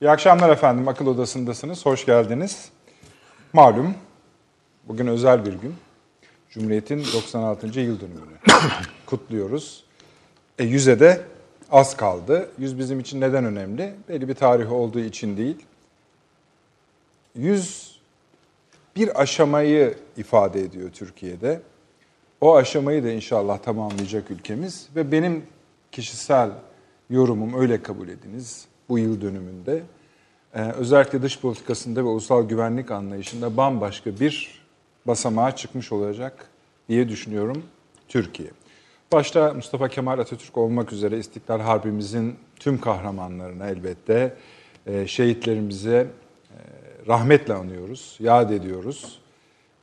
İyi akşamlar efendim. Akıl Odası'ndasınız. Hoş geldiniz. Malum bugün özel bir gün. Cumhuriyet'in 96. yıl dönümünü kutluyoruz. E, yüze de az kaldı. Yüz bizim için neden önemli? Belli bir tarih olduğu için değil. Yüz bir aşamayı ifade ediyor Türkiye'de. O aşamayı da inşallah tamamlayacak ülkemiz ve benim kişisel yorumum öyle kabul ediniz bu yıl dönümünde. Ee, özellikle dış politikasında ve ulusal güvenlik anlayışında bambaşka bir basamağa çıkmış olacak diye düşünüyorum Türkiye. Başta Mustafa Kemal Atatürk olmak üzere İstiklal Harbimizin tüm kahramanlarına elbette e, şehitlerimize e, rahmetle anıyoruz, yad ediyoruz.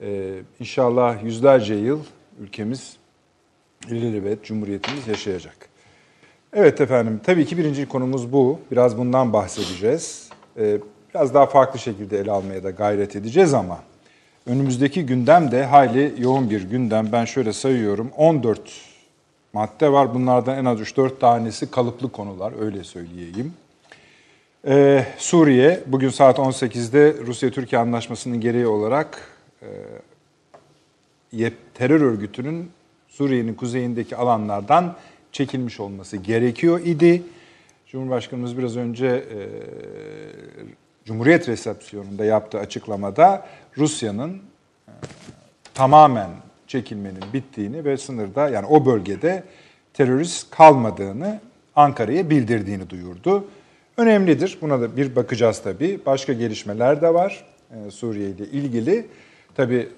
E, inşallah yüzlerce yıl ülkemiz ilelebet Cumhuriyetimiz yaşayacak. Evet efendim, tabii ki birinci konumuz bu. Biraz bundan bahsedeceğiz. Ee, biraz daha farklı şekilde ele almaya da gayret edeceğiz ama önümüzdeki gündem de hayli yoğun bir gündem. Ben şöyle sayıyorum, 14 madde var. Bunlardan en az 3-4 tanesi kalıplı konular, öyle söyleyeyim. Ee, Suriye, bugün saat 18'de Rusya-Türkiye anlaşmasının gereği olarak e, terör örgütünün Suriye'nin kuzeyindeki alanlardan çekilmiş olması gerekiyor idi. Cumhurbaşkanımız biraz önce e, Cumhuriyet resepsiyonunda yaptığı açıklamada Rusya'nın e, tamamen çekilmenin bittiğini ve sınırda yani o bölgede terörist kalmadığını Ankara'ya bildirdiğini duyurdu. Önemlidir. Buna da bir bakacağız tabii. Başka gelişmeler de var e, Suriye ile ilgili. Tabii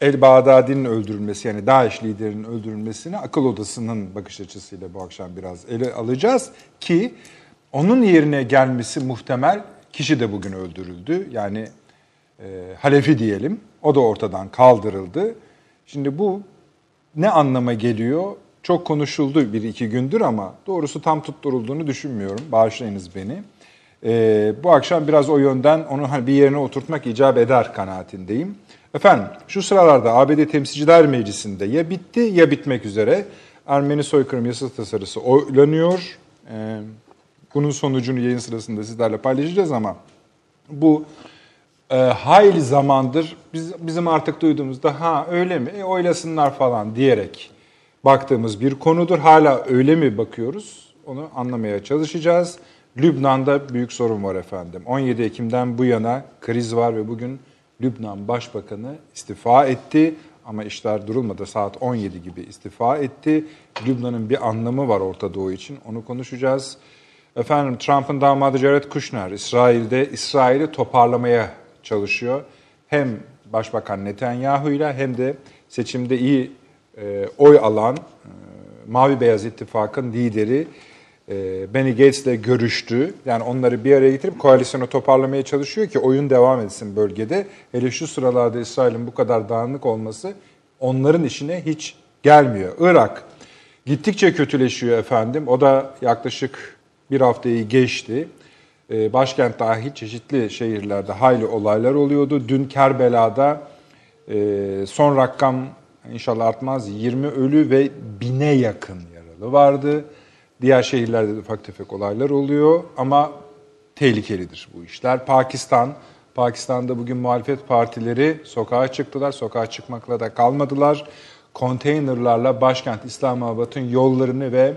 El Bağdadi'nin öldürülmesi yani DAEŞ liderinin öldürülmesini akıl odasının bakış açısıyla bu akşam biraz ele alacağız ki onun yerine gelmesi muhtemel kişi de bugün öldürüldü. Yani e, Halefi diyelim. O da ortadan kaldırıldı. Şimdi bu ne anlama geliyor? Çok konuşuldu bir iki gündür ama doğrusu tam tutturulduğunu düşünmüyorum. Bağışlayınız beni. E, bu akşam biraz o yönden onu hani bir yerine oturtmak icap eder kanaatindeyim. Efendim şu sıralarda ABD Temsilciler Meclisi'nde ya bitti ya bitmek üzere Ermeni soykırım yasa tasarısı oylanıyor. Ee, bunun sonucunu yayın sırasında sizlerle paylaşacağız ama bu e, hayli zamandır biz, bizim artık duyduğumuzda ha öyle mi e, oylasınlar falan diyerek baktığımız bir konudur. Hala öyle mi bakıyoruz onu anlamaya çalışacağız. Lübnan'da büyük sorun var efendim. 17 Ekim'den bu yana kriz var ve bugün Lübnan Başbakanı istifa etti ama işler durulmadı. Saat 17 gibi istifa etti. Lübnan'ın bir anlamı var Orta Doğu için. Onu konuşacağız. Efendim Trump'ın damadı Jared Kushner İsrail'de İsrail'i toparlamaya çalışıyor. Hem Başbakan Netanyahu ile hem de seçimde iyi e, oy alan e, Mavi Beyaz İttifak'ın lideri Benny Gates'le görüştü. Yani onları bir araya getirip koalisyonu toparlamaya çalışıyor ki oyun devam etsin bölgede. Hele şu sıralarda İsrail'in bu kadar dağınık olması onların işine hiç gelmiyor. Irak gittikçe kötüleşiyor efendim. O da yaklaşık bir haftayı geçti. E, başkent dahil çeşitli şehirlerde hayli olaylar oluyordu. Dün Kerbela'da e, son rakam inşallah artmaz 20 ölü ve bine yakın yaralı vardı. Diğer şehirlerde de ufak tefek olaylar oluyor ama tehlikelidir bu işler. Pakistan, Pakistan'da bugün muhalefet partileri sokağa çıktılar. Sokağa çıkmakla da kalmadılar. Konteynerlarla başkent İslamabad'ın yollarını ve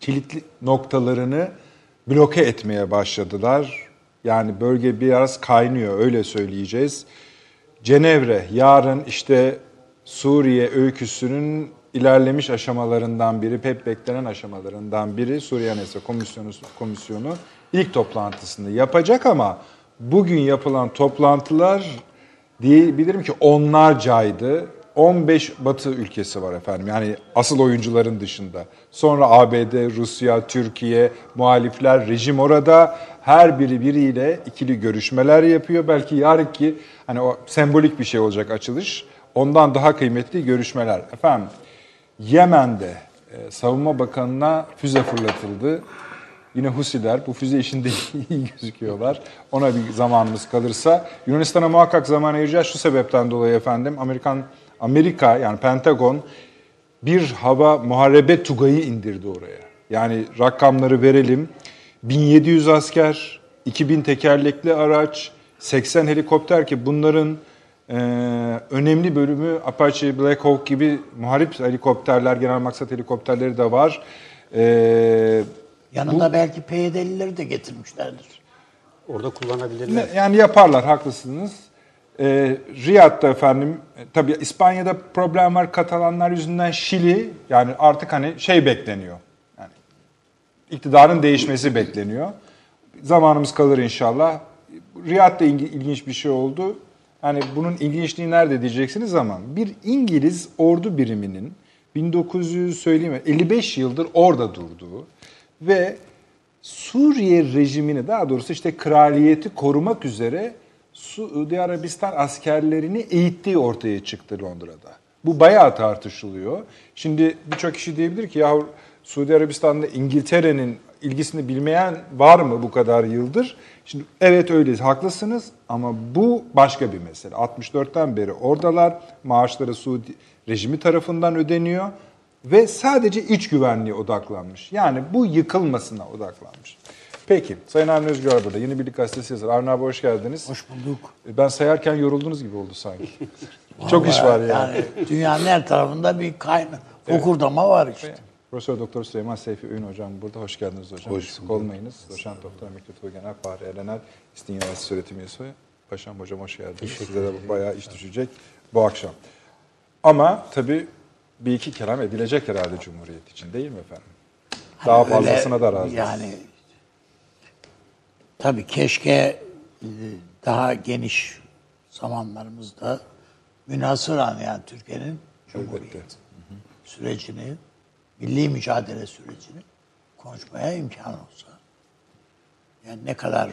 kilitli noktalarını bloke etmeye başladılar. Yani bölge biraz kaynıyor öyle söyleyeceğiz. Cenevre yarın işte Suriye öyküsünün ilerlemiş aşamalarından biri, hep beklenen aşamalarından biri Suriye Anayasa Komisyonu, Komisyonu ilk toplantısını yapacak ama bugün yapılan toplantılar diyebilirim ki onlarcaydı. 15 Batı ülkesi var efendim. Yani asıl oyuncuların dışında. Sonra ABD, Rusya, Türkiye, muhalifler, rejim orada. Her biri biriyle ikili görüşmeler yapıyor. Belki yarınki hani o sembolik bir şey olacak açılış. Ondan daha kıymetli görüşmeler. Efendim Yemen'de e, savunma bakanına füze fırlatıldı. Yine Husiler bu füze işinde iyi gözüküyorlar. Ona bir zamanımız kalırsa. Yunanistan'a muhakkak zaman ayıracağız şu sebepten dolayı efendim. Amerikan Amerika yani Pentagon bir hava muharebe tugayı indirdi oraya. Yani rakamları verelim. 1700 asker, 2000 tekerlekli araç, 80 helikopter ki bunların e, önemli bölümü Apache Black Hawk gibi muharip helikopterler, genel maksat helikopterleri de var. E, Yanında belki PYD'lileri de getirmişlerdir. Orada kullanabilirler. Yani yaparlar, haklısınız. Ee, Riyad'da efendim, e, tabii İspanya'da problem var Katalanlar yüzünden Şili, yani artık hani şey bekleniyor. Yani iktidarın değişmesi bekleniyor. Zamanımız kalır inşallah. Riyad'da ilgi- ilginç bir şey oldu. Yani bunun ilginçliği nerede diyeceksiniz ama bir İngiliz ordu biriminin 1900 söyleyeyim mi, 55 yıldır orada durduğu ve Suriye rejimini daha doğrusu işte kraliyeti korumak üzere Suudi Arabistan askerlerini eğittiği ortaya çıktı Londra'da. Bu bayağı tartışılıyor. Şimdi birçok kişi diyebilir ki ya Suudi Arabistan'da İngiltere'nin ilgisini bilmeyen var mı bu kadar yıldır? Şimdi evet öyle haklısınız ama bu başka bir mesele. 64'ten beri oradalar. Maaşları Suudi rejimi tarafından ödeniyor ve sadece iç güvenliğe odaklanmış. Yani bu yıkılmasına odaklanmış. Peki, Sayın Avni Özgür burada. Yeni Birlik Gazetesi yazarı. Avni abi hoş geldiniz. Hoş bulduk. Ben sayarken yoruldunuz gibi oldu sanki. Çok iş var yani. Yani dünyanın her tarafında bir kaynak, okurdama var işte. Profesör Doktor Süleyman Seyfi Öğün hocam burada. Hoş geldiniz hocam. Hoş Eksik olmayınız. Doçent Doktor Emekli Tuğgener Fahri Erener, İstinye Üniversitesi öğretim üyesi. Paşam hocam hoş geldiniz. Size de bayağı iş düşecek bu akşam. Ama tabii bir iki kelam edilecek herhalde Cumhuriyet için değil mi efendim? Daha Hani öyle fazlasına da razıyız. Yani tabii keşke e, daha geniş zamanlarımızda münhasıran yani Türkiye'nin Cumhuriyet sürecini, milli mücadele sürecini konuşmaya imkan olsa. Yani ne kadar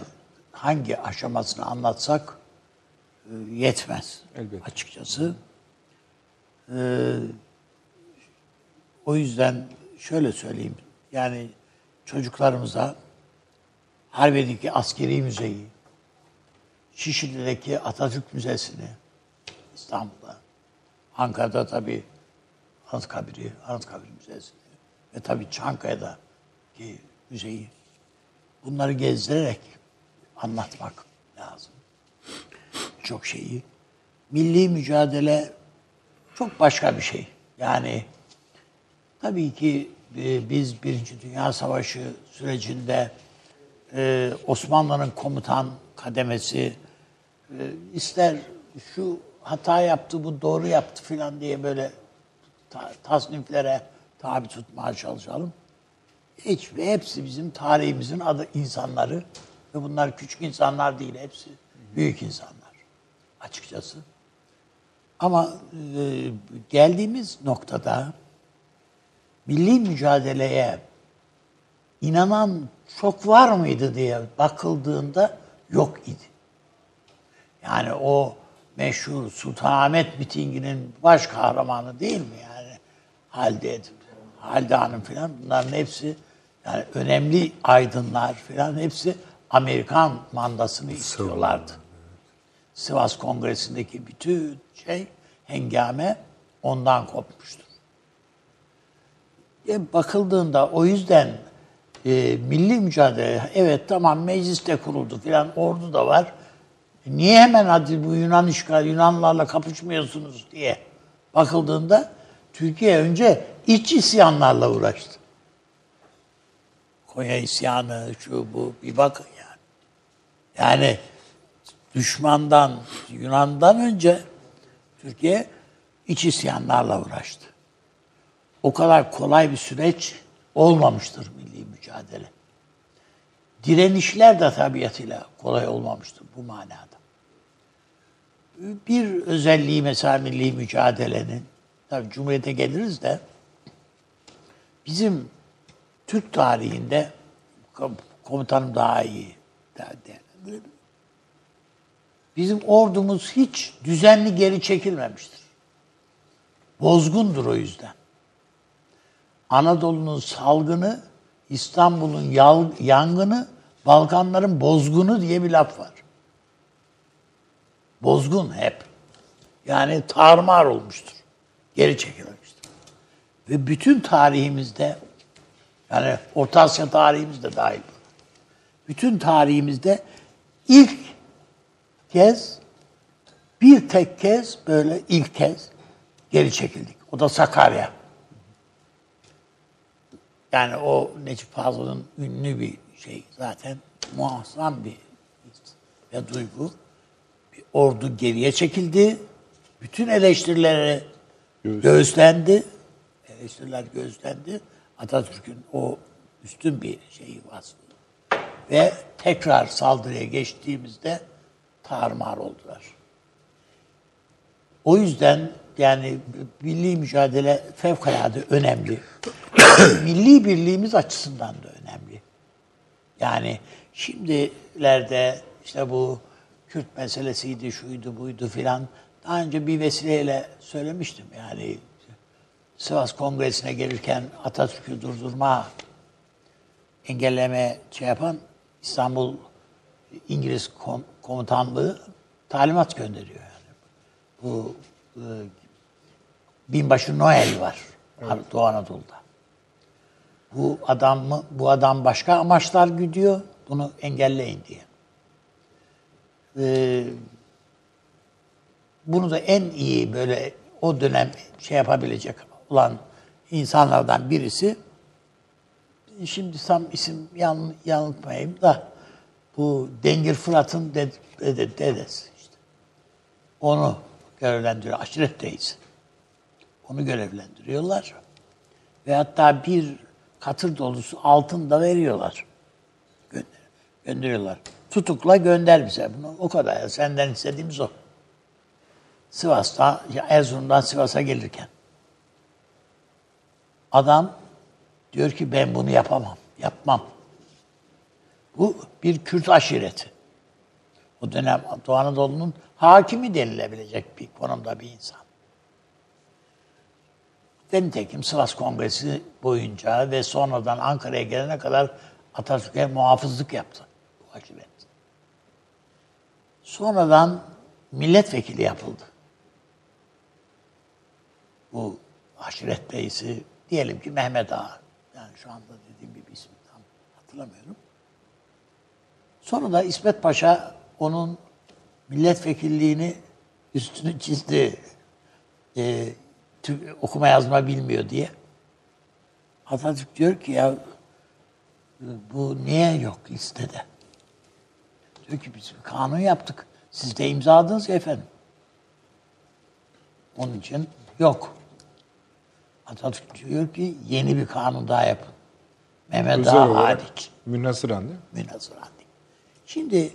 hangi aşamasını anlatsak e, yetmez Elbette. açıkçası. Ee, o yüzden şöyle söyleyeyim. Yani çocuklarımıza Harbiye'deki askeri müzeyi, Şişli'deki Atatürk Müzesi'ni, İstanbul'da, Ankara'da tabii Anıtkabir'i, Anıtkabir Müzesi'ni ve tabii Çankaya'daki müzeyi bunları gezdirerek anlatmak lazım. Çok şeyi. Milli mücadele çok başka bir şey. Yani tabii ki e, biz Birinci Dünya Savaşı sürecinde e, Osmanlı'nın komutan kademesi e, ister şu hata yaptı, bu doğru yaptı filan diye böyle ta- tasniflere tabi tutmaya çalışalım. Hiç, hepsi bizim tarihimizin adı insanları ve bunlar küçük insanlar değil, hepsi büyük insanlar açıkçası. Ama e, geldiğimiz noktada milli mücadeleye inanan çok var mıydı diye bakıldığında yok idi. Yani o meşhur Sultanahmet mitinginin baş kahramanı değil mi yani? Halide Edip, Halide Hanım filan bunların hepsi yani önemli aydınlar filan hepsi Amerikan mandasını istiyorlardı. Sivas Kongresi'ndeki bütün şey hengame ondan kopmuştur. E, bakıldığında o yüzden e, milli mücadele evet tamam mecliste kuruldu filan ordu da var. Niye hemen hadi bu Yunan işgal Yunanlarla kapışmıyorsunuz diye bakıldığında Türkiye önce iç isyanlarla uğraştı. Konya isyanı şu bu bir bakın yani. Yani düşmandan Yunan'dan önce Türkiye iç isyanlarla uğraştı. O kadar kolay bir süreç olmamıştır milli mücadele. Direnişler de tabiatıyla kolay olmamıştır bu manada. Bir özelliği mesela milli mücadelenin, tabii Cumhuriyet'e geliriz de, bizim Türk tarihinde, komutanım daha iyi değerlendirebilir. Bizim ordumuz hiç düzenli geri çekilmemiştir. Bozgundur o yüzden. Anadolu'nun salgını, İstanbul'un yangını, Balkanların bozgunu diye bir laf var. Bozgun hep. Yani tarmar olmuştur. Geri çekilmemiştir. Ve bütün tarihimizde, yani Orta Asya tarihimizde dahil bütün tarihimizde ilk kez bir tek kez böyle ilk kez geri çekildik. O da Sakarya. Yani o Necip Fazıl'ın ünlü bir şey zaten muazzam bir ve duygu. Bir ordu geriye çekildi. Bütün eleştirileri göğüslendi. Eleştiriler göğüslendi. Atatürk'ün o üstün bir şeyi vasfı. Ve tekrar saldırıya geçtiğimizde tarmar oldular. O yüzden yani milli mücadele fevkalade önemli. milli birliğimiz açısından da önemli. Yani şimdilerde işte bu Kürt meselesiydi, şuydu, buydu filan. Daha önce bir vesileyle söylemiştim. Yani Sivas Kongresi'ne gelirken Atatürk'ü durdurma, engelleme şey yapan İstanbul İngiliz komutanlığı talimat gönderiyor yani. Bu e, binbaşı Noel var evet. Doğu Anadolu'da. Bu adam mı, bu adam başka amaçlar güdüyor. Bunu engelleyin diye. Ee, bunu da en iyi böyle o dönem şey yapabilecek olan insanlardan birisi şimdi tam isim yan, yanıltmayayım da bu Dengir Fırat'ın ded, ded, dedesi işte. Onu görevlendiriyor. Aşiret reisi. Onu görevlendiriyorlar. Ve hatta bir katır dolusu altın da veriyorlar. Gönder, gönderiyorlar. Tutukla gönder bize bunu. O kadar. Ya. Senden istediğimiz o. Sivas'ta, Erzurum'dan Sivas'a gelirken. Adam diyor ki ben bunu yapamam, yapmam. Bu bir Kürt aşireti. O dönem Doğu Anadolu'nun hakimi denilebilecek bir konumda bir insan. Nitekim Sivas Kongresi boyunca ve sonradan Ankara'ya gelene kadar Atatürk'e muhafızlık yaptı bu aşiret. Sonradan milletvekili yapıldı. Bu aşiret reisi diyelim ki Mehmet Ağa. Yani şu anda dediğim gibi ismi tam hatırlamıyorum. Sonra da İsmet Paşa onun milletvekilliğini üstünü çizdi. Ee, okuma yazma bilmiyor diye. Atatürk diyor ki ya bu niye yok listede? Diyor ki biz kanun yaptık. Siz de imzaladınız ya efendim. Onun için yok. Atatürk diyor ki yeni bir kanun daha yapın. Mehmet Ağa hariç. Münhasıran değil mi? Münhasıran değil. Şimdi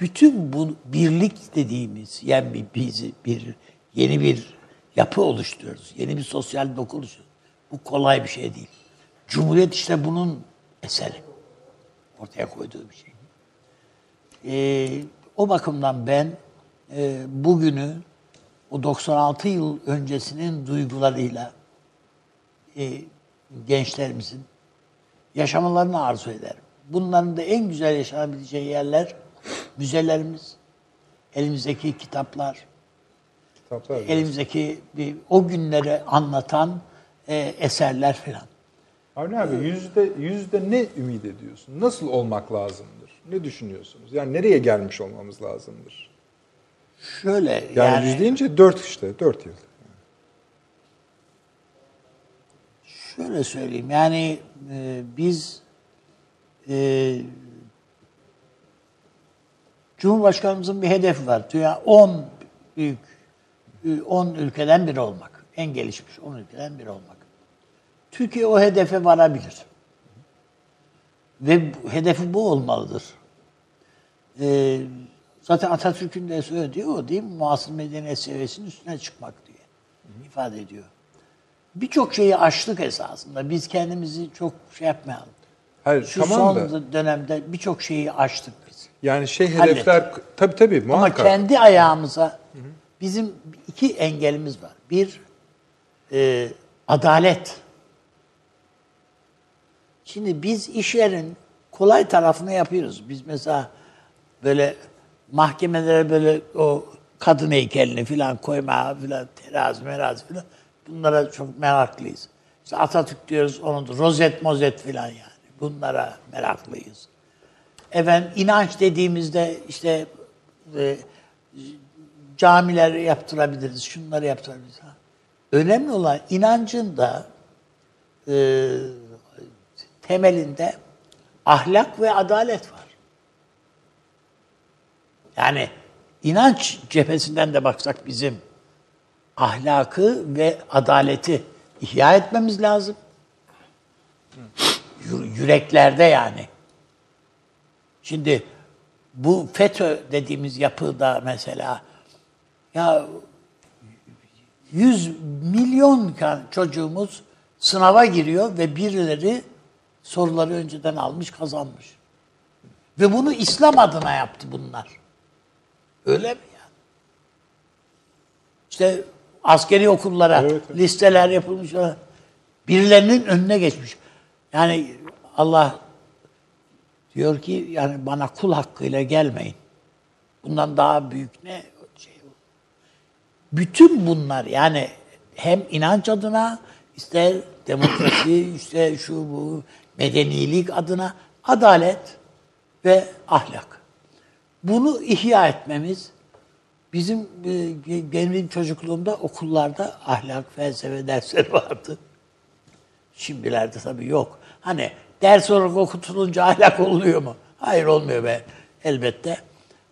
bütün bu birlik dediğimiz yani bir, bir, bir yeni bir yapı oluşturuyoruz. Yeni bir sosyal doku oluşturuyoruz. Bu kolay bir şey değil. Cumhuriyet işte bunun eseri. Ortaya koyduğu bir şey. Ee, o bakımdan ben e, bugünü o 96 yıl öncesinin duygularıyla e, gençlerimizin yaşamalarını arzu ederim. Bunların da en güzel yaşanabileceği yerler müzelerimiz, elimizdeki kitaplar, kitaplar elimizdeki bir, o günleri anlatan e, eserler filan. Avni abi yüzde, yüzde ne ümit ediyorsun? Nasıl olmak lazımdır? Ne düşünüyorsunuz? Yani nereye gelmiş olmamız lazımdır? Şöyle yani... Yani yüz deyince dört işte, dört yıl. Şöyle söyleyeyim yani e, biz e, Cumhurbaşkanımızın bir hedefi var. Dünya 10 büyük 10 ülkeden biri olmak. En gelişmiş 10 ülkeden biri olmak. Türkiye o hedefe varabilir. Ve hedefi bu olmalıdır. Ee, zaten Atatürk'ün de söylediği o değil mi? Muasır medeniyet seviyesinin üstüne çıkmak diye ifade ediyor birçok şeyi aştık esasında. Biz kendimizi çok şey yapmayalım. Hayır, Şu tamam son da. dönemde birçok şeyi aştık biz. Yani şey hedefler Hallettik. tabii tabii muhakkak. Ama kendi ayağımıza bizim iki engelimiz var. Bir e, adalet. Şimdi biz iş yerin kolay tarafını yapıyoruz. Biz mesela böyle mahkemelere böyle o kadın heykelini falan koyma falan terazi merazi falan Bunlara çok meraklıyız. İşte Atatürk diyoruz, onun rozet mozet filan yani. Bunlara meraklıyız. efendim inanç dediğimizde işte e, camiler yaptırabiliriz, şunları yaptırabiliriz. Önemli olan inancın da e, temelinde ahlak ve adalet var. Yani inanç cephesinden de baksak bizim ahlakı ve adaleti ihya etmemiz lazım. Yüreklerde yani. Şimdi bu FETÖ dediğimiz yapıda mesela ya 100 milyon çocuğumuz sınava giriyor ve birileri soruları önceden almış kazanmış. Ve bunu İslam adına yaptı bunlar. Öyle mi yani? İşte askeri okullara evet, evet. listeler yapılmış. Birilerinin önüne geçmiş. Yani Allah diyor ki yani bana kul hakkıyla gelmeyin. Bundan daha büyük ne şey Bütün bunlar yani hem inanç adına ister demokrasi işte şu bu medenilik adına adalet ve ahlak. Bunu ihya etmemiz bizim e, benim çocukluğumda okullarda ahlak, felsefe dersleri vardı. Şimdilerde tabii yok. Hani ders olarak okutulunca ahlak oluyor mu? Hayır olmuyor be elbette.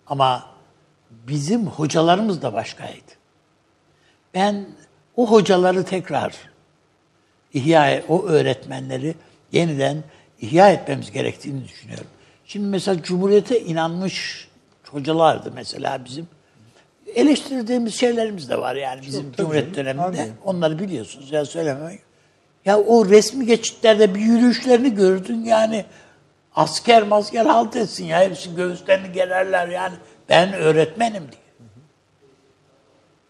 Ama bizim hocalarımız da başkaydı. Ben o hocaları tekrar ihya, o öğretmenleri yeniden ihya etmemiz gerektiğini düşünüyorum. Şimdi mesela Cumhuriyet'e inanmış hocalardı mesela bizim. Eleştirdiğimiz şeylerimiz de var yani bizim Çok, Cumhuriyet döneminde. Anladım. Onları biliyorsunuz ya söylememek. Ya o resmi geçitlerde bir yürüyüşlerini gördün yani asker masker halt etsin ya hepsi göğüslerini gererler yani ben öğretmenim diye.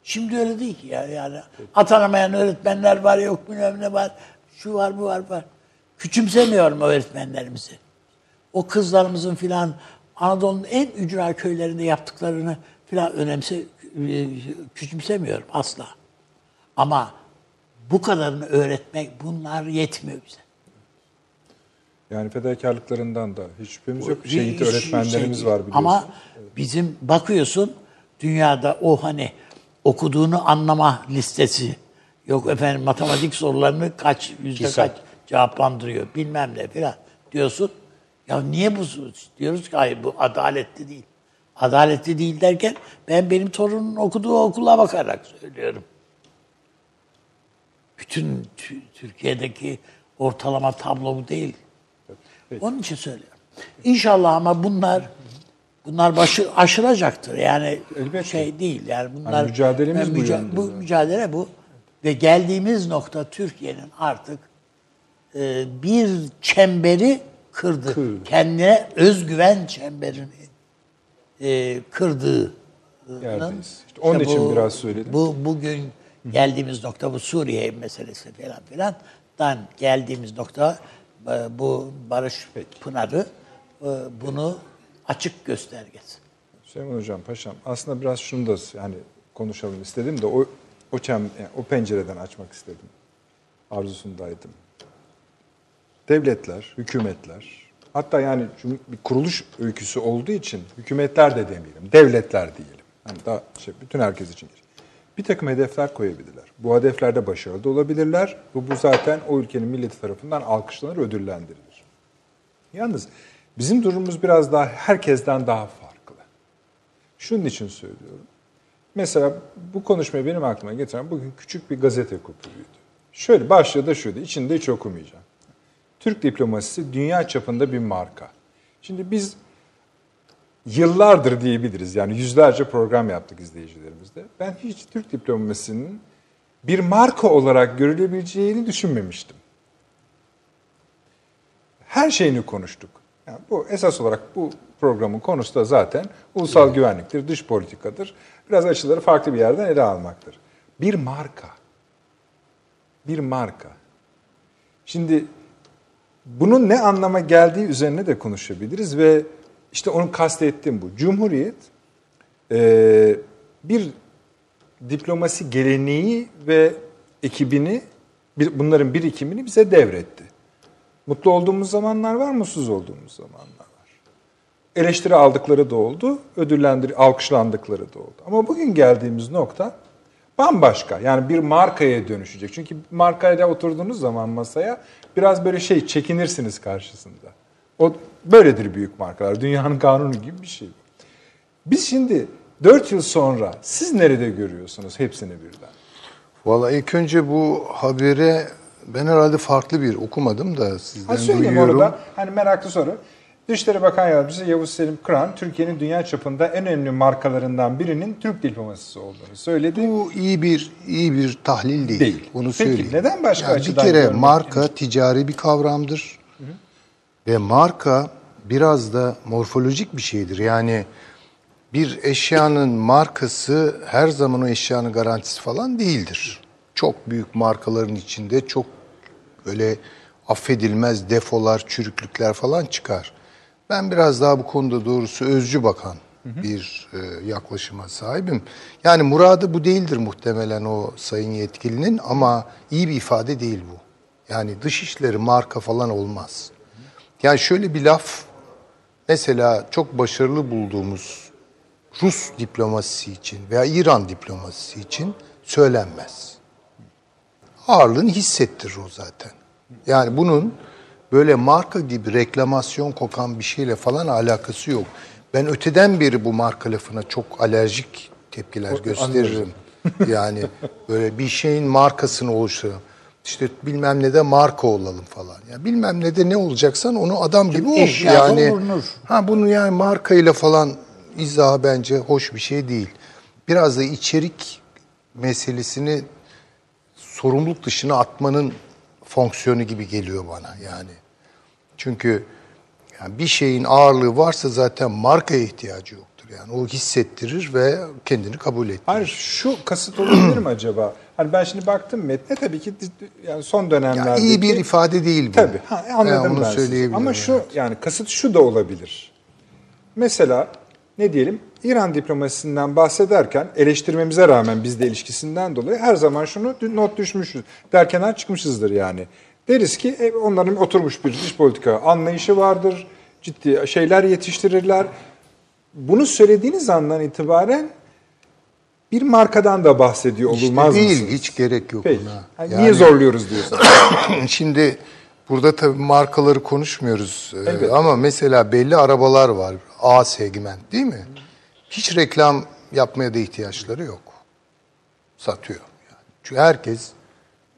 Şimdi öyle değil ki ya yani atanamayan öğretmenler var yok bilmem ne var şu var bu var var. Küçümsemiyorum öğretmenlerimizi. O kızlarımızın filan Anadolu'nun en ücra köylerinde yaptıklarını filan önemse e, küçümsemiyorum asla. Ama bu kadarını öğretmek bunlar yetmiyor bize. Yani fedakarlıklarından da hiç şüphemiz yok. Şehit öğretmenlerimiz şey, var biliyorsun. Ama bizim bakıyorsun dünyada o hani okuduğunu anlama listesi yok efendim matematik sorularını kaç yüzde Kişisel. kaç cevaplandırıyor bilmem ne filan diyorsun. Ya niye bu diyoruz ki hayır bu adaletli değil. Adaletli değil derken ben benim torunun okuduğu okula bakarak söylüyorum. Bütün Türkiye'deki ortalama tablo bu değil. Evet. Onun için söylüyorum. İnşallah ama bunlar bunlar başı aşılacaktır. Yani Elbette. şey değil. Yani bunlar yani mücadelemiz bu müca- Bu mücadele bu ve geldiğimiz nokta Türkiye'nin artık e, bir çemberi kırdı. Kır. Kendine özgüven çemberini e, kırdığı. İşte onun işte için bu, biraz söyledim. Bu bugün geldiğimiz nokta bu Suriye meselesi falan filan. Dan geldiğimiz nokta e, bu Barış Peki. Pınarı e, bunu açık göstergesi. Süleyman Hocam, Paşam aslında biraz şunu da yani konuşalım istedim de o o, çem, yani o pencereden açmak istedim. Arzusundaydım. Devletler, hükümetler, hatta yani bir kuruluş öyküsü olduğu için hükümetler de demeyelim, devletler diyelim. Hani daha şey, bütün herkes için bir takım hedefler koyabilirler. Bu hedeflerde başarılı olabilirler. Bu, bu zaten o ülkenin milleti tarafından alkışlanır, ödüllendirilir. Yalnız bizim durumumuz biraz daha herkesten daha farklı. Şunun için söylüyorum. Mesela bu konuşmayı benim aklıma getiren bugün küçük bir gazete kupuruydu. Şöyle başlığı da şuydu, içinde hiç okumayacağım. Türk diplomasisi dünya çapında bir marka. Şimdi biz yıllardır diyebiliriz. Yani yüzlerce program yaptık izleyicilerimizde. Ben hiç Türk diplomasisinin bir marka olarak görülebileceğini düşünmemiştim. Her şeyini konuştuk. Yani bu esas olarak bu programın konusu da zaten ulusal güvenliktir, dış politikadır. Biraz açıları farklı bir yerden ele almaktır. Bir marka. Bir marka. Şimdi bunun ne anlama geldiği üzerine de konuşabiliriz ve işte onu kastettiğim bu. Cumhuriyet e, bir diplomasi geleneği ve ekibini, bunların birikimini bize devretti. Mutlu olduğumuz zamanlar var, mutsuz olduğumuz zamanlar var. eleştiri aldıkları da oldu, ödüllendir, alkışlandıkları da oldu. Ama bugün geldiğimiz nokta bambaşka. Yani bir markaya dönüşecek. Çünkü markayla oturduğunuz zaman masaya biraz böyle şey çekinirsiniz karşısında. O böyledir büyük markalar. Dünyanın kanunu gibi bir şey. Biz şimdi 4 yıl sonra siz nerede görüyorsunuz hepsini birden? Valla ilk önce bu habere ben herhalde farklı bir okumadım da sizden Ha duyuyorum. orada hani meraklı soru. Dışişleri Bakan Yardımcısı Yavuz Selim Kıran, Türkiye'nin dünya çapında en önemli markalarından birinin Türk diplomasisi olduğunu söyledi. Bu iyi bir iyi bir tahlil değil. Değil. Onu Peki, söyleyeyim. neden başka Yani açıdan Bir kere marka ticari bir kavramdır. Ve marka biraz da morfolojik bir şeydir. Yani bir eşyanın markası her zaman o eşyanın garantisi falan değildir. Çok büyük markaların içinde çok böyle affedilmez defolar, çürüklükler falan çıkar. Ben biraz daha bu konuda doğrusu özcü bakan bir e, yaklaşıma sahibim. Yani muradı bu değildir muhtemelen o sayın yetkilinin ama iyi bir ifade değil bu. Yani dışişleri marka falan olmaz. Yani şöyle bir laf mesela çok başarılı bulduğumuz Rus diplomasisi için veya İran diplomasisi için söylenmez. Ağırlığını hissettirir o zaten. Yani bunun böyle marka gibi reklamasyon kokan bir şeyle falan alakası yok. Ben öteden beri bu marka lafına çok alerjik tepkiler gösteririm. yani böyle bir şeyin markasını oluşturalım. İşte bilmem ne de marka olalım falan. Ya bilmem ne de ne olacaksan onu adam gibi ol. Yani olunur. ha bunu yani markayla falan izahı bence hoş bir şey değil. Biraz da içerik meselesini sorumluluk dışına atmanın fonksiyonu gibi geliyor bana yani. Çünkü yani bir şeyin ağırlığı varsa zaten markaya ihtiyacı yoktur. Yani o hissettirir ve kendini kabul ettirir. Hayır şu kasıt olabilir mi acaba? Hani ben şimdi baktım metne tabii ki yani son dönemlerde Yani iyi bir ifade değil bu. Tabii ha, anladım Yani onu ben Ama şu yani kasıt şu da olabilir. Mesela ne diyelim İran diplomasisinden bahsederken eleştirmemize rağmen bizde ilişkisinden dolayı her zaman şunu not düşmüşüz. Derken çıkmışızdır yani. Deriz ki e, onların oturmuş bir dış politika anlayışı vardır. Ciddi şeyler yetiştirirler. Bunu söylediğiniz andan itibaren bir markadan da bahsediyor İşte olmaz değil, mısınız? hiç gerek yok Peki. buna. Ha, Yani- Niye zorluyoruz diyorsun? Şimdi burada tabii markaları konuşmuyoruz Elbette. ama mesela belli arabalar var A segment değil mi? Hiç reklam yapmaya da ihtiyaçları yok. Satıyor. Yani. Çünkü herkes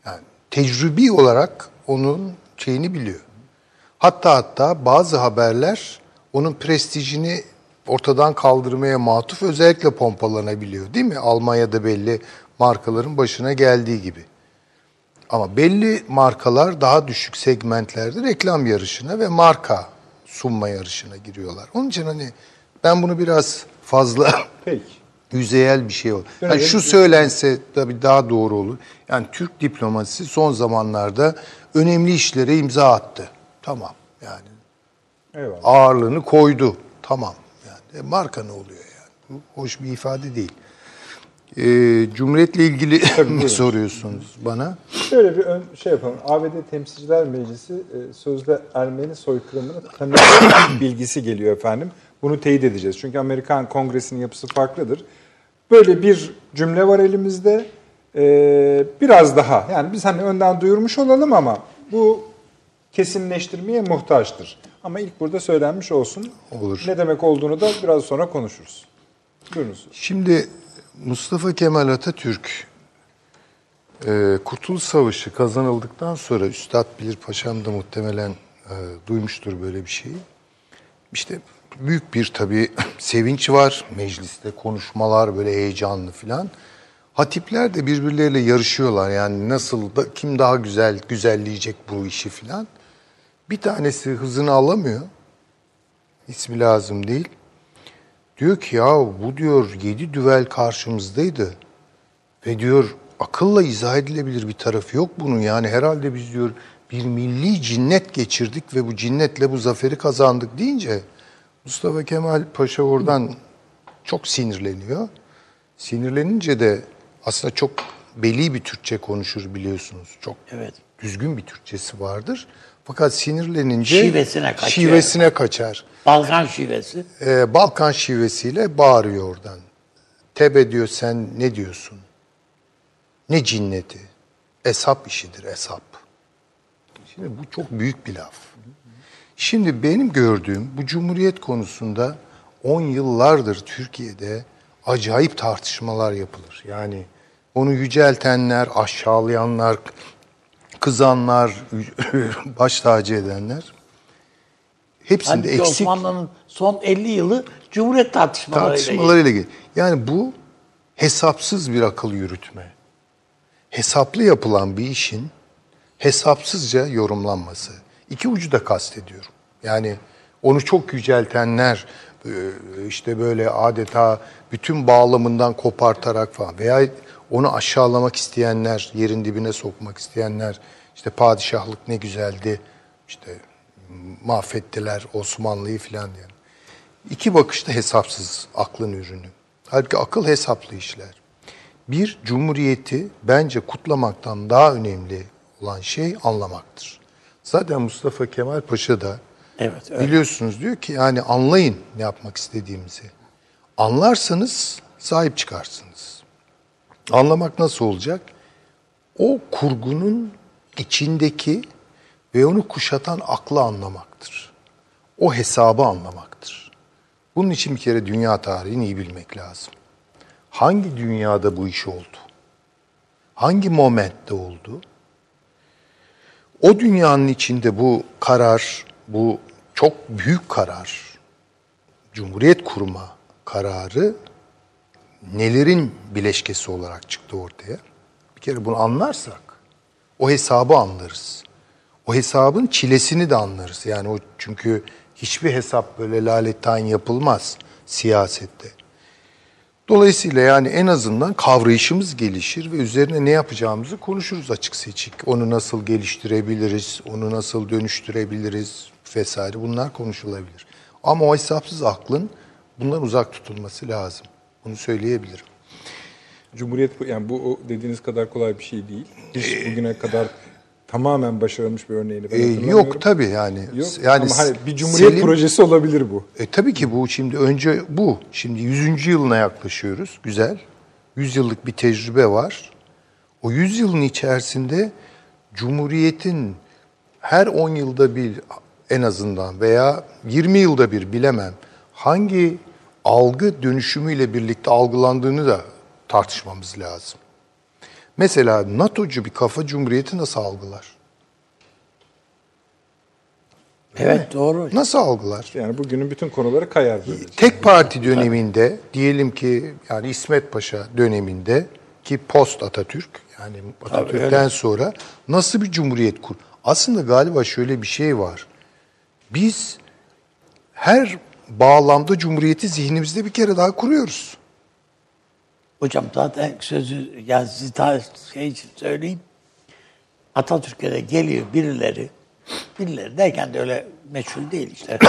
yani tecrübi olarak onun şeyini biliyor. Hatta hatta bazı haberler onun prestijini ortadan kaldırmaya matuf özellikle pompalanabiliyor değil mi? Almanya'da belli markaların başına geldiği gibi. Ama belli markalar daha düşük segmentlerde reklam yarışına ve marka sunma yarışına giriyorlar. Onun için hani ben bunu biraz fazla Peki. yüzeyel bir şey. Öyle Yani şu bir- söylense tabii daha doğru olur. Yani Türk diplomasisi son zamanlarda önemli işlere imza attı. Tamam yani Eyvallah. ağırlığını koydu. Tamam. Yani e, marka ne oluyor yani? Bu hoş bir ifade değil. Ee, Cumhuriyet'le ilgili soruyorsunuz bana. Şöyle bir ön, şey yapalım. ABD Temsilciler Meclisi e, sözde Ermeni soykırımını tanıdığı bilgisi geliyor efendim. Bunu teyit edeceğiz. Çünkü Amerikan Kongresi'nin yapısı farklıdır. Böyle bir cümle var elimizde. E, biraz daha yani biz hani önden duyurmuş olalım ama bu kesinleştirmeye muhtaçtır. Ama ilk burada söylenmiş olsun. Olur. Ne demek olduğunu da biraz sonra konuşuruz. Buyurunuz. Şimdi Mustafa Kemal Atatürk e, Kurtuluş Savaşı kazanıldıktan sonra Üstad Bilir Paşam da muhtemelen e, duymuştur böyle bir şeyi. İşte büyük bir tabii sevinç var. Mecliste konuşmalar böyle heyecanlı filan. Hatipler de birbirleriyle yarışıyorlar. Yani nasıl da kim daha güzel güzelleyecek bu işi filan. Bir tanesi hızını alamıyor. İsmi lazım değil. Diyor ki ya bu diyor yedi düvel karşımızdaydı. Ve diyor akılla izah edilebilir bir tarafı yok bunun. Yani herhalde biz diyor bir milli cinnet geçirdik ve bu cinnetle bu zaferi kazandık deyince Mustafa Kemal Paşa oradan çok sinirleniyor. Sinirlenince de aslında çok beli bir Türkçe konuşur biliyorsunuz. Çok Evet. Düzgün bir Türkçesi vardır. Fakat sinirlenince Şivesine kaçıyor. şivesine kaçar. Balkan şivesi. Ee, Balkan şivesiyle bağırıyor oradan. Tebe diyor sen ne diyorsun? Ne cinneti? Esap işidir esap. Şimdi bu çok büyük bir laf. Şimdi benim gördüğüm bu cumhuriyet konusunda 10 yıllardır Türkiye'de acayip tartışmalar yapılır. Yani onu yüceltenler, aşağılayanlar, kızanlar, baş tacı edenler hepsinde Halbuki eksik Osmanlı'nın son 50 yılı Cumhuriyet tartışmalarıyla tartışmalarıyla ilgili. Yani bu hesapsız bir akıl yürütme. Hesaplı yapılan bir işin hesapsızca yorumlanması. İki ucu da kastediyorum. Yani onu çok yüceltenler e, işte böyle adeta bütün bağlamından kopartarak falan veya onu aşağılamak isteyenler, yerin dibine sokmak isteyenler işte padişahlık ne güzeldi, işte mahvettiler Osmanlı'yı falan diyen. İki bakışta hesapsız aklın ürünü. Halbuki akıl hesaplı işler. Bir, cumhuriyeti bence kutlamaktan daha önemli olan şey anlamaktır. Zaten Mustafa Kemal Paşa da Evet, öyle. biliyorsunuz diyor ki yani anlayın ne yapmak istediğimizi. Anlarsanız sahip çıkarsınız. Anlamak nasıl olacak? O kurgunun içindeki ve onu kuşatan aklı anlamaktır. O hesabı anlamaktır. Bunun için bir kere dünya tarihini iyi bilmek lazım. Hangi dünyada bu iş oldu? Hangi momentte oldu? O dünyanın içinde bu karar, bu çok büyük karar, Cumhuriyet kurma kararı nelerin bileşkesi olarak çıktı ortaya? Bir kere bunu anlarsak o hesabı anlarız. O hesabın çilesini de anlarız. Yani o çünkü hiçbir hesap böyle lalettayn yapılmaz siyasette. Dolayısıyla yani en azından kavrayışımız gelişir ve üzerine ne yapacağımızı konuşuruz açık seçik. Onu nasıl geliştirebiliriz, onu nasıl dönüştürebiliriz vesaire bunlar konuşulabilir. Ama o hesapsız aklın bundan uzak tutulması lazım. Bunu söyleyebilirim. Cumhuriyet bu- yani bu dediğiniz kadar kolay bir şey değil. Hiç bugüne kadar tamamen başarılmış bir örneğini ben Ee, hatırlamıyorum. yok tabii yani. Yok. yani Ama hani bir cumhuriyet Selim- projesi olabilir bu. E, tabii ki bu şimdi önce bu. Şimdi 100. yılına yaklaşıyoruz. Güzel. 100 yıllık bir tecrübe var. O 100 yılın içerisinde Cumhuriyet'in her 10 yılda bir en azından veya 20 yılda bir bilemem hangi algı dönüşümüyle birlikte algılandığını da tartışmamız lazım. Mesela NATO'cu bir kafa Cumhuriyet'i nasıl algılar? Evet doğru. Nasıl algılar? Yani bugünün bütün konuları kayar böyle. Tek parti döneminde diyelim ki yani İsmet Paşa döneminde ki post Atatürk yani Atatürk'ten sonra nasıl bir cumhuriyet kur? Aslında galiba şöyle bir şey var. Biz her bağlamda cumhuriyeti zihnimizde bir kere daha kuruyoruz. Hocam zaten sözü ya siz daha şey için söyleyeyim. Atatürk'e de geliyor birileri. Birileri derken de öyle meçhul değil işte.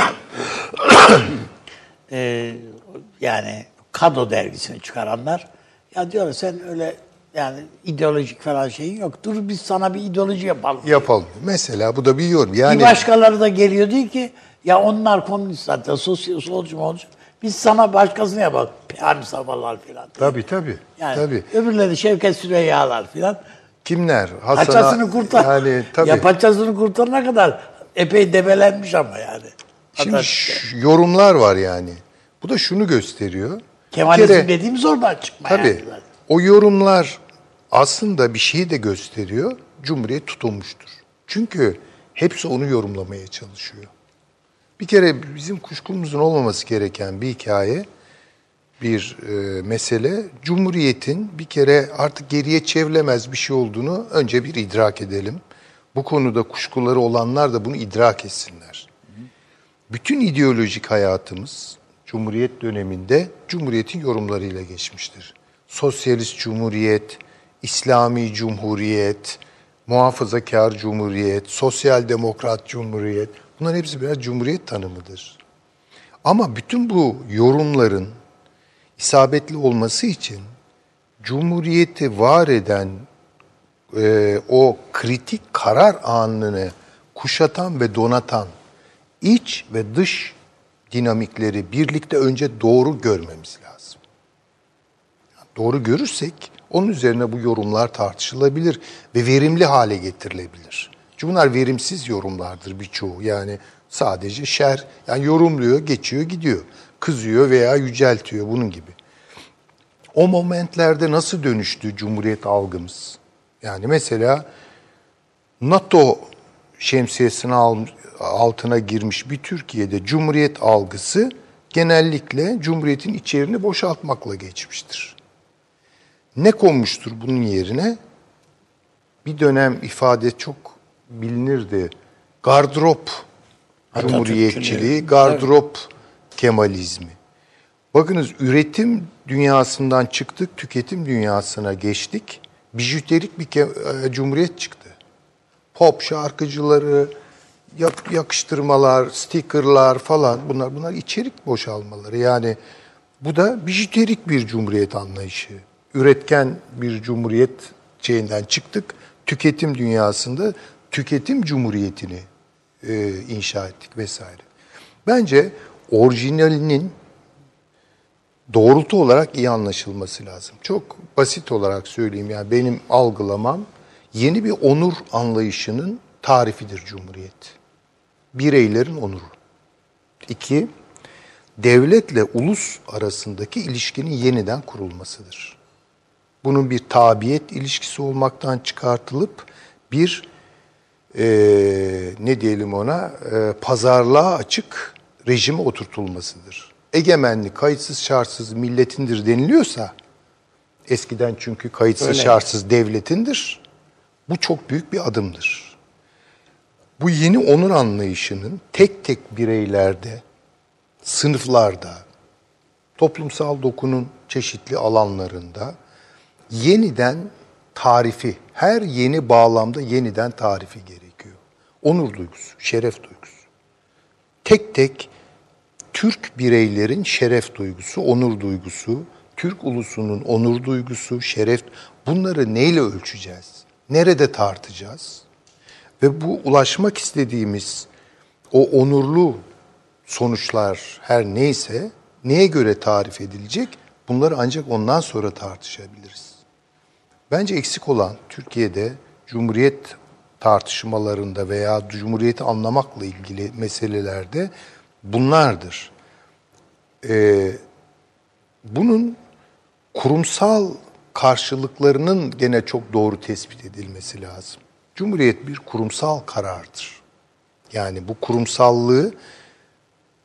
Ee, yani Kado dergisini çıkaranlar ya diyorlar sen öyle yani ideolojik falan şeyin yok. Dur biz sana bir ideoloji yapalım. Yapalım. Mesela bu da bir yorum. Bir Yani başkaları da geliyor diyor ki ya onlar komünist zaten sosyal solcu mu olacak? Biz sana başkasını yapalım. Peyami Safalar filan. tabii tabii. Yani tabii. öbürleri Şevket Süreyyalar filan. Kimler? Hasan Paçasını kurtar. Yani tabii. Ya paçasını kurtarana kadar epey debelenmiş ama yani. Şimdi Hatta yorumlar var yani. Bu da şunu gösteriyor. Kemalizm kere- dediğimiz oradan çıkma Tabii. yani. O yorumlar aslında bir şeyi de gösteriyor. Cumhuriyet tutulmuştur. Çünkü hepsi onu yorumlamaya çalışıyor. Bir kere bizim kuşkumuzun olmaması gereken bir hikaye, bir e, mesele. Cumhuriyetin bir kere artık geriye çevrilemez bir şey olduğunu önce bir idrak edelim. Bu konuda kuşkuları olanlar da bunu idrak etsinler. Bütün ideolojik hayatımız Cumhuriyet döneminde Cumhuriyet'in yorumlarıyla geçmiştir. Sosyalist Cumhuriyet, İslami Cumhuriyet, Muhafazakar Cumhuriyet, Sosyal Demokrat Cumhuriyet bunların hepsi biraz Cumhuriyet tanımıdır. Ama bütün bu yorumların isabetli olması için Cumhuriyeti var eden e, o kritik karar anını kuşatan ve donatan iç ve dış dinamikleri birlikte önce doğru görmemiz lazım. Doğru görürsek onun üzerine bu yorumlar tartışılabilir ve verimli hale getirilebilir. Çünkü bunlar verimsiz yorumlardır birçoğu. Yani sadece şer, yani yorumluyor, geçiyor, gidiyor. Kızıyor veya yüceltiyor bunun gibi. O momentlerde nasıl dönüştü Cumhuriyet algımız? Yani mesela NATO şemsiyesinin altına girmiş bir Türkiye'de Cumhuriyet algısı genellikle Cumhuriyet'in içerini boşaltmakla geçmiştir. Ne konmuştur bunun yerine? Bir dönem ifade çok bilinirdi. Gardrop cumhuriyetçiliği, gardrop Kemalizmi. Bakınız üretim dünyasından çıktık, tüketim dünyasına geçtik. Bijuterik bir ke- e, cumhuriyet çıktı. Pop şarkıcıları, yak- yakıştırmalar, stickerlar falan bunlar bunlar içerik boşalmaları. Yani bu da bijuterik bir cumhuriyet anlayışı. Üretken bir cumhuriyet şeyinden çıktık. Tüketim dünyasında tüketim cumhuriyetini e, inşa ettik vesaire. Bence orijinalinin doğrultu olarak iyi anlaşılması lazım. Çok basit olarak söyleyeyim yani benim algılamam yeni bir onur anlayışının tarifidir Cumhuriyet. Bireylerin onuru. İki, devletle ulus arasındaki ilişkinin yeniden kurulmasıdır. Bunun bir tabiyet ilişkisi olmaktan çıkartılıp bir e, ne diyelim ona e, pazarlığa açık rejime oturtulmasıdır. Egemenlik kayıtsız şartsız milletindir deniliyorsa eskiden çünkü kayıtsız Öyle. şartsız devletindir. Bu çok büyük bir adımdır. Bu yeni onur anlayışının tek tek bireylerde, sınıflarda, toplumsal dokunun çeşitli alanlarında yeniden tarifi, her yeni bağlamda yeniden tarifi gerekiyor. Onur duygusu, şeref duygusu. Tek tek Türk bireylerin şeref duygusu, onur duygusu, Türk ulusunun onur duygusu, şeref bunları neyle ölçeceğiz? Nerede tartacağız? Ve bu ulaşmak istediğimiz o onurlu sonuçlar her neyse neye göre tarif edilecek? Bunları ancak ondan sonra tartışabiliriz. Bence eksik olan Türkiye'de Cumhuriyet tartışmalarında veya Cumhuriyeti anlamakla ilgili meselelerde bunlardır. Ee, bunun kurumsal karşılıklarının gene çok doğru tespit edilmesi lazım. Cumhuriyet bir kurumsal karardır. Yani bu kurumsallığı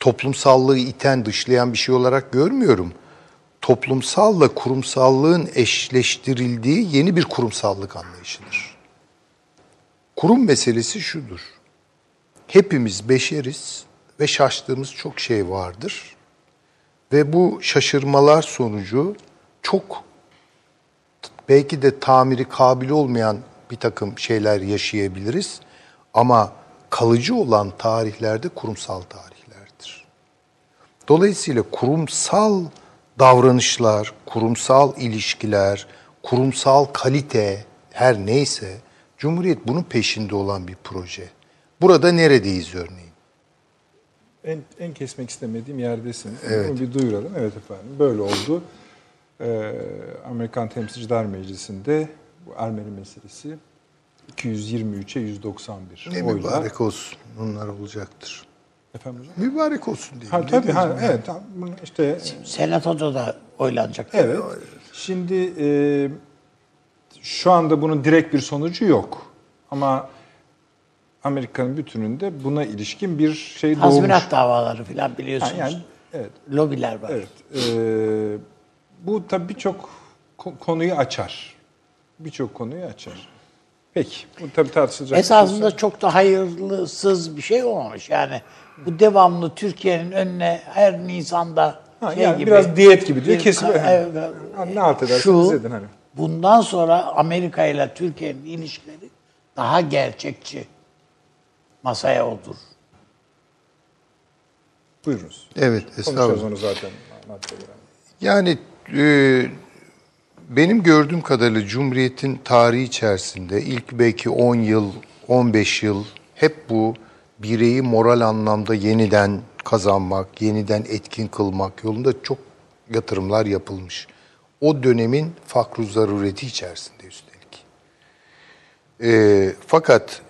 toplumsallığı iten, dışlayan bir şey olarak görmüyorum. Toplumsalla kurumsallığın eşleştirildiği yeni bir kurumsallık anlayışıdır. Kurum meselesi şudur. Hepimiz beşeriz ve şaştığımız çok şey vardır. Ve bu şaşırmalar sonucu çok belki de tamiri kabil olmayan bir takım şeyler yaşayabiliriz. Ama kalıcı olan tarihlerde kurumsal tarihlerdir. Dolayısıyla kurumsal davranışlar, kurumsal ilişkiler, kurumsal kalite her neyse Cumhuriyet bunun peşinde olan bir proje. Burada neredeyiz örneğin? En, en kesmek istemediğim yerdesiniz. Bunu bir duyuralım. Evet efendim böyle oldu. Ee, Amerikan Temsilciler Meclisi'nde bu Ermeni meselesi 223'e 191 Ne oyla. mübarek olsun. Bunlar olacaktır. Efendim hocam? Mübarek olsun diye. Ha, tabii ha, evet tam bunu işte Senatoda da oylanacak. evet. Şimdi e, şu anda bunun direkt bir sonucu yok. Ama Amerika'nın bütününde buna ilişkin bir şey doğmuş. Tazminat davaları falan Ha, biliyorsunuz. yani evet. Lobiler var. Evet. Ee, bu tabii birçok ko- konuyu açar. Birçok konuyu açar. Peki. Bu tabii tartışılacak. Esasında şey. çok da hayırlısız bir şey olmamış. Yani bu devamlı Türkiye'nin önüne her Nisan'da Ha, şey yani gibi biraz diyet gibi diyor, bir kesin- ka- evet, Ha, ne halt ederseniz şu, edin hani. Bundan sonra Amerika ile Türkiye'nin ilişkileri daha gerçekçi masaya otur. Buyurunuz. Evet, estağfurullah. onu zaten. Yani e, benim gördüğüm kadarıyla Cumhuriyet'in tarihi içerisinde ilk belki 10 yıl, 15 yıl hep bu bireyi moral anlamda yeniden kazanmak, yeniden etkin kılmak yolunda çok yatırımlar yapılmış. O dönemin fakru zarureti içerisinde üstelik. Ee, fakat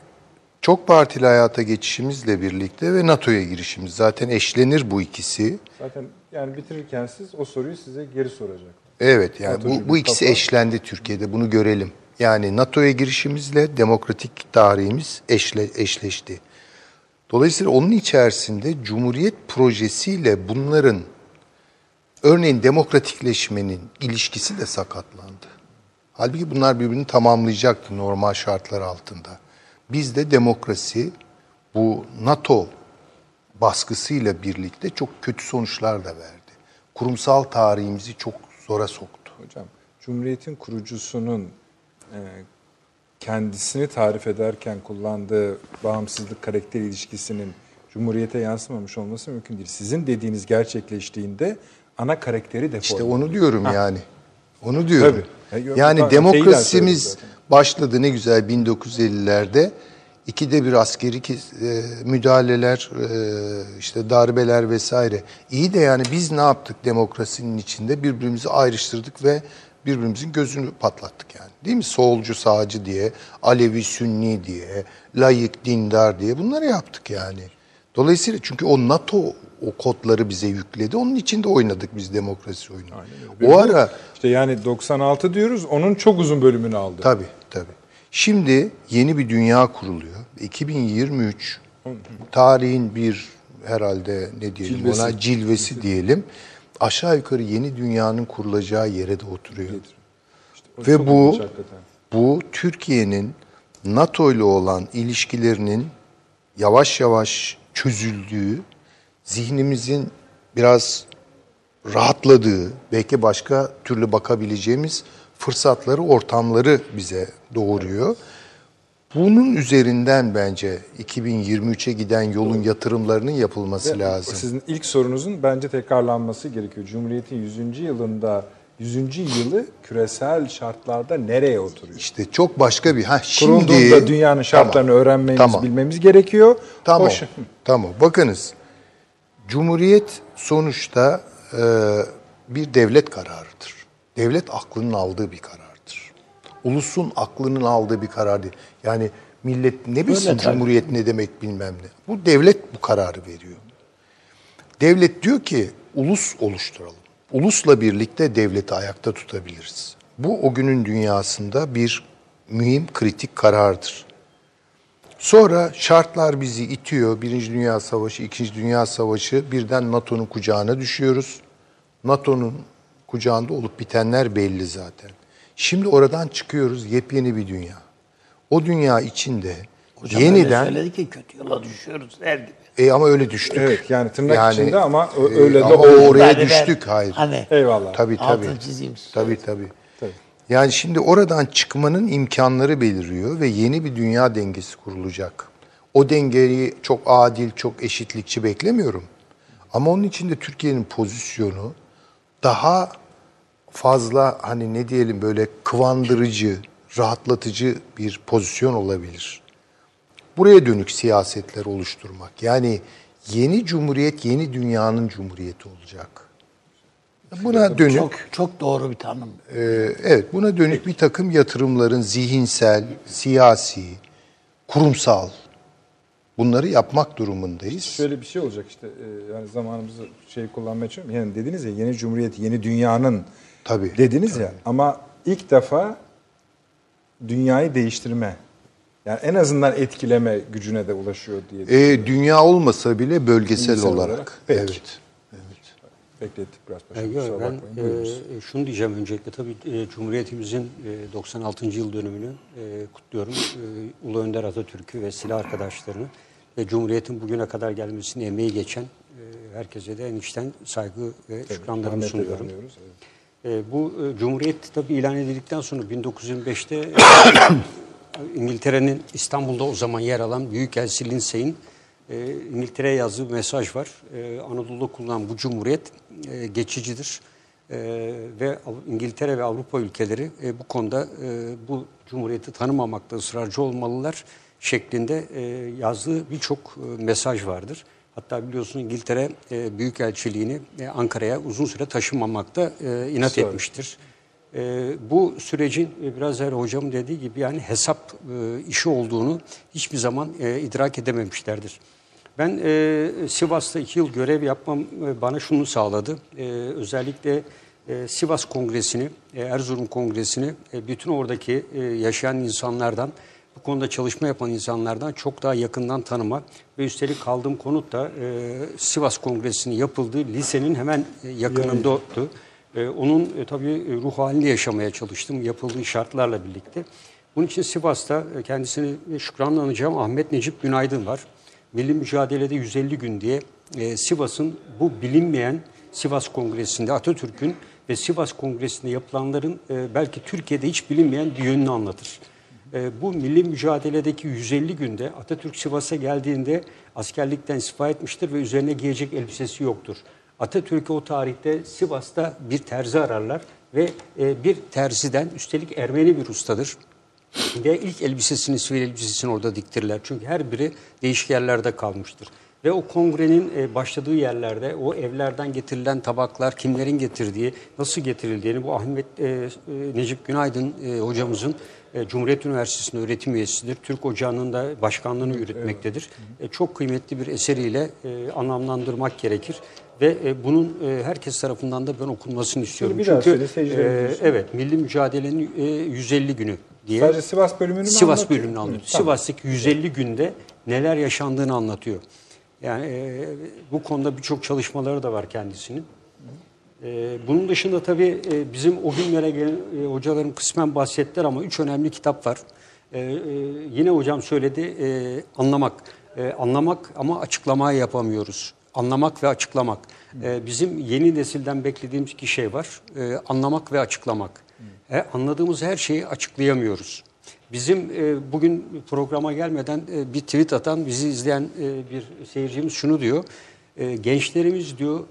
çok partili hayata geçişimizle birlikte ve NATO'ya girişimiz zaten eşlenir bu ikisi. Zaten yani bitirirken siz o soruyu size geri soracak. Evet yani bu, bu ikisi kafa. eşlendi Türkiye'de bunu görelim. Yani NATO'ya girişimizle demokratik tarihimiz eşle, eşleşti. Dolayısıyla onun içerisinde Cumhuriyet projesiyle bunların örneğin demokratikleşmenin ilişkisi de sakatlandı. Halbuki bunlar birbirini tamamlayacaktı normal şartlar altında. Bizde demokrasi bu NATO baskısıyla birlikte çok kötü sonuçlar da verdi. Kurumsal tarihimizi çok zora soktu. Hocam, Cumhuriyet'in kurucusunun e, kendisini tarif ederken kullandığı bağımsızlık karakter ilişkisinin Cumhuriyet'e yansımamış olması mümkün değil. Sizin dediğiniz gerçekleştiğinde ana karakteri deforme. İşte onu diyorum yani. Onu diyorum. Tabii. Yok, Yani de demokrasimiz başladı ne güzel 1950'lerde. İkide bir askeri e, müdahaleler, e, işte darbeler vesaire. İyi de yani biz ne yaptık demokrasinin içinde? Birbirimizi ayrıştırdık ve birbirimizin gözünü patlattık yani. Değil mi? Solcu, sağcı diye, Alevi, Sünni diye, layık, dindar diye bunları yaptık yani. Dolayısıyla çünkü o NATO o kodları bize yükledi. Onun içinde oynadık biz demokrasi oyunu. O ara işte yani 96 diyoruz. Onun çok uzun bölümünü aldı. Tabii tabii. Şimdi yeni bir dünya kuruluyor. 2023 tarihin bir herhalde ne diyelim Cilvesi. ona cilvesi diyelim. Aşağı yukarı yeni dünyanın kurulacağı yere de oturuyor. O Ve bu bu Türkiye'nin NATO ile olan ilişkilerinin yavaş yavaş çözüldüğü, zihnimizin biraz rahatladığı, belki başka türlü bakabileceğimiz fırsatları, ortamları bize doğuruyor. Bunun üzerinden bence 2023'e giden yolun yatırımlarının yapılması lazım. Sizin ilk sorunuzun bence tekrarlanması gerekiyor. Cumhuriyet'in 100. yılında 100. yılı küresel şartlarda nereye oturuyor? İşte çok başka bir ha şimdi Kurulduğunda dünyanın şartlarını Tamam, öğrenmemiz, tamam. bilmemiz gerekiyor. Tamam. Hoş- Tamam. Bakınız. Cumhuriyet sonuçta e, bir devlet kararıdır. Devlet aklının aldığı bir karardır. Ulusun aklının aldığı bir karar değil. Yani millet ne bilsin Öyle tabii. cumhuriyet ne demek bilmem ne. Bu devlet bu kararı veriyor. Devlet diyor ki ulus oluşturalım. Ulusla birlikte devleti ayakta tutabiliriz. Bu o günün dünyasında bir mühim kritik karardır. Sonra şartlar bizi itiyor. Birinci Dünya Savaşı, İkinci Dünya Savaşı birden NATO'nun kucağına düşüyoruz. NATO'nun kucağında olup bitenler belli zaten. Şimdi oradan çıkıyoruz yepyeni bir dünya. O dünya içinde Hocam yeniden söyledi ki kötü yola düşüyoruz der gibi. e ama öyle düştük. Evet yani tırnak içinde ama e, öyle de ama oldu. oraya Yani ben- düştük hayır. Hani Eyvallah. Tabii tabii. altını çizeyim. Tabii tabii. Tabii. Yani şimdi oradan çıkmanın imkanları beliriyor ve yeni bir dünya dengesi kurulacak. O dengeyi çok adil, çok eşitlikçi beklemiyorum. Ama onun için de Türkiye'nin pozisyonu daha fazla hani ne diyelim böyle kıvandırıcı, rahatlatıcı bir pozisyon olabilir. Buraya dönük siyasetler oluşturmak. Yani yeni cumhuriyet yeni dünyanın cumhuriyeti olacak. Buna dönük Çok çok doğru bir tanım. ee, evet, buna dönük bir takım yatırımların zihinsel, siyasi, kurumsal bunları yapmak durumundayız. Şöyle bir şey olacak işte e, yani zamanımızı şey kullanmaya çalışıyorum. Yani dediniz ya yeni cumhuriyet, yeni dünyanın Tabii. dediniz ya ama ilk defa dünyayı değiştirme yani en azından etkileme gücüne de ulaşıyor diye Ee, dünya olmasa bile bölgesel, olarak. olarak. Peki. Evet. beklettik biraz E, paşam. yok, kusura ben. Buyurunuz. e, şunu diyeceğim öncelikle tabii e, Cumhuriyetimizin e, 96. yıl dönümünü e, kutluyorum. E, Ulu Önder Atatürk'ü ve silah arkadaşlarını ve Cumhuriyet'in bugüne kadar gelmesine emeği geçen e, herkese de en içten saygı ve şükranlarımı Rahmetle sunuyorum. evet. E, bu e, Cumhuriyet tabii ilan edildikten sonra 1925'te e, İngiltere'nin İstanbul'da o zaman yer alan Büyükelçi Lindsay'in e, İngiltere'ye yazdığı mesaj var. E, Anadolu'da kurulan bu Cumhuriyet e, geçicidir. E, ve İngiltere ve Avrupa ülkeleri e, bu konuda e, bu Cumhuriyeti tanımamakta ısrarcı olmalılar. şeklinde e, yazdığı birçok e, mesaj vardır. Hatta biliyorsun İngiltere e, Büyükelçiliğini e, Ankara'ya uzun süre taşımamakta e, inat Sonra. etmiştir. E, bu sürecin e, biraz evvel hocamın dediği gibi yani hesap e, işi olduğunu hiçbir zaman e, idrak edememişlerdir. Ben e, Sivas'ta iki yıl görev yapmam e, bana şunu sağladı. E, özellikle e, Sivas Kongresi'ni, e, Erzurum Kongresi'ni e, bütün oradaki e, yaşayan insanlardan, konuda çalışma yapan insanlardan çok daha yakından tanıma ve üstelik kaldığım konut da e, Sivas Kongresi'nin yapıldığı lisenin hemen e, yakınındaydı. E, onun e, tabii e, ruh halini yaşamaya çalıştım yapıldığı şartlarla birlikte. Bunun için Sivas'ta e, kendisini şükranla anacağım Ahmet Necip Günaydın var. Milli Mücadele'de 150 gün diye e, Sivas'ın bu bilinmeyen Sivas Kongresi'nde Atatürk'ün ve Sivas Kongresi'nde yapılanların e, belki Türkiye'de hiç bilinmeyen bir yönünü anlatır. E, bu milli mücadeledeki 150 günde Atatürk Sivas'a geldiğinde askerlikten istifa etmiştir ve üzerine giyecek elbisesi yoktur. Atatürk'ü o tarihte Sivas'ta bir terzi ararlar ve e, bir terziden üstelik Ermeni bir ustadır. Ve ilk elbisesini, sivil elbisesini orada diktirirler. Çünkü her biri değişik yerlerde kalmıştır. Ve o kongrenin e, başladığı yerlerde o evlerden getirilen tabaklar, kimlerin getirdiği, nasıl getirildiğini bu Ahmet e, Necip Günaydın hocamızın e, Cumhuriyet Üniversitesi'nin öğretim üyesidir. Türk Ocağı'nın da başkanlığını yürütmektedir. E, çok kıymetli bir eseriyle e, anlamlandırmak gerekir. Ve e, bunun e, herkes tarafından da ben okunmasını istiyorum. bir Çünkü e, evet Milli Mücadele'nin e, 150 günü diye. Sadece Sivas bölümünü mü Sivas anlatıyor? bölümünü anlatıyor. Hı, tamam. Sivas'taki 150 günde neler yaşandığını anlatıyor. Yani e, bu konuda birçok çalışmaları da var kendisinin. E, bunun dışında tabii e, bizim o günlere gelen e, hocaların kısmen bahsettiler ama üç önemli kitap var. E, e, yine hocam söyledi anlamak. Anlamak ama açıklamayı yapamıyoruz. Anlamak ve açıklamak. Bizim yeni nesilden beklediğimiz iki şey var. Anlamak ve açıklamak. Anladığımız her şeyi açıklayamıyoruz. Bizim bugün programa gelmeden bir tweet atan, bizi izleyen bir seyircimiz şunu diyor. E, gençlerimiz diyor, e,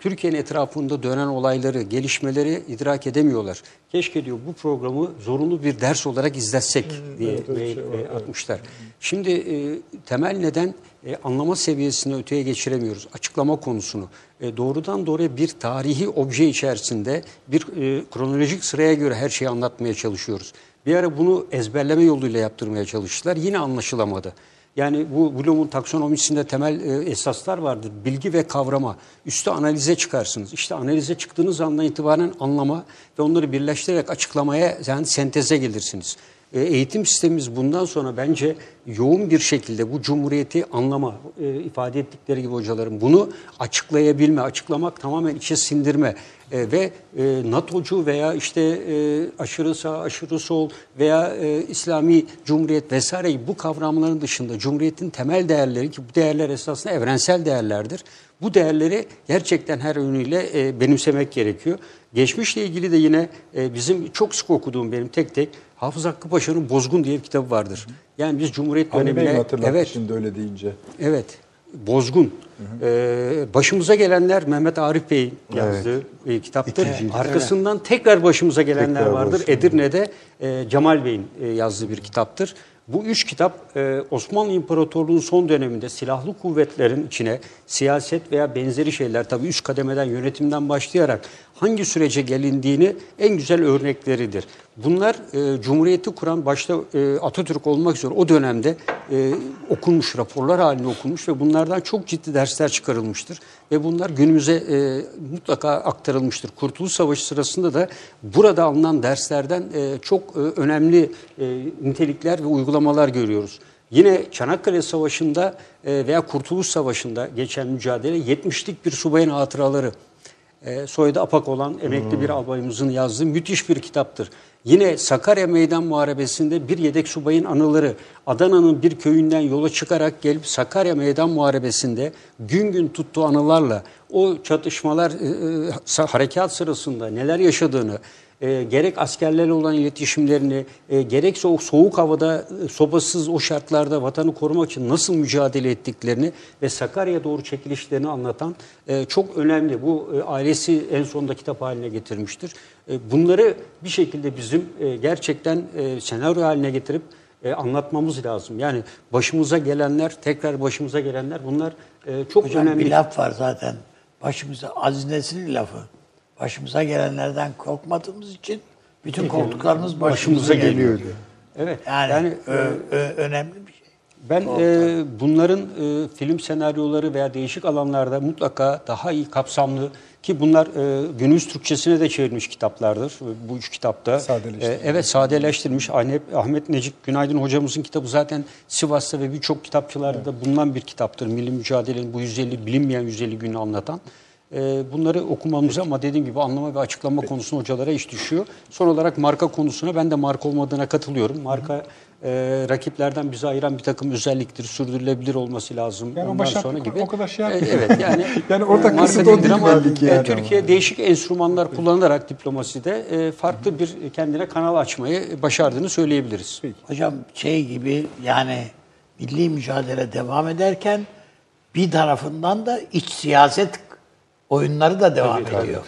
Türkiye'nin etrafında dönen olayları, gelişmeleri idrak edemiyorlar. Keşke diyor bu programı zorunlu bir ders olarak izletsek diye evet, öyle bir mail, şey var, e, evet. atmışlar. Şimdi e, temel neden e, anlama seviyesini öteye geçiremiyoruz. Açıklama konusunu. E, doğrudan doğruya bir tarihi obje içerisinde bir e, kronolojik sıraya göre her şeyi anlatmaya çalışıyoruz. Bir ara bunu ezberleme yoluyla yaptırmaya çalıştılar. Yine anlaşılamadı. Yani bu Bloom'un taksonomisinde temel e, esaslar vardır. Bilgi ve kavrama. Üstü analize çıkarsınız. İşte analize çıktığınız andan itibaren anlama ve onları birleştirerek açıklamaya yani senteze gelirsiniz. E, eğitim sistemimiz bundan sonra bence yoğun bir şekilde bu cumhuriyeti anlama, e, ifade ettikleri gibi hocalarım bunu açıklayabilme, açıklamak tamamen içe sindirme e, ve e, NATO'cu veya işte e, aşırı sağ, aşırı sol veya e, İslami cumhuriyet vesaire bu kavramların dışında cumhuriyetin temel değerleri ki bu değerler esasında evrensel değerlerdir. Bu değerleri gerçekten her yönüyle e, benimsemek gerekiyor. Geçmişle ilgili de yine e, bizim çok sık okuduğum benim tek tek Hafız Hakkı Paşa'nın Bozgun diye bir kitabı vardır. Yani biz Cumhuriyet mi dönemine evet şimdi öyle deyince? Evet. Bozgun. Ee, başımıza gelenler Mehmet Arif Bey'in yazdığı e, kitaptır. Arkasından tekrar başımıza gelenler Tekrar vardır. başımıza. Edirne'de e, Cemal Bey'in e, yazdığı bir kitaptır. Bu üç kitap e, Osmanlı İmparatorluğu'nun son döneminde silahlı kuvvetlerin içine siyaset veya benzeri şeyler tabii üst kademeden yönetimden başlayarak hangi sürece gelindiğini en güzel örnekleridir. Bunlar e, Cumhuriyeti kuran başta e, Atatürk olmak üzere o dönemde e, okunmuş, raporlar halinde okunmuş ve bunlardan çok ciddi dersler çıkarılmıştır. Ve bunlar günümüze e, mutlaka aktarılmıştır. Kurtuluş Savaşı sırasında da burada alınan derslerden e, çok e, önemli e, nitelikler ve uygulamalar görüyoruz. Yine Çanakkale Savaşı'nda e, veya Kurtuluş Savaşı'nda geçen mücadele 70'lik bir subayın hatıraları e, soyadı apak olan emekli bir albayımızın yazdığı müthiş bir kitaptır. Yine Sakarya Meydan Muharebesi'nde bir yedek subayın anıları Adana'nın bir köyünden yola çıkarak gelip Sakarya Meydan Muharebesi'nde gün gün tuttuğu anılarla o çatışmalar e, e, harekat sırasında neler yaşadığını e, gerek askerlerle olan iletişimlerini, e, gerekse o soğuk havada e, sobasız o şartlarda vatanı korumak için nasıl mücadele ettiklerini ve Sakarya'ya doğru çekilişlerini anlatan e, çok önemli. Bu e, ailesi en sonunda kitap haline getirmiştir. E, bunları bir şekilde bizim e, gerçekten e, senaryo haline getirip e, anlatmamız lazım. Yani başımıza gelenler, tekrar başımıza gelenler bunlar e, çok Hocam önemli. bir laf var zaten. Başımıza Aziz Nesin'in lafı. Başımıza gelenlerden korkmadığımız için bütün korktuklarımız başımıza, başımıza geliyor. geliyor. Evet. Yani, yani ö- ö- önemli bir şey. Ben e, bunların e, film senaryoları veya değişik alanlarda mutlaka daha iyi kapsamlı ki bunlar e, günümüz Türkçesine de çevrilmiş kitaplardır. E, Bu üç kitapta. Sadeleştirilmiş. E, evet sadeleştirilmiş. Ahmet, Ahmet Necip Günaydın hocamızın kitabı zaten Sivas'ta ve birçok kitapçılarda da bulunan bir kitaptır. Milli mücadelenin bu 150 bilinmeyen 150 günü anlatan. E, bunları okumamıza ama dediğim gibi anlama ve açıklama konusunda hocalara iş düşüyor. Son olarak marka konusuna ben de marka olmadığına katılıyorum. Marka e, rakiplerden bizi ayıran bir takım özelliktir. Sürdürülebilir olması lazım. Yani Ondan sonra gibi. o kadar şey E, yapmıyor. evet yani. Yani orada e, marka kasıt o değil ama, belli ki e, yani Türkiye değişik enstrümanlar kullanarak diplomaside e, farklı bir kendine kanal açmayı başardığını söyleyebiliriz. Hocam şey gibi yani milli mücadele devam ederken bir tarafından da iç siyaset oyunları da devam ediyor.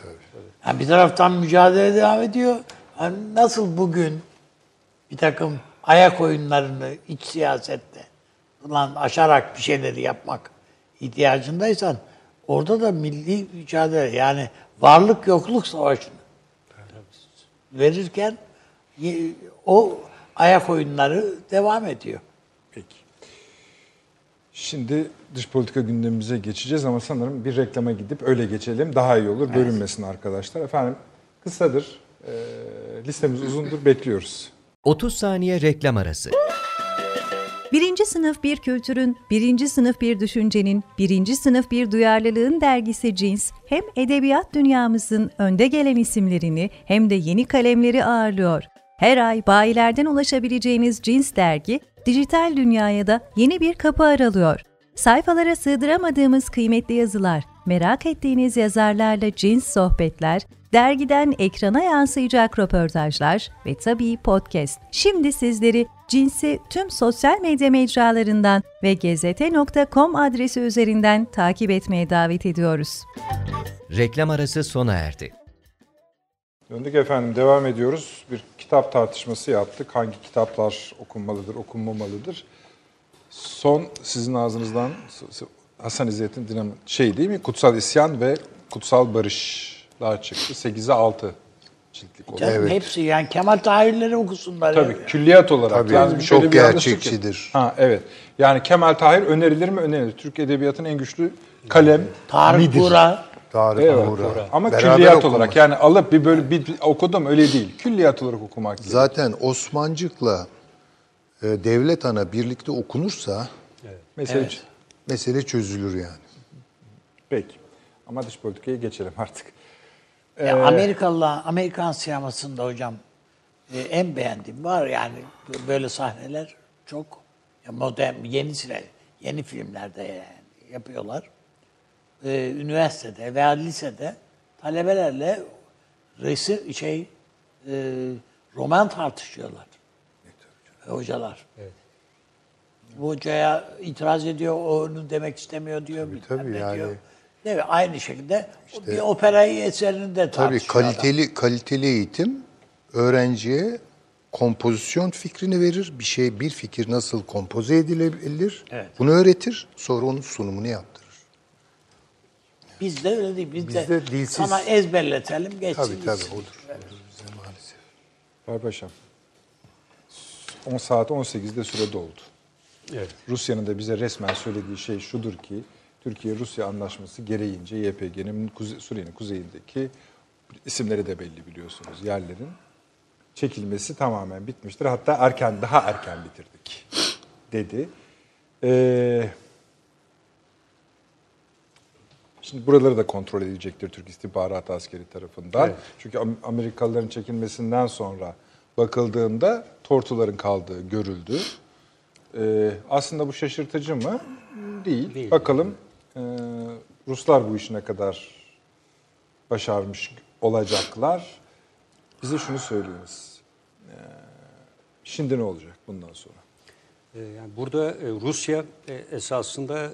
Yani bir taraftan mücadele devam ediyor. Yani nasıl bugün bir takım ayak oyunlarını iç siyasette ulan aşarak bir şeyleri yapmak ihtiyacındaysan orada da milli mücadele yani varlık yokluk savaşını verirken o ayak oyunları devam ediyor. Şimdi dış politika gündemimize geçeceğiz ama sanırım bir reklama gidip öyle geçelim. Daha iyi olur. Bölünmesin arkadaşlar. Efendim kısadır. Ee, listemiz uzundur. Bekliyoruz. 30 saniye reklam arası. Birinci sınıf bir kültürün, birinci sınıf bir düşüncenin, birinci sınıf bir duyarlılığın dergisi Cins, hem edebiyat dünyamızın önde gelen isimlerini hem de yeni kalemleri ağırlıyor. Her ay bayilerden ulaşabileceğiniz Cins dergi, dijital dünyaya da yeni bir kapı aralıyor. Sayfalara sığdıramadığımız kıymetli yazılar, merak ettiğiniz yazarlarla cins sohbetler, dergiden ekrana yansıyacak röportajlar ve tabii podcast. Şimdi sizleri Cins'i tüm sosyal medya mecralarından ve gezete.com adresi üzerinden takip etmeye davet ediyoruz. Reklam arası sona erdi. Döndük efendim devam ediyoruz. Bir kitap tartışması yaptık. Hangi kitaplar okunmalıdır, okunmamalıdır? Son sizin ağzınızdan Hasan İzzettin Dinamo şey değil mi? Kutsal İsyan ve Kutsal Barışlar çıktı. 8'e 6 ciltlik olarak. Canım hepsi yani Kemal Tahirleri okusunlar. Tabii ya. külliyat olarak. Tabii, yani çok şöyle bir yanlışlık gerçekçidir. ki- Ha evet. Yani Kemal Tahir önerilir mi? Önerilir. Türk Edebiyatının en güçlü kalem. Tarık midir. Tarık Evet. Uğur'a. Ama Beraber külliyat okunmuş. olarak yani alıp bir böyle bir, bir okudum öyle değil. Külliyat olarak okumak gerekiyor. Zaten Osmancık'la e, Devlet Ana birlikte okunursa Mesele mesele çözülür yani. Peki. Ama dış politikaya geçelim artık. Ya Amerikalılar, Amerikan sinemasında hocam e, en beğendiğim var yani böyle sahneler çok ya modern, yeni sine, yeni filmlerde yani yapıyorlar. E, üniversitede veya lisede talebelerle resim şey e, roman tartışıyorlar. E, hocalar. Bu hocaya itiraz ediyor, onu demek istemiyor diyor. tabii ne yani. diyor. Değil mi? Aynı şekilde bir operayı eserini de Tabii tartışıyor adam. kaliteli kaliteli eğitim öğrenciye kompozisyon fikrini verir. Bir şey, bir fikir nasıl kompoze edilebilir? Evet. Bunu öğretir. Sonra onun sunumunu yaptırır. Bizde öyle değil. Bizde, Bizde dilsiz- sana ezberletelim geçsin Tabii tabii gitsin. odur. bize maalesef. Barbaşam. 10 saat 18'de süre doldu. Evet. Rusya'nın da bize resmen söylediği şey şudur ki Türkiye-Rusya anlaşması gereğince YPG'nin kuze, Suriye'nin kuzeyindeki isimleri de belli biliyorsunuz yerlerin çekilmesi tamamen bitmiştir. Hatta erken daha erken bitirdik dedi. Ee, Şimdi buraları da kontrol edilecektir Türk İstihbarat Askeri tarafından. Evet. Çünkü Am- Amerikalıların çekilmesinden sonra bakıldığında tortuların kaldığı görüldü. Ee, aslında bu şaşırtıcı mı? Değil. Değil. Bakalım ee, Ruslar bu işine kadar başarmış olacaklar. Bize şunu söylüyoruz. Ee, şimdi ne olacak bundan sonra? Ee, Yani burada e, Rusya e, esasında e,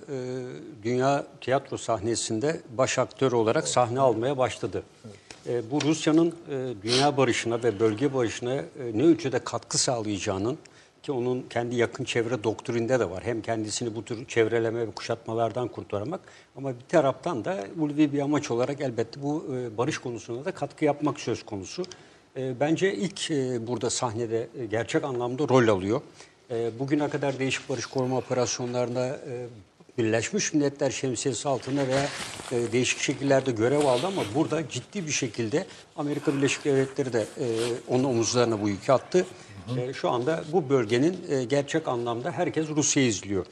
dünya tiyatro sahnesinde baş aktör olarak sahne almaya başladı. Bu Rusya'nın dünya barışına ve bölge barışına ne ölçüde katkı sağlayacağının ki onun kendi yakın çevre doktrinde de var. Hem kendisini bu tür çevreleme ve kuşatmalardan kurtarmak ama bir taraftan da ulvi bir amaç olarak elbette bu barış konusunda da katkı yapmak söz konusu. Bence ilk burada sahnede gerçek anlamda rol alıyor. E, Bugüne kadar değişik barış koruma operasyonlarında e, Birleşmiş Milletler şemsiyesi altında veya e, değişik şekillerde görev aldı ama burada ciddi bir şekilde Amerika Birleşik Devletleri de e, onun omuzlarına bu yükü attı. E, şu anda bu bölgenin e, gerçek anlamda herkes Rusya'yı izliyor.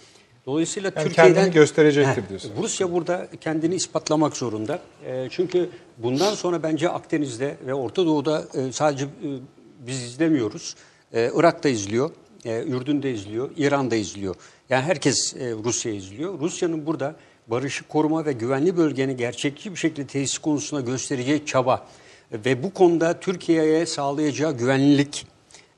Dolayısıyla Yani Türkiye'den kendini gösterecektir Heh, diyorsun. Rusya burada kendini ispatlamak zorunda. E, çünkü bundan sonra bence Akdeniz'de ve Orta Doğu'da e, sadece e, biz izlemiyoruz. E, Irak'ta izliyor, e, Ürdün'de izliyor, İran'da izliyor. Yani herkes e, Rusya izliyor. Rusya'nın burada barışı koruma ve güvenli bölgeni gerçekçi bir şekilde tesis konusunda göstereceği çaba ve bu konuda Türkiye'ye sağlayacağı güvenlilik,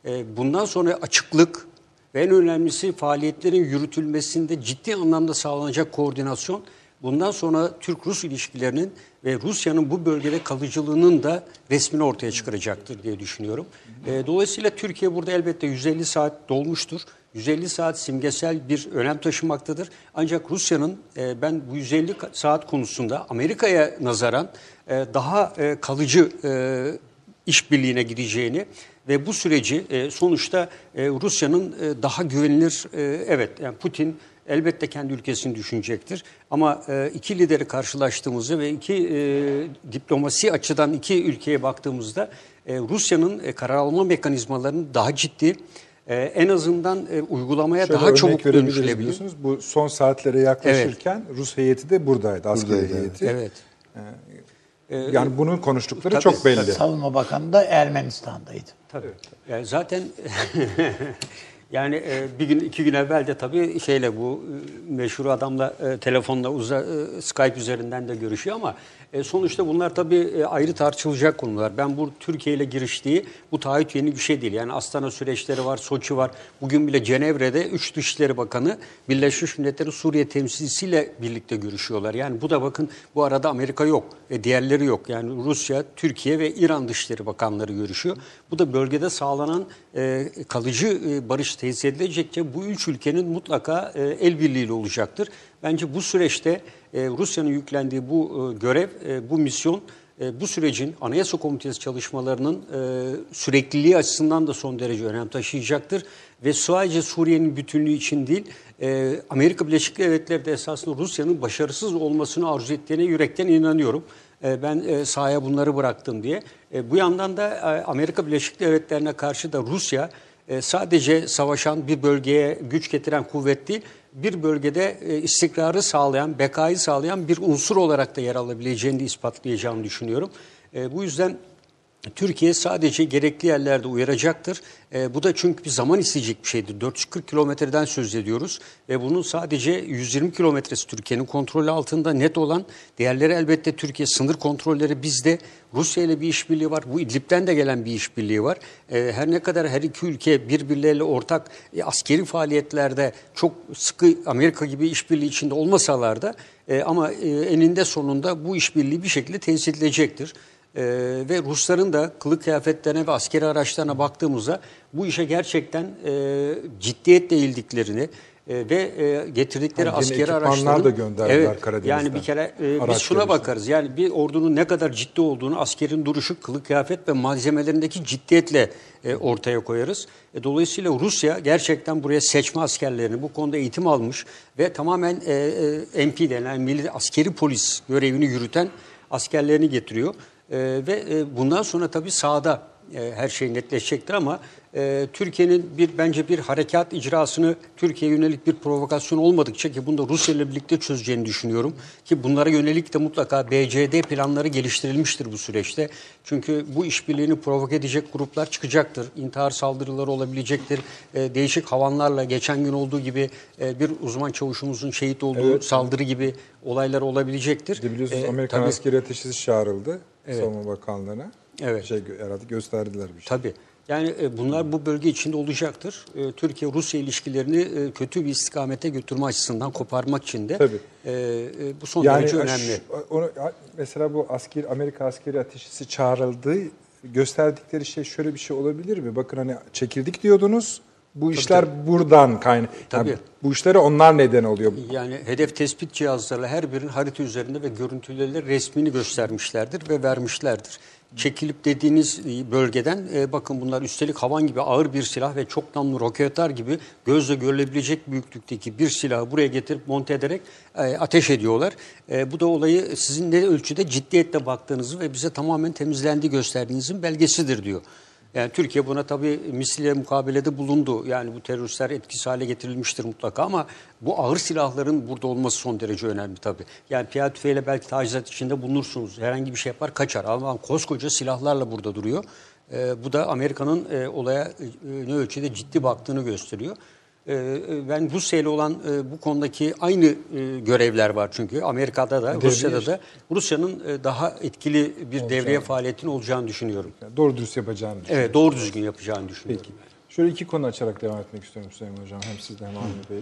e, bundan sonra açıklık ve en önemlisi faaliyetlerin yürütülmesinde ciddi anlamda sağlanacak koordinasyon bundan sonra Türk-Rus ilişkilerinin ve Rusya'nın bu bölgede kalıcılığının da resmini ortaya çıkaracaktır diye düşünüyorum. E, dolayısıyla Türkiye burada elbette 150 saat dolmuştur. 150 saat simgesel bir önem taşımaktadır. Ancak Rusya'nın e, ben bu 150 ka- saat konusunda Amerika'ya nazaran e, daha e, kalıcı e, işbirliğine gideceğini ve bu süreci e, sonuçta e, Rusya'nın e, daha güvenilir e, evet yani Putin elbette kendi ülkesini düşünecektir ama e, iki lideri karşılaştığımızda ve iki e, diplomasi açıdan iki ülkeye baktığımızda e, Rusya'nın e, karar alma mekanizmalarının daha ciddi e, en azından e, uygulamaya Şöyle daha çabuk dönüşülebilir. biliyorsunuz. Bu son saatlere yaklaşırken Rus heyeti de buradaydı, askeri Buradaydı, heyeti. Evet. Yani bunun konuştukları Tabii, çok belli. Savunma Bakanı da Ermenistan'daydı. Tabii. Yani zaten yani e, bir gün iki gün evvel de tabii şeyle bu e, meşhur adamla e, telefonla uza, e, Skype üzerinden de görüşüyor ama e, sonuçta bunlar tabii e, ayrı tartışılacak konular. Ben bu Türkiye ile giriştiği bu taahhüt yeni bir şey değil. Yani Astana süreçleri var, Soçi var. Bugün bile Cenevre'de üç Dışişleri Bakanı Birleşmiş Milletler'in Suriye temsilcisiyle birlikte görüşüyorlar. Yani bu da bakın bu arada Amerika yok ve diğerleri yok. Yani Rusya, Türkiye ve İran Dışişleri Bakanları görüşüyor. Bu da bölgede sağlanan e, kalıcı e, barış tesis edilecekçe bu üç ülkenin mutlaka e, el birliğiyle olacaktır. Bence bu süreçte e, Rusya'nın yüklendiği bu e, görev, e, bu misyon bu sürecin Anayasa Komitesi çalışmalarının sürekliliği açısından da son derece önem taşıyacaktır. Ve sadece Suriye'nin bütünlüğü için değil, Amerika Birleşik Devletleri de esasında Rusya'nın başarısız olmasını arzu ettiğine yürekten inanıyorum. Ben sahaya bunları bıraktım diye. Bu yandan da Amerika Birleşik Devletleri'ne karşı da Rusya sadece savaşan bir bölgeye güç getiren kuvvet değil, bir bölgede e, istikrarı sağlayan, bekayı sağlayan bir unsur olarak da yer alabileceğini de ispatlayacağını düşünüyorum. E, bu yüzden Türkiye sadece gerekli yerlerde uyaracaktır. E, bu da çünkü bir zaman isteyecek bir şeydir. 440 kilometreden söz ediyoruz ve bunun sadece 120 kilometresi Türkiye'nin kontrolü altında net olan. Diğerleri elbette Türkiye sınır kontrolleri bizde. Rusya ile bir işbirliği var. Bu İdlib'den de gelen bir işbirliği var. E, her ne kadar her iki ülke birbirleriyle ortak e, askeri faaliyetlerde çok sıkı Amerika gibi işbirliği içinde olmasalar da e, ama e, eninde sonunda bu işbirliği bir şekilde tesis edilecektir. Ee, ve Rusların da kılık kıyafetlerine ve askeri araçlarına baktığımızda bu işe gerçekten e, ciddiyetle eğildiklerini e, ve e, getirdikleri yeni askeri araçların da gönderdiler evet, Karadeniz'den. Yani bir kere e, biz şuna bakarız. Yani bir ordunun ne kadar ciddi olduğunu askerin duruşu, kılık kıyafet ve malzemelerindeki ciddiyetle e, ortaya koyarız. E, dolayısıyla Rusya gerçekten buraya seçme askerlerini bu konuda eğitim almış ve tamamen e, e, MP denen milli askeri polis görevini yürüten askerlerini getiriyor. E, ve e, bundan sonra tabii sahada e, her şey netleşecektir ama e, Türkiye'nin bir bence bir harekat icrasını Türkiye'ye yönelik bir provokasyon olmadıkça ki bunu da Rusya ile birlikte çözeceğini düşünüyorum ki bunlara yönelik de mutlaka BCD planları geliştirilmiştir bu süreçte. Çünkü bu işbirliğini provoke edecek gruplar çıkacaktır. İntihar saldırıları olabilecektir. E, değişik havanlarla geçen gün olduğu gibi e, bir uzman çavuşumuzun şehit olduğu Evet. saldırı gibi olaylar olabilecektir. De biliyorsunuz E, Amerikan tabii- askeri ateşisi çağrıldı Evet. Savunma Bakanlığı'na. Evet. Şey herhalde gösterdiler bir şey. Tabii. Yani e, bunlar bu bölge içinde olacaktır. E, Türkiye-Rusya ilişkilerini e, kötü bir istikamete götürme açısından koparmak için de Tabii. bu son Yani derece önemli. onu, mesela bu asker Amerika askeri ateşisi çağrıldı. Gösterdikleri şey şöyle bir şey olabilir mi? Bakın hani çekildik diyordunuz. Bu işler buradan kaynak. Tabii. Yani bu işlere onlar neden oluyor. Yani hedef tespit cihazlarıyla her birinin harita üzerinde ve görüntülerle resmini göstermişlerdir ve vermişlerdir. Çekilip dediğiniz bölgeden e, bakın bunlar üstelik havan gibi ağır bir silah ve çok namlu roketler gibi gözle görülebilecek büyüklükteki bir silahı buraya getirip monte ederek e, ateş ediyorlar. E, bu da olayı sizin ne ölçüde ciddiyetle baktığınızı ve bize tamamen temizlendiği gösterdiğinizin belgesidir diyor. Yani Türkiye buna tabii misliye mukabelede bulundu. Yani bu teröristler etkisiz hale getirilmiştir mutlaka ama bu ağır silahların burada olması son derece önemli tabii. Yani piyade tüfeğiyle belki tacizat içinde bulunursunuz. Herhangi bir şey yapar kaçar. Ama koskoca silahlarla burada duruyor. Ee, bu da Amerika'nın e, olaya e, ne ölçüde ciddi baktığını gösteriyor. Ee, ben Rusya ile olan e, bu konudaki aynı e, görevler var çünkü Amerika'da da Rusya'da da Rusya'nın e, daha etkili bir devreye faaliyetinin olacağını düşünüyorum. Yani doğru dürüst yapacağını düşünüyorum. Evet doğru düzgün yapacağını düşünüyorum. Peki. Şöyle iki konu açarak devam etmek istiyorum Süleyman Hocam. Hem sizden hem Avni Bey.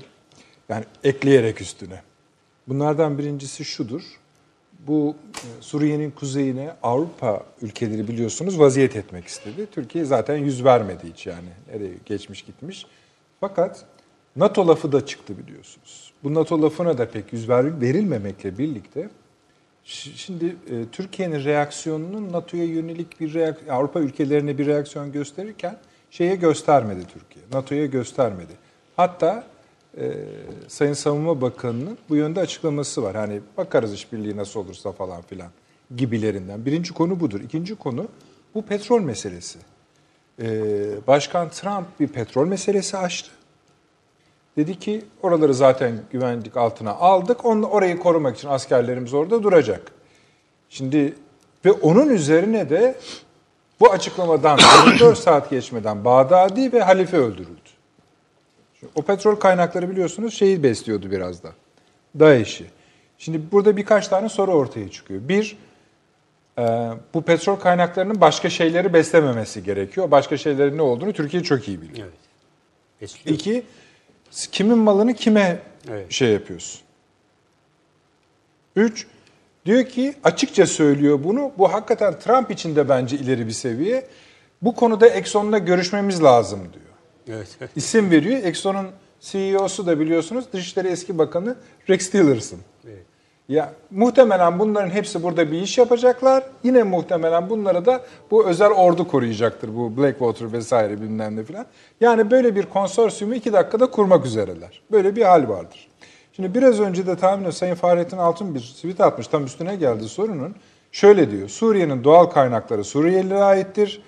Yani ekleyerek üstüne. Bunlardan birincisi şudur. Bu e, Suriye'nin kuzeyine Avrupa ülkeleri biliyorsunuz vaziyet etmek istedi. Türkiye zaten yüz vermedi hiç yani. Nereye geçmiş gitmiş. Fakat NATO lafı da çıktı biliyorsunuz. Bu NATO lafına da pek yüz verilmemekle birlikte şimdi e, Türkiye'nin reaksiyonunun NATO'ya yönelik bir reak Avrupa ülkelerine bir reaksiyon gösterirken şeye göstermedi Türkiye. NATO'ya göstermedi. Hatta e, Sayın Savunma Bakanı'nın bu yönde açıklaması var. Hani bakarız işbirliği nasıl olursa falan filan gibilerinden. Birinci konu budur. İkinci konu bu petrol meselesi. E, Başkan Trump bir petrol meselesi açtı. Dedi ki oraları zaten güvenlik altına aldık. Onu, orayı korumak için askerlerimiz orada duracak. Şimdi ve onun üzerine de bu açıklamadan 24 saat geçmeden Bağdadi ve Halife öldürüldü. Şimdi o petrol kaynakları biliyorsunuz şeyi besliyordu biraz da. DAEŞ'i. Şimdi burada birkaç tane soru ortaya çıkıyor. Bir, e, bu petrol kaynaklarının başka şeyleri beslememesi gerekiyor. Başka şeylerin ne olduğunu Türkiye çok iyi biliyor. Evet. Besliyor. İki, kimin malını kime Evet. şey yapıyorsun? Üç, diyor ki açıkça söylüyor bunu. Bu hakikaten Trump için de bence ileri bir seviye. Bu konuda Exxon'la görüşmemiz lazım diyor. Evet. İsim veriyor. Exxon'un CEO'su da biliyorsunuz Dışişleri Eski Bakanı Rex Tillerson. Ya muhtemelen bunların hepsi burada bir iş yapacaklar. Yine muhtemelen bunları da bu özel ordu koruyacaktır. Bu Blackwater vesaire bilmem ne filan. Yani böyle bir konsorsiyumu iki dakikada kurmak üzereler. Böyle bir hal vardır. Şimdi biraz önce de tahminen Sayın Fahrettin Altun bir tweet atmış. Tam üstüne geldi sorunun. Şöyle diyor. Suriye'nin doğal kaynakları Suriyelilere aittir.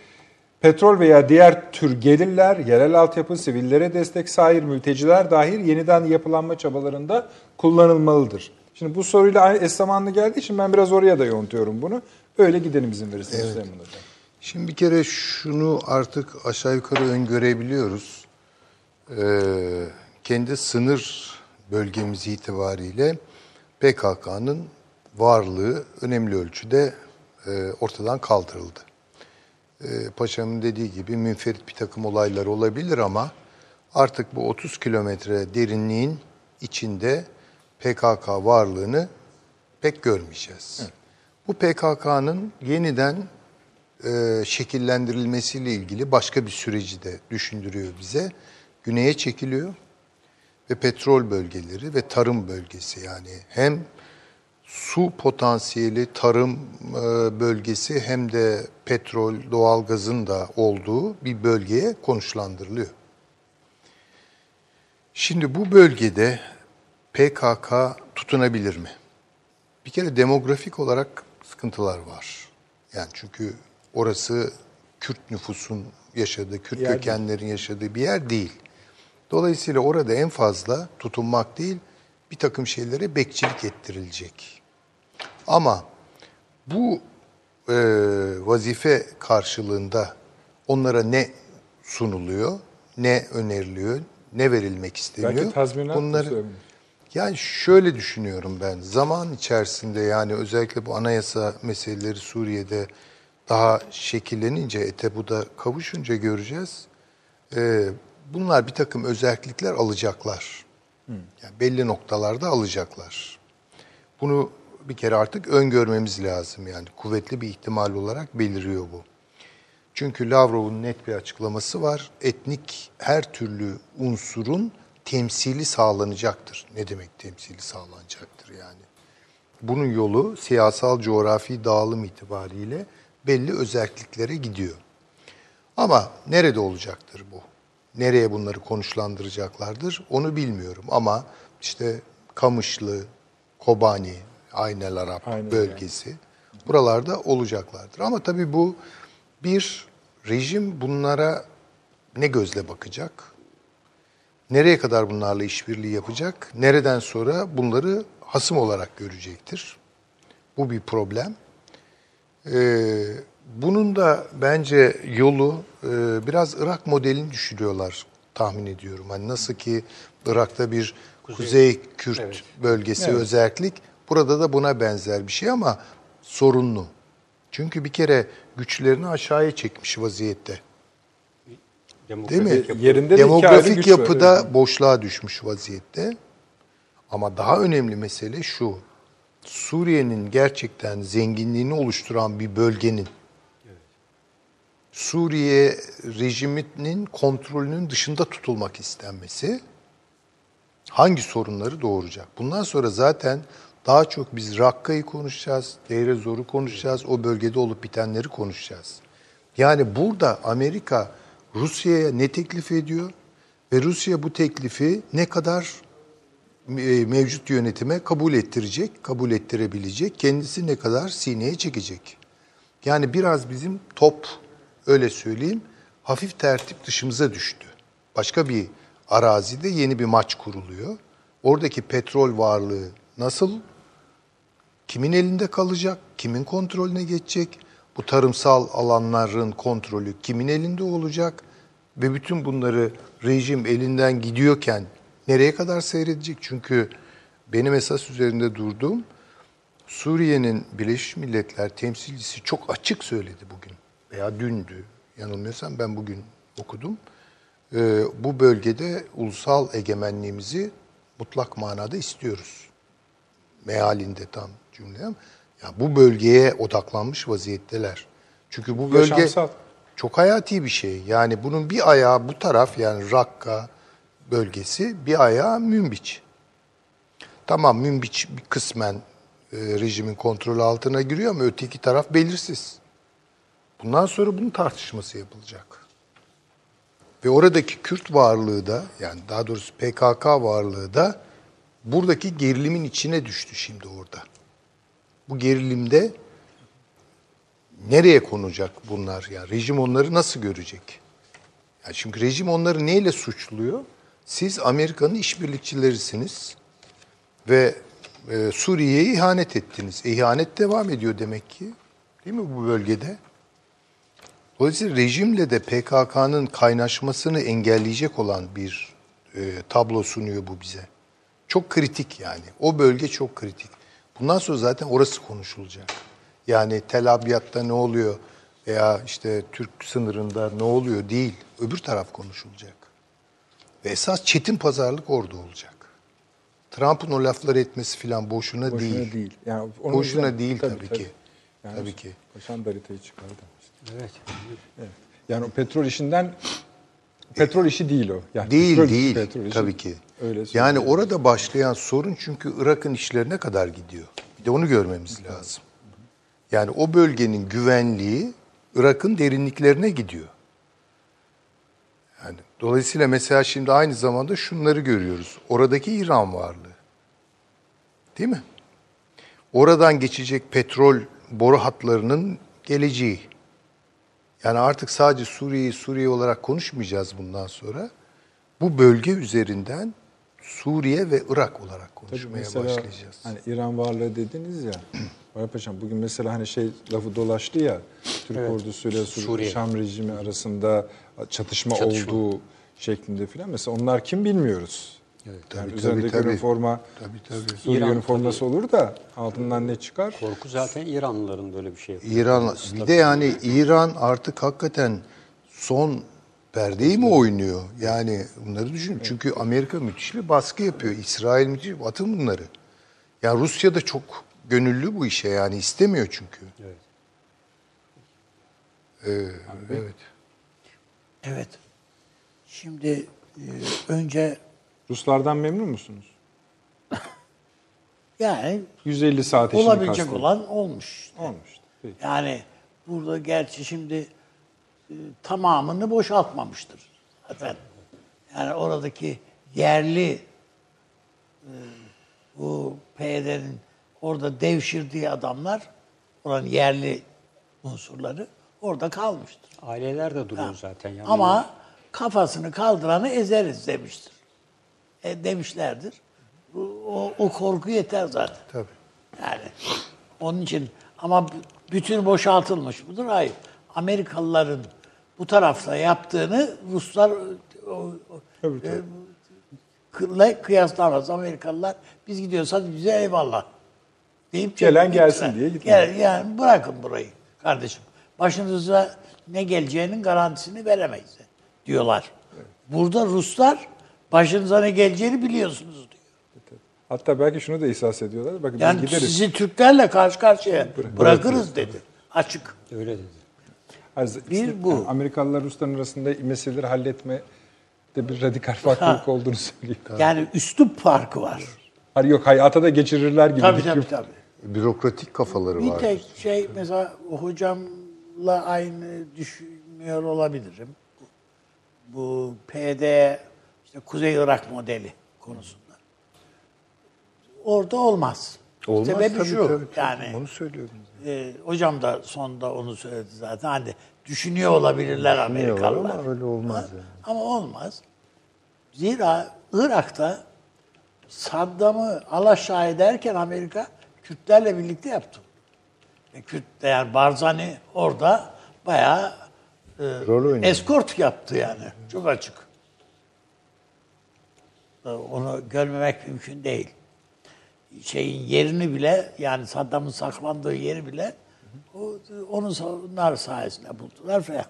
Petrol veya diğer tür gelirler, yerel altyapı, sivillere destek, sair mülteciler dahil yeniden yapılanma çabalarında kullanılmalıdır. Şimdi bu soruyla aynı eş zamanlı geldiği için ben biraz oraya da yontuyorum bunu. Öyle gidelim izin verirseniz Evet. Hocam. Şimdi bir kere şunu artık aşağı yukarı öngörebiliyoruz. Ee, kendi sınır bölgemiz itibariyle PKK'nın varlığı önemli ölçüde e, ortadan kaldırıldı. E, Paşamın dediği gibi münferit bir takım olaylar olabilir ama artık bu 30 kilometre derinliğin içinde PKK varlığını pek görmeyeceğiz. Bu PKK'nın yeniden e, şekillendirilmesiyle ilgili başka bir süreci de düşündürüyor bize. Güneye çekiliyor ve petrol bölgeleri ve tarım bölgesi yani hem su potansiyeli tarım e, bölgesi hem de petrol, doğalgazın da olduğu bir bölgeye konuşlandırılıyor. Şimdi bu bölgede PKK tutunabilir mi? Bir kere demografik olarak sıkıntılar var. Yani çünkü orası Kürt nüfusun yaşadığı, Kürt Yer kökenlerin yaşadığı bir yer değil. Dolayısıyla orada en fazla tutunmak değil, bir takım şeylere bekçilik ettirilecek. Ama bu e, vazife karşılığında onlara ne sunuluyor, ne öneriliyor, ne verilmek isteniyor? Belki tazminat mı Bunları, söylüyorsun? Yani şöyle düşünüyorum ben. Zaman içerisinde yani özellikle bu anayasa meseleleri Suriye'de daha şekillenince, ete bu da kavuşunca göreceğiz. Ee, bunlar bir takım özellikler alacaklar. Yani belli noktalarda alacaklar. Bunu bir kere artık öngörmemiz lazım yani. Kuvvetli bir ihtimal olarak beliriyor bu. Çünkü Lavrov'un net bir açıklaması var. Etnik her türlü unsurun temsili sağlanacaktır. Ne demek temsili sağlanacaktır yani? Bunun yolu siyasal coğrafi dağılım itibariyle belli özelliklere gidiyor. Ama nerede olacaktır bu? Nereye bunları konuşlandıracaklardır onu bilmiyorum. Ama işte Kamışlı, Kobani, Aynel Arap Aynen bölgesi buralarda olacaklardır. Ama tabii bu bir rejim bunlara ne gözle bakacak? Nereye kadar bunlarla işbirliği yapacak? Nereden sonra bunları hasım olarak görecektir? Bu bir problem. Ee, bunun da bence yolu e, biraz Irak modelini düşünüyorlar tahmin ediyorum. Hani nasıl ki Irak'ta bir Kuzey, Kürt bölgesi özellik, burada da buna benzer bir şey ama sorunlu. Çünkü bir kere güçlerini aşağıya çekmiş vaziyette. Değil mi? Demokratik yapı- Yerinde Demografik var, yapıda evet. boşluğa düşmüş vaziyette. Ama daha önemli mesele şu. Suriye'nin gerçekten zenginliğini oluşturan bir bölgenin Suriye rejiminin kontrolünün dışında tutulmak istenmesi hangi sorunları doğuracak? Bundan sonra zaten daha çok biz Rakka'yı konuşacağız, Deir Zor'u konuşacağız, o bölgede olup bitenleri konuşacağız. Yani burada Amerika Rusya'ya ne teklif ediyor ve Rusya bu teklifi ne kadar e, mevcut yönetime kabul ettirecek, kabul ettirebilecek, kendisi ne kadar sineye çekecek. Yani biraz bizim top, öyle söyleyeyim, hafif tertip dışımıza düştü. Başka bir arazide yeni bir maç kuruluyor. Oradaki petrol varlığı nasıl, kimin elinde kalacak, kimin kontrolüne geçecek, bu tarımsal alanların kontrolü kimin elinde olacak ve bütün bunları rejim elinden gidiyorken nereye kadar seyredecek? Çünkü benim esas üzerinde durduğum Suriye'nin Birleşmiş Milletler temsilcisi çok açık söyledi bugün veya dündü. Yanılmıyorsam ben bugün okudum. Ee, bu bölgede ulusal egemenliğimizi mutlak manada istiyoruz. Mealinde tam cümle ama ya bu bölgeye odaklanmış vaziyetteler. Çünkü bu bölge Yaşamsal. Çok hayati bir şey. Yani bunun bir ayağı bu taraf yani Rakka bölgesi, bir ayağı Münbiç. Tamam Münbiç kısmen e, rejimin kontrolü altına giriyor ama öteki taraf belirsiz. Bundan sonra bunun tartışması yapılacak. Ve oradaki Kürt varlığı da yani daha doğrusu PKK varlığı da buradaki gerilimin içine düştü şimdi orada. Bu gerilimde nereye konacak bunlar? Yani rejim onları nasıl görecek? Yani çünkü rejim onları neyle suçluyor? Siz Amerika'nın işbirlikçilerisiniz ve e, Suriye'ye ihanet ettiniz. E, ihanet devam ediyor demek ki. Değil mi bu bölgede? Dolayısıyla rejimle de PKK'nın kaynaşmasını engelleyecek olan bir e, tablo sunuyor bu bize. Çok kritik yani. O bölge çok kritik. Bundan sonra zaten orası konuşulacak. Yani Tel Abyad'da ne oluyor veya işte Türk sınırında ne oluyor değil. Öbür taraf konuşulacak. Ve esas çetin pazarlık orada olacak. Trump'ın o lafları etmesi filan boşuna, Boşuna değil. değil. Yani onun Boşuna yüzden- değil tabii, ki. Yani tabii ki. Paşam da haritayı çıkardı. Evet. Evet. Yani o petrol işinden petrol işi değil o. Yani Değil petrol- değil petrol işi- tabii ki. Öyle yani orada başlayan sorun çünkü Irak'ın işlerine kadar gidiyor. Bir de onu görmemiz lazım. Yani o bölgenin güvenliği Irak'ın derinliklerine gidiyor. Yani dolayısıyla mesela şimdi aynı zamanda şunları görüyoruz. Oradaki İran varlığı. Değil mi? Oradan geçecek petrol boru hatlarının geleceği. Yani artık sadece Suriye'yi Suriye olarak konuşmayacağız bundan sonra. Bu bölge üzerinden Suriye ve Irak olarak Tabii konuşmaya mesela başlayacağız. Hani İran varlığı dediniz ya. Bayram Paşam bugün mesela hani şey lafı dolaştı ya. Türk ordusuyla Sur- Suriye. Şam rejimi arasında çatışma, Çatışma. olduğu şeklinde filan. Mesela onlar kim bilmiyoruz. Evet, yani Tabii, üzerindeki tabii, tabii. üniforma Tabii, tabii. Suriye İran, üniforması olur da altından ne çıkar? Korku zaten İranlıların böyle bir şey yapıyor. İran bir de yani İran artık hakikaten son perdeyi mi oynuyor? Yani bunları düşünün. Çünkü Amerika müthiş bir baskı yapıyor. İsrail müthiş. Atın bunları. Yani Rusya da çok gönüllü bu işe yani istemiyor çünkü. Evet. Ee, evet. Evet. Şimdi e, önce Ruslardan memnun musunuz? yani 150 saat olabilecek kastediyorum. olan olmuş. işte. Olmuş. Peki. Yani burada gerçi şimdi tamamını boşaltmamıştır zaten. Yani oradaki yerli e, bu PYD'nin orada devşirdiği adamlar oranın yerli unsurları orada kalmıştır. Aileler de duruyor zaten. Yani Ama kafasını kaldıranı ezeriz demiştir. E, demişlerdir. Bu- O, o korku yeter zaten. Tabii. Yani onun için ama bütün boşaltılmış mıdır? Hayır. Amerikalıların bu tarafta yaptığını Ruslar o, o, Tabii, tabii. e, kı- kıyaslamaz Amerikalılar. Biz gidiyoruz hadi bize eyvallah. Deyip Gelen gelsin gittiler. diye gittiler. Gel, yani bırakın burayı kardeşim. Başınıza ne geleceğinin garantisini veremeyiz diyorlar. Burada Ruslar başınıza ne geleceğini biliyorsunuz diyor. Hatta belki şunu da ihsas ediyorlar. Bakın Yani biz gideriz. sizi Türklerle karşı karşıya bırakırız dedi. Açık. öyle dedi. Bir bu. Amerikalılar Rusların arasında meseleleri halletme de bir radikal farklılık olduğunu söylüyor. Yani üslup farkı var. Hayır yok hayata da geçirirler gibi. Tabii bir tabii şey. tabii. Bürokratik kafaları Bir var. tek şey mesela hocamla aynı düşünmüyor olabilirim. Bu PD işte Kuzey Irak modeli konusunda. Orada olmaz. Olmaz Sebebi tabii, şu. tabii, tabii. Yani Onu söylüyorum. e, hocam da sonunda onu söyledi zaten. Hani düşünüyor olabilirler Amerikalılar. ama öyle olmaz yani. Ama olmaz. Zira Irak'ta Saddam'ı alaşağı ederken Amerika Kürtlerle birlikte yaptı. E, Kürt yani Barzani orada bayağı e, Rol eskort yaptı yani. Çok açık. E, Onu görmemek mümkün değil. Şeyin yerini bile yani Saddam'ın saklandığı yeri bile o, onun sayesinde buldular falan.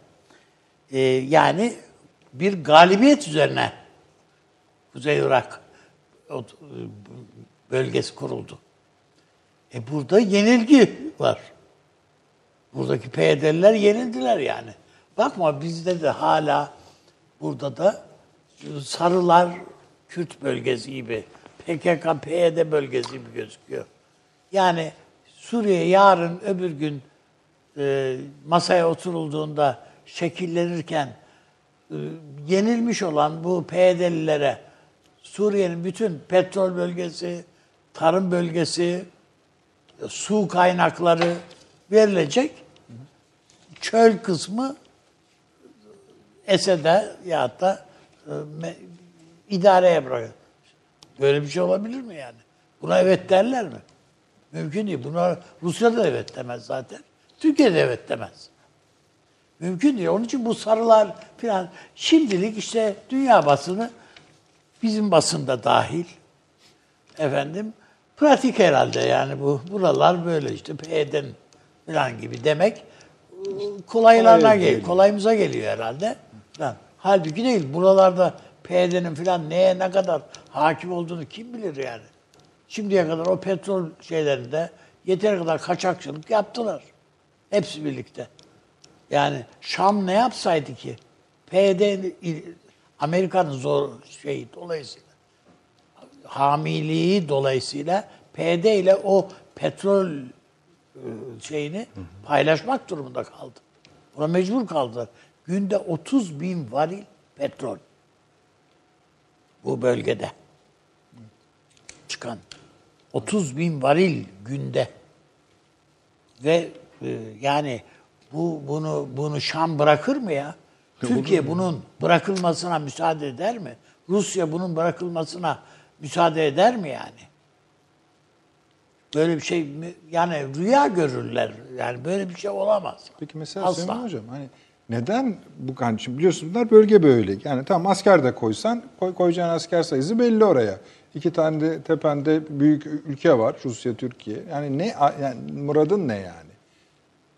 E, yani bir galibiyet üzerine Kuzey Irak bölgesi kuruldu. E burada yenilgi var. Buradaki PYD'liler yenildiler yani. Bakma bizde de hala burada da sarılar Kürt bölgesi gibi, PKK, PYD bölgesi gibi gözüküyor. Yani Suriye yarın öbür gün e, masaya oturulduğunda şekillenirken e, yenilmiş olan bu PYD'lilere Suriye'nin bütün petrol bölgesi, tarım bölgesi, su kaynakları verilecek. Çöl kısmı Esed'e ya da e, me- idareye bırakın. Böyle bir şey olabilir mi yani? Buna evet derler mi? Mümkün değil. Buna Rusya da evet demez zaten. Türkiye de evet demez. Mümkün değil. Onun için bu sarılar falan şimdilik işte dünya basını bizim basında dahil efendim pratik herhalde yani bu buralar böyle işte PYD'nin falan gibi demek kolaylarına Kolay geliyor. Kolayımıza geliyor herhalde. Falan. Halbuki değil. Buralarda PYD'nin falan neye ne kadar hakim olduğunu kim bilir yani. Şimdiye kadar o petrol şeylerinde yeter kadar kaçakçılık yaptılar. Hepsi birlikte. Yani Şam ne yapsaydı ki? PYD Amerika'nın zor şey dolayısıyla hamiliği dolayısıyla PD ile o petrol e, şeyini paylaşmak durumunda kaldı. Buna mecbur kaldılar. Günde 30 bin varil petrol bu bölgede çıkan 30 bin varil günde ve e, yani bu bunu bunu Şam bırakır mı ya? Türkiye bunun bırakılmasına müsaade eder mi? Rusya bunun bırakılmasına müsaade eder mi yani? Böyle bir şey yani rüya görürler. Yani böyle bir şey olamaz. Peki mesela Asla. Süleyman Hocam hani neden bu hani şimdi biliyorsunuz bunlar bölge böyle. Yani tamam asker de koysan koy, koyacağın asker sayısı belli oraya. İki tane de tepende büyük ülke var Rusya, Türkiye. Yani ne yani muradın ne yani?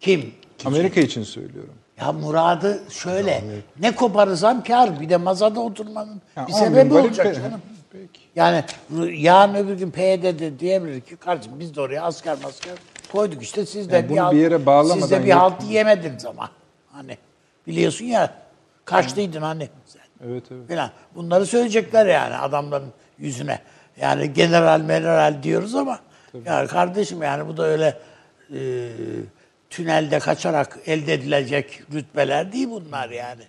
Kim? Amerika için söylüyorum. Ya muradı şöyle. Ne koparırsam kar. Bir de masada oturmanın Ha, bir 10 bin sebebi olacak pe- canım. Peki. Yani yarın öbür gün PYD'de diyebilir ki kardeşim biz de oraya asker masker koyduk işte siz de Yani bir, bunu bir yere bağlamadan siz de bir halt yemediniz ama. Hani biliyorsun ya kaçtıydın hani sen Evet evet. filan. Bunları söyleyecekler yani adamların yüzüne. Yani general general diyoruz ama yani kardeşim yani bu da öyle e, tünelde kaçarak elde edilecek rütbeler değil bunlar yani.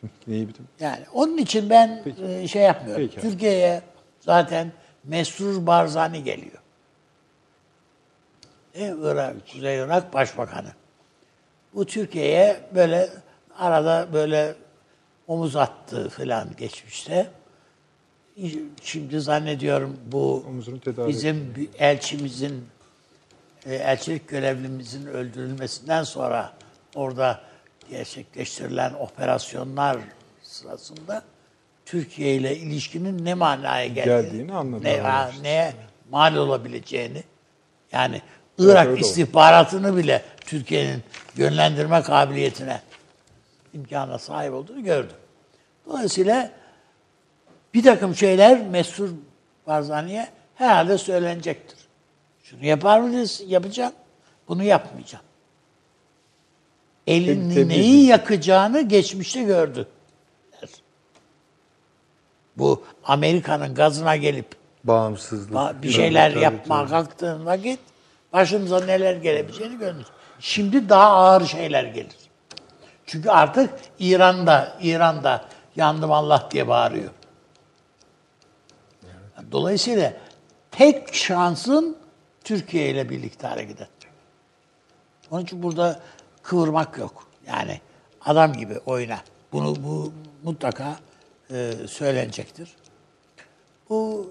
Kim, neyi bitim? Yani onun için ben e, şey yapmıyorum. Peki. Türkiye'ye zaten Mesrur Barzani geliyor. E, Irak, Kuzey Irak Başbakanı. Bu Türkiye'ye böyle arada böyle omuz attı falan geçmişte. Şimdi zannediyorum bu bizim bir elçimizin e, elçilik görevlimizin öldürülmesinden sonra orada gerçekleştirilen operasyonlar sırasında Türkiye ile ilişkinin ne manaya geldiğini, Geldiğini ne, neye mal olabileceğini yani Irak oldu. istihbaratını bile Türkiye'nin yönlendirme kabiliyetine imkana sahip olduğunu gördüm. Dolayısıyla bir takım şeyler Mesur Barzani'ye herhalde söylenecektir. Şunu yapar mıyız? Yapacağım. Bunu yapmayacağım. Elini Tebrik neyi yakacağını geçmişte gördü. Bu Amerika'nın gazına gelip Bağımsızlık. ba- bir şeyler Tabii, yapmaya tabii. kalktığın vakit başımıza neler gelebileceğini gördük. Şimdi daha ağır şeyler gelir. Çünkü artık İran'da İran'da yandım Allah diye bağırıyor. Dolayısıyla tek şansın Türkiye ile birlikte hareket etmek. Onun için burada kıvırmak yok. Yani adam gibi oyna. Bunu bu mutlaka e, söylenecektir. Bu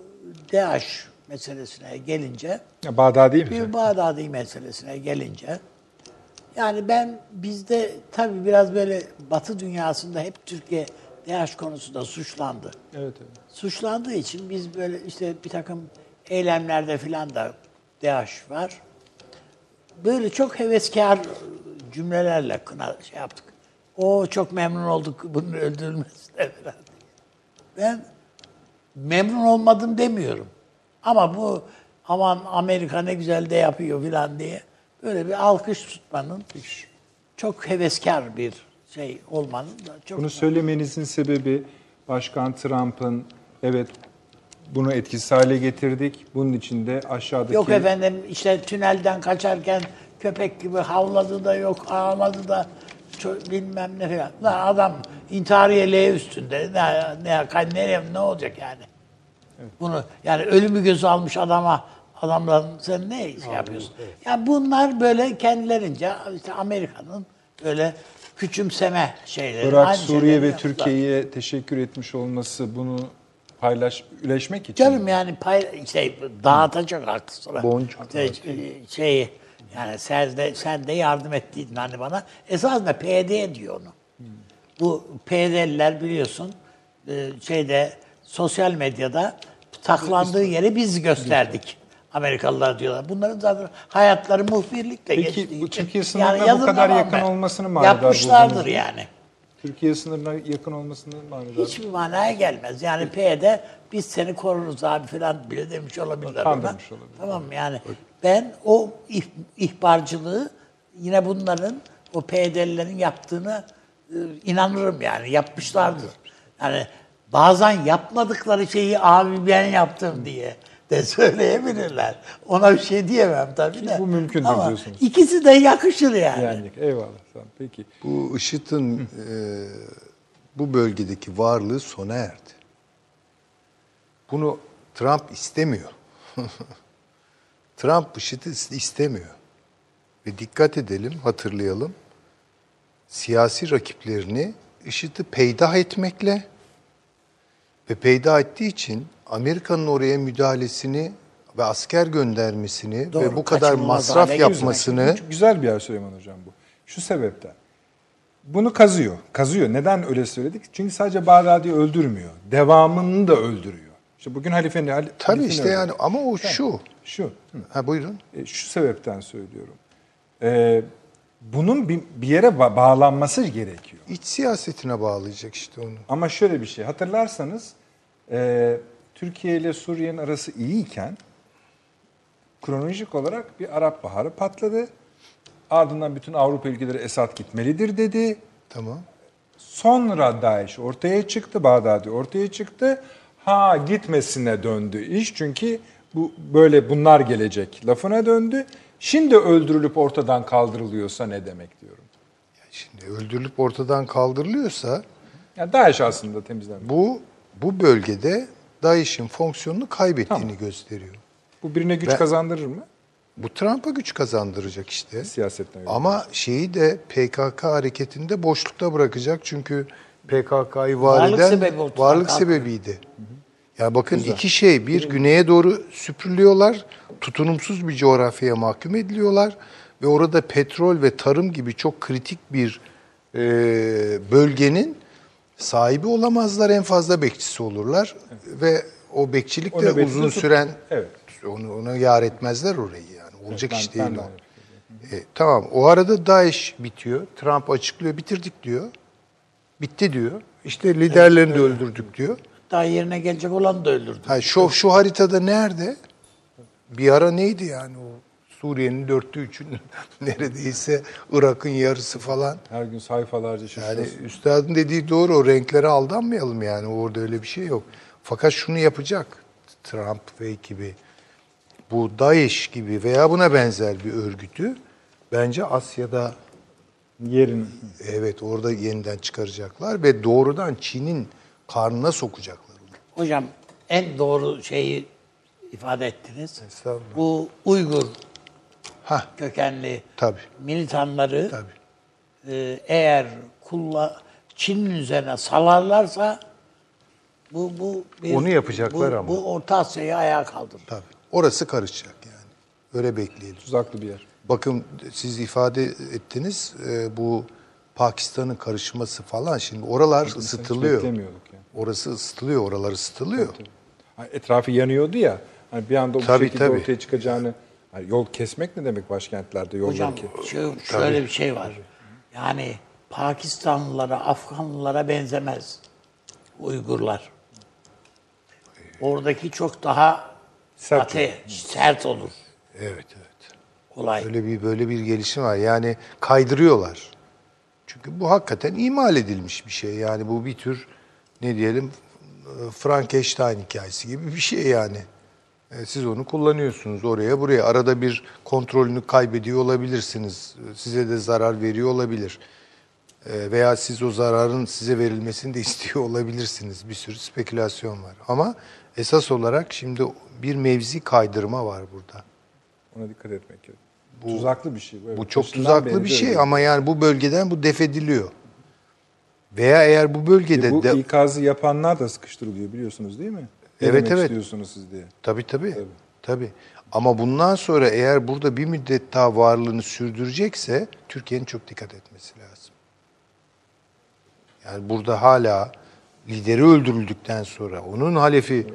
DAEŞ meselesine gelince Ya Bağdadi mi? bir Bağdadi meselesine gelince yani ben bizde tabii biraz böyle Batı dünyasında hep Türkiye DAEŞ konusunda suçlandı. Evet evet. Suçlandığı için biz böyle işte bir takım eylemlerde filan da DAEŞ var. Böyle çok heveskar cümlelerle kına şey yaptık. O çok memnun olduk bunun öldürülmesine falan. Ben memnun olmadım demiyorum. Ama bu aman Amerika ne güzel de yapıyor filan diye böyle bir alkış tutmanın çok heveskar bir şey olmanın da çok Bunu söylemenizin sebebi Başkan Trump'ın evet bunu etkisiz hale getirdik. Bunun içinde aşağıdaki Yok efendim işte tünelden kaçarken köpek gibi havladı da yok ağladı da bilmem ne falan. Lan adam intihariye L üstünde. Ne, ne, nereye, ne olacak yani? Bunu yani ölümü göze almış adama adamların sen ne şey yapıyorsun? Yani bunlar böyle kendilerince işte Amerika'nın böyle küçümseme şeyleri. Irak, aynı Suriye ve. Türkiye'ye teşekkür etmiş olması bunu paylaş, üleşmek için. Canım yani pay, şey, dağıtacak aklı sıra. Boncuk İşte, e, şeyi yani sen de, sen de yardım ettiydin hani bana. Esasında PD diyor onu. Bu PD'liler biliyorsun e, şeyde sosyal medyada taklandığı yeri biz gösterdik. Amerikalılar diyorlar. Bunların zaten hayatları muhbirlikle Peki, geçtiği bu için. Türkiye sınırına bu yazın kadar yakın ben- olmasını manidar Yapmışlardır buldunuz yani. Türkiye sınırına yakın olmasını manidar. Hiçbir manaya gelmez. Yani P'de biz seni koruruz abi falan bile demiş olabilirler. Kandırmış ona. olabilir. Tamam mı? yani ben o ih- ihbarcılığı yine bunların o PYD'lilerin yaptığını e, inanırım yani yapmışlardır. Yani bazen yapmadıkları şeyi abi ben yaptım diye de söyleyebilirler. Ona bir şey diyemem tabii de. bu mümkündür Ama diyorsunuz. ikisi de yakışır yani. Yani eyvallah. Tamam, peki. Bu IŞİD'in e, bu bölgedeki varlığı sona erdi. Bunu Trump istemiyor. Trump IŞİD'i istemiyor. Ve dikkat edelim, hatırlayalım. Siyasi rakiplerini IŞİD'i peydah etmekle ve peydah ettiği için Amerika'nın oraya müdahalesini ve asker göndermesini Doğru, ve bu kadar masraf yapmasını Çok güzel bir yer Süleyman Hocam bu. Şu sebepten. Bunu kazıyor. Kazıyor. Neden öyle söyledik? Çünkü sadece Bağdadi'yi öldürmüyor. Devamını da öldürüyor. İşte bugün halifeni... hal- Tabii halifeni işte öldürüyor. yani ama o şu. Şu. Hı. Ha buyurun. E, şu sebepten söylüyorum. E, bunun bir, bir yere ba- bağlanması gerekiyor. İç siyasetine bağlayacak işte onu. Ama şöyle bir şey. Hatırlarsanız e, Türkiye ile Suriye'nin arası iyiyken kronolojik olarak bir Arap Baharı patladı. Ardından bütün Avrupa ülkeleri Esad gitmelidir dedi. Tamam. Sonra Daesh ortaya çıktı, Bağdadi ortaya çıktı. Ha gitmesine döndü iş çünkü bu böyle bunlar gelecek lafına döndü. Şimdi öldürülüp ortadan kaldırılıyorsa ne demek diyorum. Şimdi öldürülüp ortadan kaldırılıyorsa Yani Daesh aslında temizlenmiş. bu bu bölgede DAEŞ'in fonksiyonunu kaybettiğini gösteriyor. Bu birine güç Ben- kazandırır mı? Bu Trump'a güç kazandıracak işte. Siyasetten öyle. Ama şeyi de PKK hareketinde boşlukta bırakacak çünkü PKK'yı var Varlık eden sebebi varlık Trump. sebebiydi. Ya bakın iki şey bir güneye doğru süpürülüyorlar, tutunumsuz bir coğrafyaya mahkum ediliyorlar ve orada petrol ve tarım gibi çok kritik bir e, bölgenin sahibi olamazlar en fazla bekçisi olurlar ve o bekçilik de uzun de tut- süren Evet. onu ona yar etmezler orayı yani olacak ben- iş ben değil de o. aynı E, tamam o arada DAEŞ bitiyor. Trump açıklıyor bitirdik diyor. Bitti diyor. İşte liderlerini de öldürdük diyor. Daha yerine gelecek olanı da öldürdü. Ha, şu, şu haritada nerede? Bir ara neydi yani o Suriye'nin dörtte üçünün neredeyse Irak'ın yarısı falan. Her gün sayfalarca Yani şaşırıyorsun. üstadın dediği doğru o renklere aldanmayalım yani orada öyle bir şey yok. Fakat şunu yapacak Trump ve ekibi. Bu DAEŞ gibi veya buna benzer bir örgütü bence Asya'da Yerin evet orada yeniden çıkaracaklar ve doğrudan Çin'in karnına sokacaklar onu. Hocam en doğru şeyi ifade ettiniz. Bu Uygur Hah kökenli tabii militanları tabii. e, eğer kulla Çin'in üzerine salarlarsa bu bu bir- Onu yapacaklar bu, ama. Bu Orta Asya'yı ayağa kaldırır. Tabii. Orası karışacak yani. Öyle bekleyelim. tuzaklı bir yer. Bakın siz ifade ettiniz e, bu Pakistan'ın karışması falan şimdi oralar Hiç ısıtılıyor. beklemiyorduk yani. Orası ısıtılıyor, oralar ısıtılıyor. Hani etrafı yanıyordu ya. Hani bir anda bu Tabii, şekilde tabii. ortaya çıkacağını hani yol kesmek ne demek başkentlerde yolları Hocam ki? şu, şöyle bir şey var. Yani Pakistanlılara, Afganlılara benzemez Uygurlar. Oradaki çok daha Sert ate, sert olur Evet, evet. olay. Öyle bir böyle bir gelişim var. Yani kaydırıyorlar. Çünkü bu hakikaten imal edilmiş bir şey. Yani bu bir tür ne diyelim e, Frankenstein hikayesi gibi bir şey yani. E, Siz onu kullanıyorsunuz oraya buraya. Arada bir kontrolünü kaybediyor olabilirsiniz. E, Size de zarar veriyor olabilir. E, Veya siz o zararın size verilmesini de istiyor olabilirsiniz. Bir sürü spekülasyon var. Ama esas olarak şimdi bir mevzi kaydırma var burada. Ona dikkat etmek gerekiyor. tuzaklı bir şey. Evet. Bu çok tuzaklı bir şey öyle. ama yani bu bölgeden bu def ediliyor. Veya eğer bu bölgede E bu de ikazı yapanlar da sıkıştırılıyor biliyorsunuz değil mi? Ne Evet, demek evet. istiyorsunuz siz diye. tabii tabii. Tabii. Ama bundan sonra eğer burada bir müddet daha varlığını sürdürecekse Türkiye'nin çok dikkat etmesi lazım. Yani burada hala lideri öldürüldükten sonra, onun halefi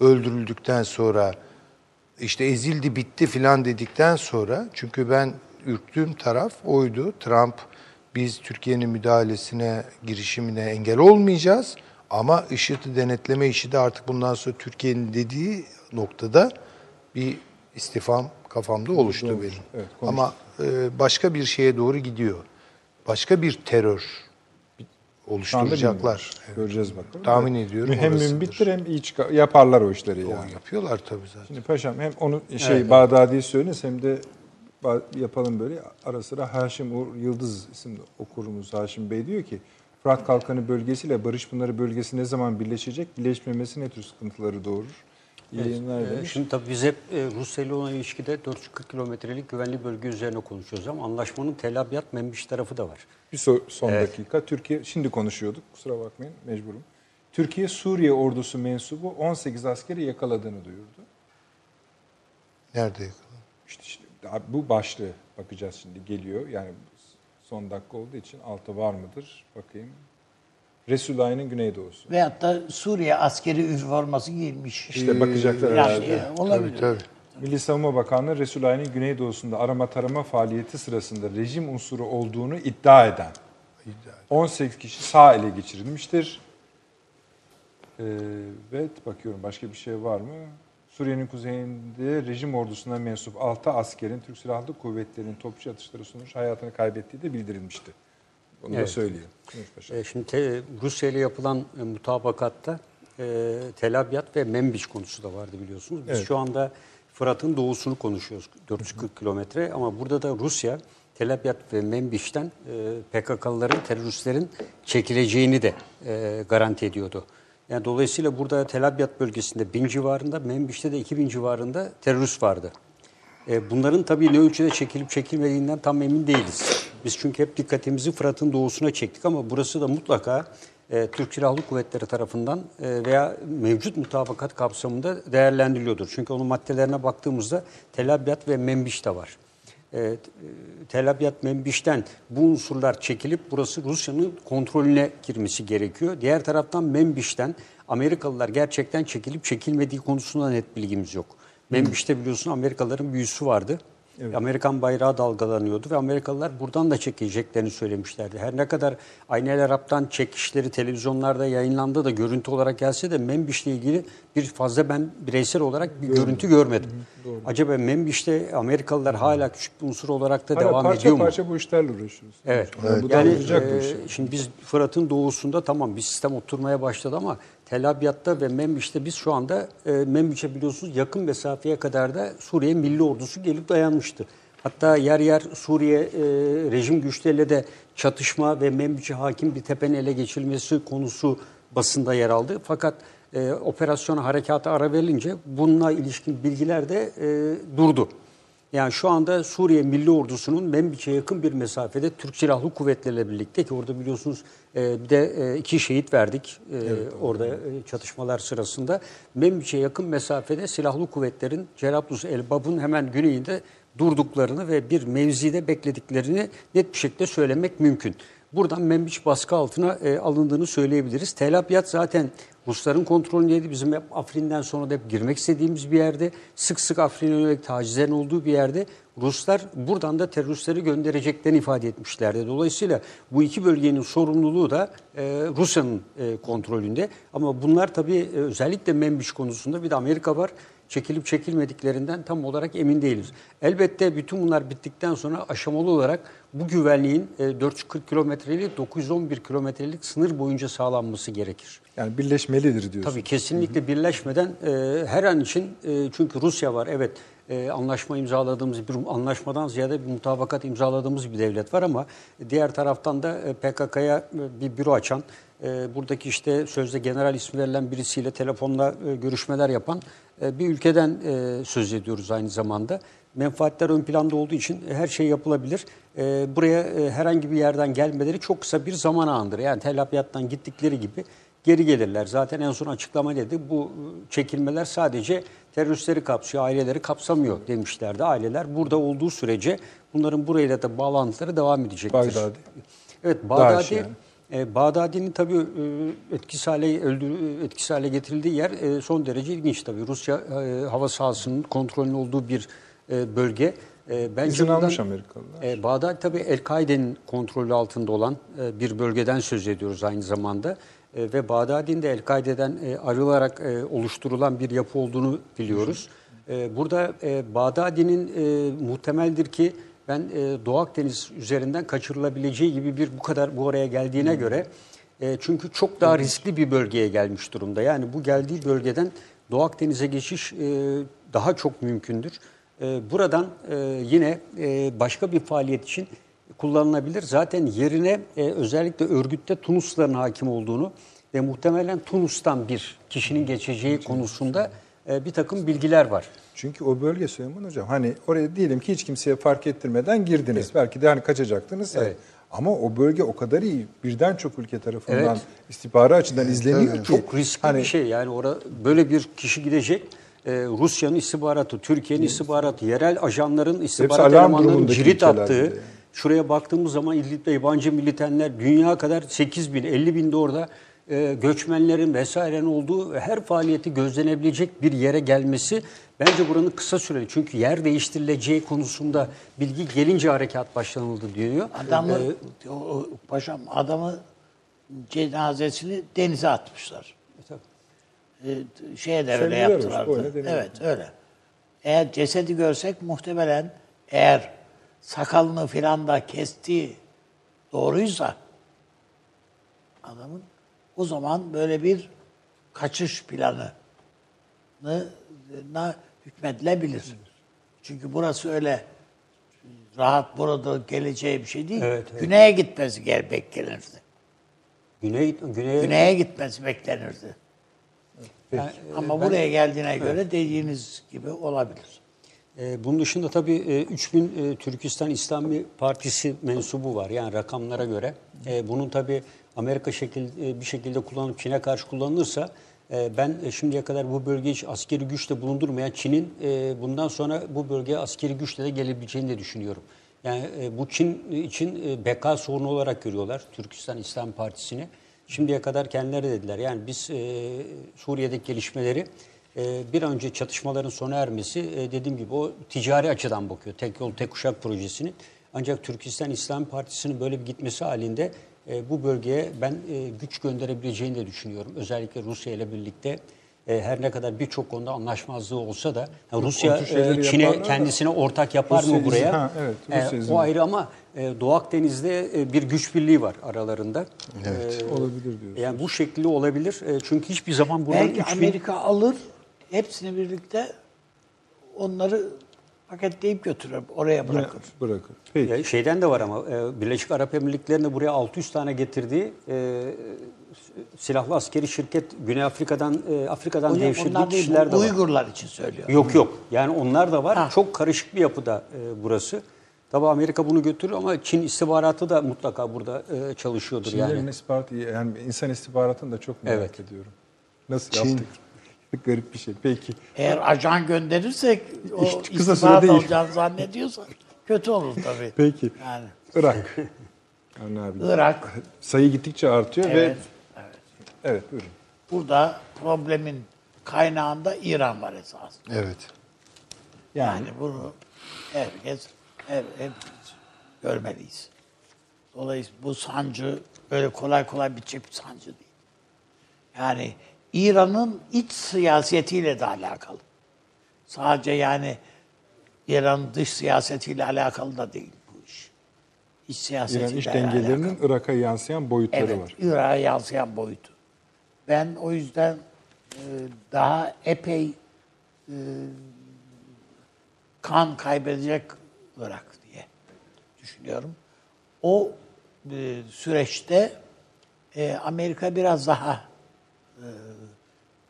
öldürüldükten sonra işte ezildi bitti filan dedikten sonra çünkü ben ürktüğüm taraf oydu. Trump biz Türkiye'nin müdahalesine, girişimine engel olmayacağız ama IŞİD'i denetleme işi de artık bundan sonra Türkiye'nin dediği noktada bir istifam kafamda oluştu benim. Evet, ama e, başka bir şeye doğru gidiyor. Başka bir terör oluşturacaklar. bilmiyoruz. Göreceğiz bakalım. Tahmin Evet. ediyorum Hem mümbittir hem iyi çıkar. Yaparlar o işleri O yani. yapıyorlar tabii zaten. Şimdi paşam hem onu şey Bağdadi'yi söyleriz hem de yapalım böyle ara sıra Haşim Uğur Yıldız isimli okurumuz Haşim Bey diyor ki Fırat Kalkanı bölgesiyle Barış Pınarı bölgesi ne zaman birleşecek? Birleşmemesi ne tür sıkıntıları doğurur? Yayınlar Ee, demiş. Şimdi tabii biz hep e, Rusya ile olan ilişkide 440 kilometrelik güvenli bölge üzerine konuşuyoruz ama anlaşmanın Tel Abyad Membiş tarafı da var. Bir so- son dakika. Türkiye şimdi konuşuyorduk. Kusura bakmayın mecburum. Türkiye Suriye ordusu mensubu 18 askeri yakaladığını duyurdu. Nerede yakaladın? İşte, işte bu başlığı bakacağız şimdi geliyor. Yani son dakika olduğu için altı var mıdır? Bakayım. Resulayn'ın güneydoğusu. Veyahut da Suriye askeri üniforması giyilmiş. İşte bakacaklar Yani, herhalde. e, olabilir. Tabii tabii. Milli Savunma Bakanlığı Resulayn'ın güneydoğusunda arama tarama faaliyeti sırasında rejim unsuru olduğunu iddia eden 18 kişi sağ ele geçirilmiştir. Ee, evet bakıyorum başka bir şey var mı? Suriye'nin kuzeyinde rejim ordusuna mensup 6 askerin Türk Silahlı Kuvvetleri'nin topçu atışları sonucu hayatını kaybettiği de bildirilmişti. Onu da Evet. söyleyeyim. Buyur paşam. E, Şimdi te- Rusya ile yapılan e, mutabakatta e, Tel Abyad ve Membiş konusu da vardı biliyorsunuz. Biz Evet. şu anda Fırat'ın doğusunu konuşuyoruz 440 kilometre ama burada da Rusya Tel Abyad ve Membiş'ten e, PKK'lıların, teröristlerin çekileceğini de e, garanti ediyordu. Yani dolayısıyla burada Tel Abyad bölgesinde 1000 civarında, Membiş'te de 2000 civarında terörist vardı. E, bunların tabii ne ölçüde çekilip çekilmediğinden tam emin değiliz. Biz çünkü hep dikkatimizi Fırat'ın doğusuna çektik ama burası da mutlaka e, Türk Silahlı Kuvvetleri tarafından e, veya mevcut mutabakat kapsamında değerlendiriliyordur. Çünkü onun maddelerine baktığımızda Tel Abyad ve Membiş de var. E, Tel Abyad Membiş'ten bu unsurlar çekilip burası Rusya'nın kontrolüne girmesi gerekiyor. Diğer taraftan Membiş'ten Amerikalılar gerçekten çekilip çekilmediği konusunda net bilgimiz yok. Membiş'te biliyorsun Amerikalıların büyüsü vardı. Amerikan bayrağı dalgalanıyordu ve Amerikalılar buradan da çekeceklerini söylemişlerdi. Her ne kadar Aynı El Arap'tan çekişleri televizyonlarda yayınlandı da görüntü olarak gelse de Membiş'le ilgili bir fazla ben bireysel olarak bir görüntü görmedim. Acaba Membiş'te Amerikalılar hala küçük bir unsur olarak da Hala devam parça ediyor mu? parça bu işlerle uğraşıyoruz. Evet. Yani bu da Yani olacak bu e, iş. şimdi biz Fırat'ın doğusunda tamam bir sistem oturmaya başladı ama Tel Abyad'da ve Membiş'te biz şu anda e, Membiş'e biliyorsunuz yakın mesafeye kadar da Suriye Milli Ordusu gelip dayanmıştı. Hatta yer yer Suriye e, rejim güçleriyle de çatışma ve Membiş'e hakim bir tepenin ele geçirilmesi konusu basında yer aldı. Fakat e, operasyona harekata ara verilince bununla ilişkin bilgiler de e, durdu. Yani şu anda Suriye Milli Ordusu'nun Membiç'e yakın bir mesafede Türk Silahlı Kuvvetleri'yle birlikte ki orada biliyorsunuz e, bir de e, iki şehit verdik e, orada e, çatışmalar sırasında. Membiç'e yakın mesafede Silahlı Kuvvetlerin Cerablus Elbab'ın hemen güneyinde durduklarını ve bir mevzide beklediklerini net bir şekilde söylemek mümkün. Buradan Membiç baskı altına e, alındığını söyleyebiliriz. Tel Abyad zaten Rusların kontrolündeydi. Bizim hep Afrin'den sonra da hep girmek istediğimiz bir yerde. Sık sık Afrin'e yönelik tacizlerin olduğu bir yerde. Ruslar buradan da teröristleri göndereceklerini ifade etmişlerdi. Dolayısıyla bu iki bölgenin sorumluluğu da e, Rusya'nın e, kontrolünde. Ama bunlar tabii e, özellikle Membiş konusunda bir de Amerika var çekilip çekilmediklerinden tam olarak emin değiliz. Elbette bütün bunlar bittikten sonra aşamalı olarak bu güvenliğin e, 440 kilometrelik 911 kilometrelik sınır boyunca sağlanması gerekir. Yani birleşmelidir diyorsun. Tabii kesinlikle birleşmeden e, her an için e, çünkü Rusya var evet e, anlaşma imzaladığımız bir anlaşmadan ziyade bir mutabakat imzaladığımız bir devlet var ama diğer taraftan da PKK'ya bir büro açan e, buradaki işte sözde general ismi verilen birisiyle telefonla e, görüşmeler yapan e, bir ülkeden e, söz ediyoruz aynı zamanda. Menfaatler ön planda olduğu için her şey yapılabilir. E, buraya e, herhangi bir yerden gelmeleri çok kısa bir zaman ağındır. Yani Tel Abyad'dan gittikleri gibi geri gelirler. Zaten en son açıklama dedi. Bu çekilmeler sadece teröristleri kapsıyor, aileleri kapsamıyor demişlerdi. Aileler burada olduğu sürece bunların burayla da bağlantıları devam edecektir. Bağdadi. Evet, Bağdadi. yani. E, Bağdadi'nin tabii e, etkisiz hale, öldür, etkisiz hale getirildiği yer e, son derece ilginç tabii. Rusya e, hava sahasının kontrolünün olduğu bir e, bölge. E, bence İzin almış Amerikalılar. e, Bağdat tabii El-Kaide'nin kontrolü altında olan e, bir bölgeden söz ediyoruz aynı zamanda. E, ve Bağdadi'nin de El-Kaide'den e, ayrılarak e, oluşturulan bir yapı olduğunu biliyoruz. E, burada e, Bağdadi'nin e, muhtemeldir ki ben e, Doğu Akdeniz üzerinden kaçırılabileceği gibi bir bu kadar bu oraya geldiğine göre e, çünkü çok daha riskli bir bölgeye gelmiş durumda. Yani bu geldiği bölgeden Doğu Akdeniz'e geçiş e, daha çok mümkündür. E, buradan e, yine e, başka bir faaliyet için kullanılabilir. Zaten yerine e, özellikle örgütte Tunusların hakim olduğunu ve muhtemelen Tunus'tan bir kişinin geçeceği konusunda e, bir takım bilgiler var. Çünkü o bölge Süleyman Hocam hani oraya diyelim ki hiç kimseye fark ettirmeden girdiniz. Belki de hani kaçacaktınız. Evet. Ama o bölge o kadar iyi birden çok ülke tarafından Evet. istihbari açıdan izleniyor ki. Çok riskli hani bir şey yani orada böyle bir kişi gidecek. e, Rusya'nın istihbaratı, Türkiye'nin istihbaratı, yerel ajanların istihbarat elemanlarının cirit attığı, yani. şuraya baktığımız zaman İdlib'de yabancı militenler dünya kadar 8 bin, 50 bin de orada e, göçmenlerin vesairenin olduğu her faaliyeti gözlenebilecek bir yere gelmesi bence buranın kısa süreli. Çünkü yer değiştirileceği konusunda bilgi gelince harekat başlanıldı diyor. Adamı, E, o, o- paşam adamı cenazesini denize atmışlar. tabii. e, şeye de öyle yaptılardı. öyle evet öyle. Eğer cesedi görsek muhtemelen eğer sakalını filan da kestiği doğruysa adamın o zaman böyle bir kaçış planı na hükmedilebilir. Çünkü burası öyle rahat burada geleceği bir şey değil. Evet, evet. Güneye gitmesi gel beklenirdi. Güney, güneye, Güneye gitmesi beklenirdi. Yani, Ama ben- buraya geldiğine göre dediğiniz gibi olabilir. E, bunun dışında tabii e, 3000 e, Türkistan İslami Partisi mensubu var. Yani rakamlara göre. E, bunun tabii Amerika şekil, e, bir şekilde kullanıp Çin'e karşı kullanılırsa e, ben e, şimdiye kadar bu bölgeye hiç askeri güçle bulundurmayan Çin'in bundan sonra bu bölgeye askeri güçle de gelebileceğini de düşünüyorum. Yani bu Çin için beka sorunu olarak görüyorlar Türkistan İslam Partisi'ni. Şimdiye kadar kendileri dediler. Yani biz Suriye'deki gelişmeleri bir önce çatışmaların sona ermesi dediğim gibi o ticari açıdan bakıyor. Tek yol tek kuşak projesinin. Ancak Türkistan İslam Partisi'nin böyle bir gitmesi halinde e, bu bölgeye ben e, güç gönderebileceğini de düşünüyorum. Özellikle Rusya ile birlikte e, her ne kadar birçok konuda anlaşmazlığı olsa da ya Rusya e, Çin'e yaparlar da- kendisine ortak yapar Rusya mı buraya? izin- ha, evet, E, izin- o ayrı ama e, Doğu Akdeniz'de e, bir güç birliği var aralarında. Evet. E, Olabilir diyorsun. yani bu şekilde olabilir. E, çünkü hiçbir zaman buradan Belki 3000 Amerika alır, hepsini birlikte onları paketleyip götürür, oraya bırakır. Bırakır. Peki. Ya şeyden de var ama e, Birleşik Arap Emirlikleri'nde buraya 600 tane getirdiği e, silahlı askeri şirket Güney Afrika'dan e, Afrika'dan Hocam devşirdiği kişiler de var. Uygurlar için söylüyor. Yok yok. Yani onlar da var. Ha. Çok karışık bir yapıda e, burası. Tabii Amerika bunu götürür ama Çin istihbaratı da mutlaka burada e, çalışıyordur Çinlerin yani. istihbaratı, yani insan istihbaratını da çok merak Evet. ediyorum. Nasıl Çin- yaptık? Garip bir şey. Peki. Eğer ajan gönderirsek o İşte kısa istihbarat alacağını zannediyorsa kötü olur tabii. Peki. Yani Irak. Abi. Irak, Sayı gittikçe artıyor evet, ve evet. evet buyurun. Burada problemin kaynağında İran var esas. Evet. Yani, bunu herkes, hep, hep görmeliyiz. Dolayısıyla bu sancı öyle kolay kolay bitecek bir sancı değil. Yani İran'ın iç siyasetiyle de alakalı. Sadece yani İran'ın dış siyasetiyle alakalı da değil bu iş. İç siyasetiyle İran iç dengelerinin Irak'a yansıyan boyutları Evet, var. Irak'a yansıyan boyutu. Ben o yüzden e, daha epey e, kan kaybedecek Irak diye düşünüyorum. O e, süreçte Amerika biraz daha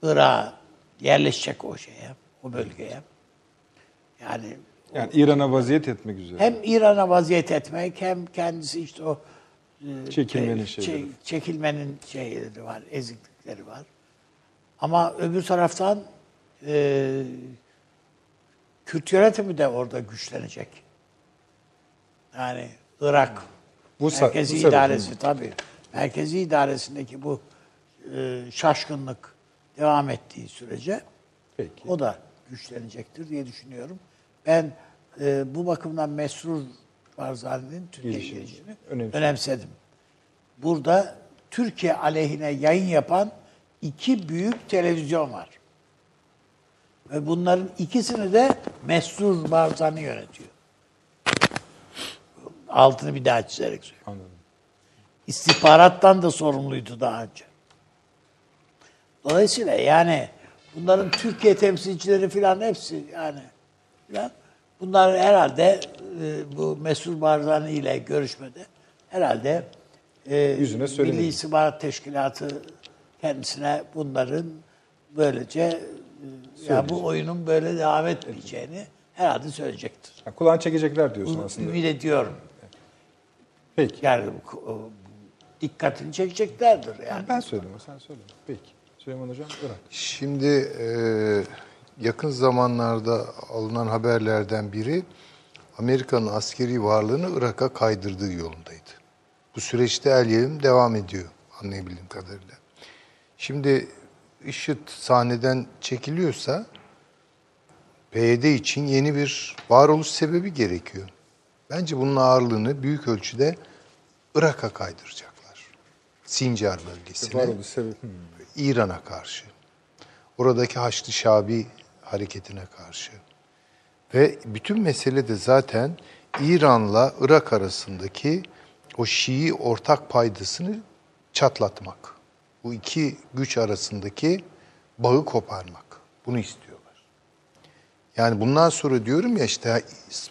Irak'a yerleşecek o şeye, o bölgeye. Yani Yani İran'a vaziyet etmek üzere. hem İran'a vaziyet etmek hem kendisi işte o e, Çekilmenin çe- şeyleri. çekilmenin şeyleri var, eziklikleri var. Ama öbür taraftan e, Kürt yönetimi de orada güçlenecek. Yani Irak Bu merkezi bu idaresi tabii. Merkezi idaresindeki bu e, şaşkınlık devam ettiği sürece Peki. o da güçlenecektir diye düşünüyorum. Ben e, bu bakımdan Mesrur Barzani'nin Türkiye gelişini önemsedim. önemsedim. Burada Türkiye aleyhine yayın yapan iki büyük televizyon var. Ve bunların ikisini de Mesrur Barzani yönetiyor. Altını bir daha çizerek söylüyorum. Anladım. İstihbarattan da sorumluydu daha önce. Dolayısıyla yani bunların Türkiye temsilcileri filan hepsi yani filan bunlar herhalde e, bu Mesut Barzani ile görüşmede herhalde e, Yüzüne söylemedi. Milli İstihbarat Teşkilatı kendisine bunların böylece e, ya bu oyunun böyle devam etmeyeceğini herhalde söyleyecektir. Ha, kulağını çekecekler diyorsun Bunu aslında. ümit ediyorum. Peki. Yani dikkatini çekeceklerdir yani. Ben söyleyeyim, sen söyle. Peki. Süleyman Hocam, Irak. Şimdi e, yakın zamanlarda alınan haberlerden biri Amerika'nın askeri varlığını Irak'a kaydırdığı yolundaydı. Bu süreçte el yevim devam ediyor anlayabildiğim kadarıyla. Şimdi IŞİD sahneden çekiliyorsa PYD için yeni bir varoluş sebebi gerekiyor. Bence bunun ağırlığını büyük ölçüde Irak'a kaydıracaklar. Sincar bölgesine. Var oldu sebep. Hmm. İran'a karşı. Oradaki Haçlı Şabi hareketine karşı. Ve bütün mesele de zaten İran'la Irak arasındaki o Şii ortak paydasını çatlatmak. Bu iki güç arasındaki bağı koparmak. Bunu istiyorlar. Yani bundan sonra diyorum ya işte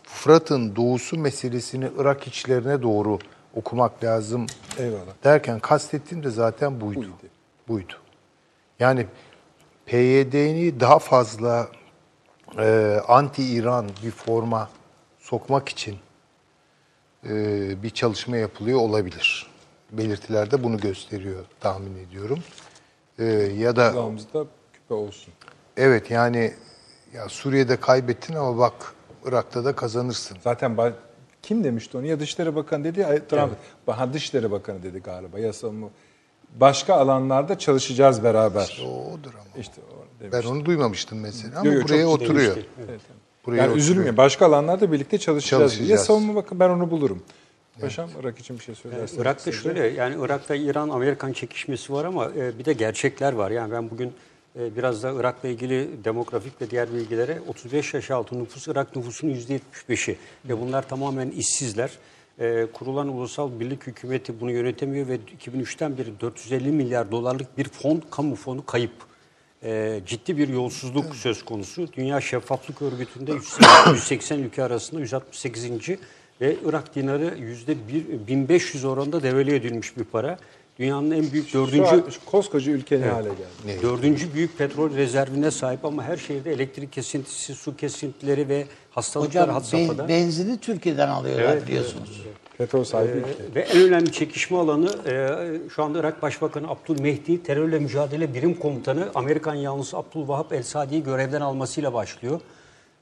Fırat'ın doğusu meselesini Irak içlerine doğru okumak lazım Eyvallah. derken kastettiğim de zaten buydu. Buydu. Buydu. Yani PYD'ni daha fazla e, anti-İran bir forma sokmak için e, bir çalışma yapılıyor olabilir. Belirtiler de bunu gösteriyor tahmin ediyorum. E, ya da Kulağımızda küpe olsun. evet yani ya Suriye'de kaybettin ama bak Irak'ta da kazanırsın. Zaten ba- kim demişti onu? Ya Dışişleri Bakanı dedi ya Trump. Ha, Dışişleri Bakanı dedi galiba. Ya savunma. Başka alanlarda çalışacağız beraber. O odur ama. İşte o Ben demişti. onu duymamıştım mesela ama Yo, yo, buraya oturuyor. demişti. Evet. Buraya Yani oturuyor. üzülmeyin. Başka alanlarda birlikte çalışacağız. Çalışacağız. Ya savunma bakın ben onu bulurum. Paşam Irak için bir şey söylerseniz. Irak'ta şöyle yani Irak'ta İran-Amerikan çekişmesi var ama e, bir de gerçekler var. Yani ben bugün e, biraz da Irak'la ilgili demografik ve diğer bilgilere 35 yaş altı nüfus Irak nüfusunun %75'i ve bunlar tamamen işsizler. E, kurulan ulusal birlik hükümeti bunu yönetemiyor ve 2003'ten beri 450 milyar dolarlık bir fon, kamu fonu kayıp. E, ciddi bir yolsuzluk söz konusu. Dünya Şeffaflık Örgütü'nde 180 ülke arasında 168. ve Irak dinarı yüzde bir- 1500 oranında devalüe edilmiş bir para. Dünyanın en büyük Şu dördüncü an koskoca ülke ne hale geldi? Dördüncü büyük petrol rezervine sahip ama her şehirde elektrik kesintisi, su kesintileri ve hastalıklar Hocam had safhada. benzini Türkiye'den alıyorlar Evet, biliyorsunuz. Petrol sahibi Ee, ülke. ve en önemli çekişme alanı e, şu anda Irak Başbakanı Abdülmehdi terörle mücadele birim komutanı Amerikan yanlısı Abdülvahap El Sadi'yi görevden almasıyla başlıyor.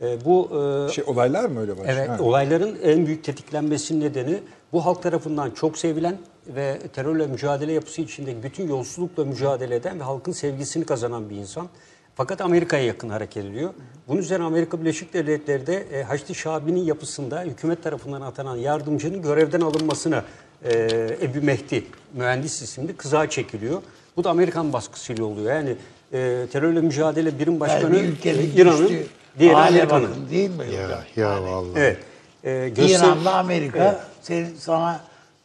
E, bu e, Şey, olaylar mı öyle başlıyor? Evet, Ha. olayların en büyük tetiklenmesinin nedeni bu halk tarafından çok sevilen ve terörle mücadele yapısı içindeki bütün yolsuzlukla mücadele eden ve halkın sevgisini kazanan bir insan. Fakat Amerika'ya yakın hareket ediyor. Bunun üzerine Amerika Birleşik Devletleri de e, Haçlı Şabi'nin yapısında hükümet tarafından atanan yardımcının görevden alınmasına e, Ebu Mehdi mühendis isimli kıza çekiliyor. Bu da Amerikan baskısıyla oluyor. Yani e, terörle mücadele birim başkanı Yani İran'ın, diğeri Amerika'nın. değil mi? Ya, ya vallahi. Evet. E, göster- İran'la Amerika Evet. senin sana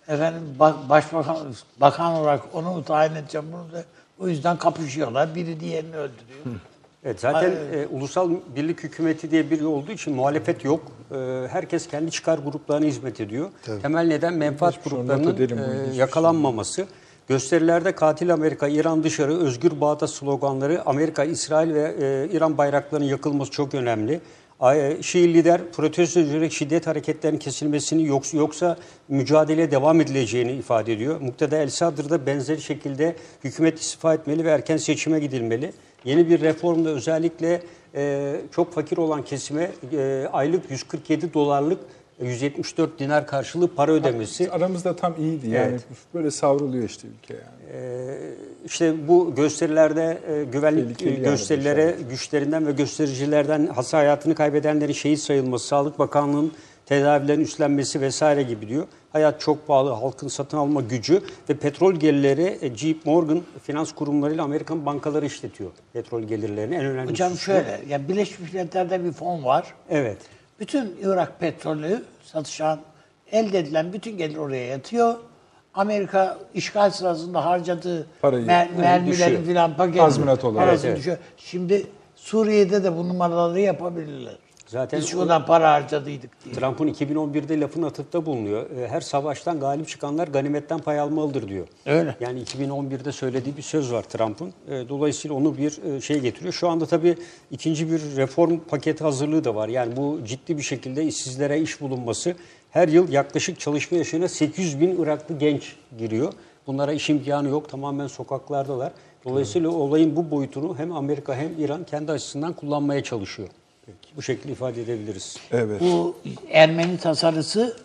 efendim ba- başbakan bakan olarak onu mu tayin edeceğim bunu da o yüzden kapışıyorlar. Biri diğerini öldürüyor. Evet, zaten e, ulusal birlik hükümeti diye biri olduğu için muhalefet yok. E, herkes kendi çıkar gruplarına hizmet ediyor. Temel neden menfaat Şunu not gruplarının bunu e, hiçbir şey yakalanmaması. Gösterilerde katil Amerika, İran dışarı, özgür Bağdat sloganları, Amerika, İsrail ve e, İran bayraklarının yakılması çok önemli. Ay- Şii lider protesto ederek şiddet hareketlerinin kesilmesini yoksa, yoksa mücadeleye devam edileceğini ifade ediyor. Mukteda El Sadr da benzer şekilde hükümet istifa etmeli ve erken seçime gidilmeli. Yeni bir reformda özellikle e, çok fakir olan kesime e, aylık 147 dolarlık 174 dinar karşılığı para ödemesi. Aramızda tam iyiydi yani. Evet. Böyle savruluyor işte ülke yani. İşte bu gösterilerde e, güvenlik Tehlikeli e, yani gösterilere güçlerinden ve göstericilerden hasta hayatını kaybedenlerin şehit sayılması, Sağlık Bakanlığı'nın tedavilerin üstlenmesi vesaire gibi diyor. Hayat çok pahalı, halkın satın alma gücü ve petrol gelirleri e, JP Morgan finans kurumlarıyla Amerikan bankaları işletiyor petrol gelirlerini. En önemli Hocam bu. şöyle, ya Birleşmiş Milletler'de bir fon var. Evet. Bütün Irak petrolü satışan, elde edilen bütün gelir oraya yatıyor. Amerika işgal sırasında harcadığı Parayı- mer- mermilerin düşüyor. filan paketi Tazminat olarak. parası Evet, düşüyor. Şimdi Suriye'de de bu numaraları yapabilirler. Zaten Biz şu o- kadar para harcadıydık diye. Trump'ın 2011'de lafın atıfta bulunuyor. E, Her savaştan galip çıkanlar ganimetten pay almalıdır diyor. Öyle. Yani 2011'de söylediği bir söz var Trump'ın. E, Dolayısıyla onu bir e, şey getiriyor. Şu anda tabii ikinci bir reform paketi hazırlığı da var. Yani bu ciddi bir şekilde işsizlere iş bulunması. Her yıl yaklaşık çalışma yaşına 800 bin Iraklı genç giriyor. Bunlara iş imkanı yok. Tamamen sokaklardalar. Dolayısıyla olayın bu boyutunu hem Amerika hem İran kendi açısından kullanmaya çalışıyor. Bu şekilde ifade edebiliriz. Evet. Bu Ermeni tasarısı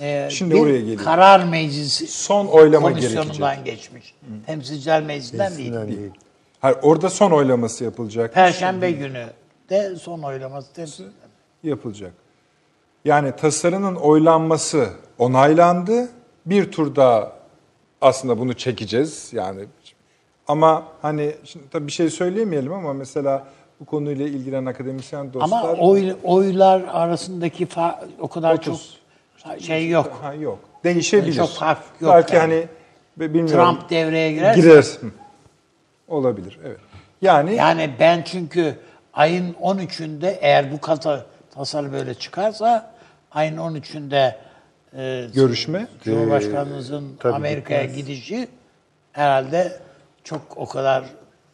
e, Şimdi bir oraya geliyor. karar meclisi Son oylama komisyonundan geçmiş. Temsilciler Meclisi'nden değil. değil. Hayır, orada son oylaması yapılacak. Perşembe günü de son oylaması temsil yapılacak. Yani tasarının oylanması onaylandı. Bir turda aslında bunu çekeceğiz. Yani Ama hani şimdi tabii bir şey söyleyemeyelim ama mesela bu konuyla ilgilenen akademisyen dostlar Ama oy, oylar arasındaki fa- o kadar 30. çok şey yok. ha, yok. Değişebilir. Çok fark yok Belki yani. hani bilmiyorum. Trump devreye girer. Hı. Olabilir. Evet. Yani, Yani ben çünkü ayın 13'ünde eğer bu kata, tasarı böyle çıkarsa ayın 13'ünde e, görüşme Cumhurbaşkanımızın tabii Amerika'ya gidişi herhalde çok o kadar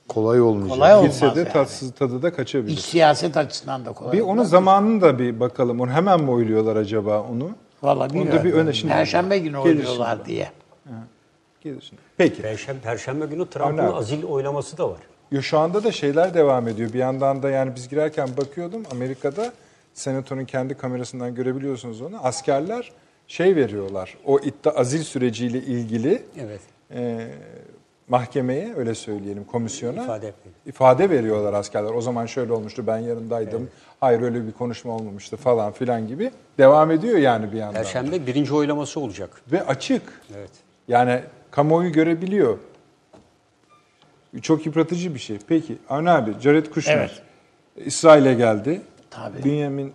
Kolay olmayacak. kolay olmaz gitse de yani. tatsız tadı da kaçabilir. İç siyaset açısından da kolay Bir olmaz. onun zamanını da bir bakalım. Onu hemen mi oyluyorlar acaba onu? Vallahi Onu da bilmiyorum. bir öne şimdi. Perşembe günü şimdi. diye. Gelir şimdi. Peki. Perşembe, Perşembe günü Trump'ın Önemli. azil oylaması da var. Yo, şu anda da şeyler devam ediyor. Bir yandan da yani biz girerken bakıyordum Amerika'da senatonun kendi kamerasından görebiliyorsunuz onu. Askerler şey veriyorlar. O iddia azil süreciyle ilgili Evet. e, mahkemeye öyle söyleyelim komisyona İfade. ifade veriyorlar askerler. O zaman şöyle olmuştu ben yanındaydım. Hayır öyle bir konuşma olmamıştı falan filan gibi. Devam ediyor yani bir yandan. Perşembe birinci oylaması olacak. Ve açık. Evet. Yani kamuoyu görebiliyor. Çok yıpratıcı bir şey. Peki Avni abi, Jared Kushner Evet. İsrail'e geldi. Tabii. Bünyamin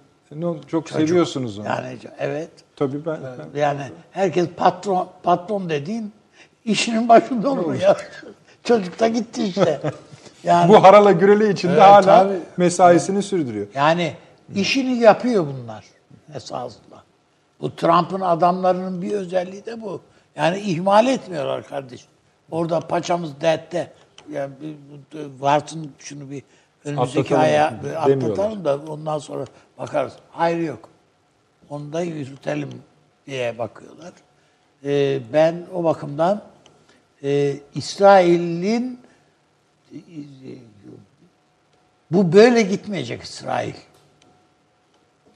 çok seviyorsunuz onu. Yani evet. Tabii ben, ben- Yani herkes patron patron dediğin işinin başında olur ya. Çocuk da gitti işte. Yani bu harala gürele içinde Evet, hala tabii. mesaisini sürdürüyor. Yani işini yapıyor bunlar esasında. Bu Trump'ın adamlarının bir özelliği de bu. Yani ihmal etmiyorlar kardeşim. Orada paçamız dertte. Yani varsın şunu bir önümüzdeki Atlatalım aya atlatalım da ondan sonra bakarız. Hayır yok. Onu da yürütelim diye bakıyorlar. Ee, ben o bakımdan e, İsrail'in e, bu böyle gitmeyecek İsrail.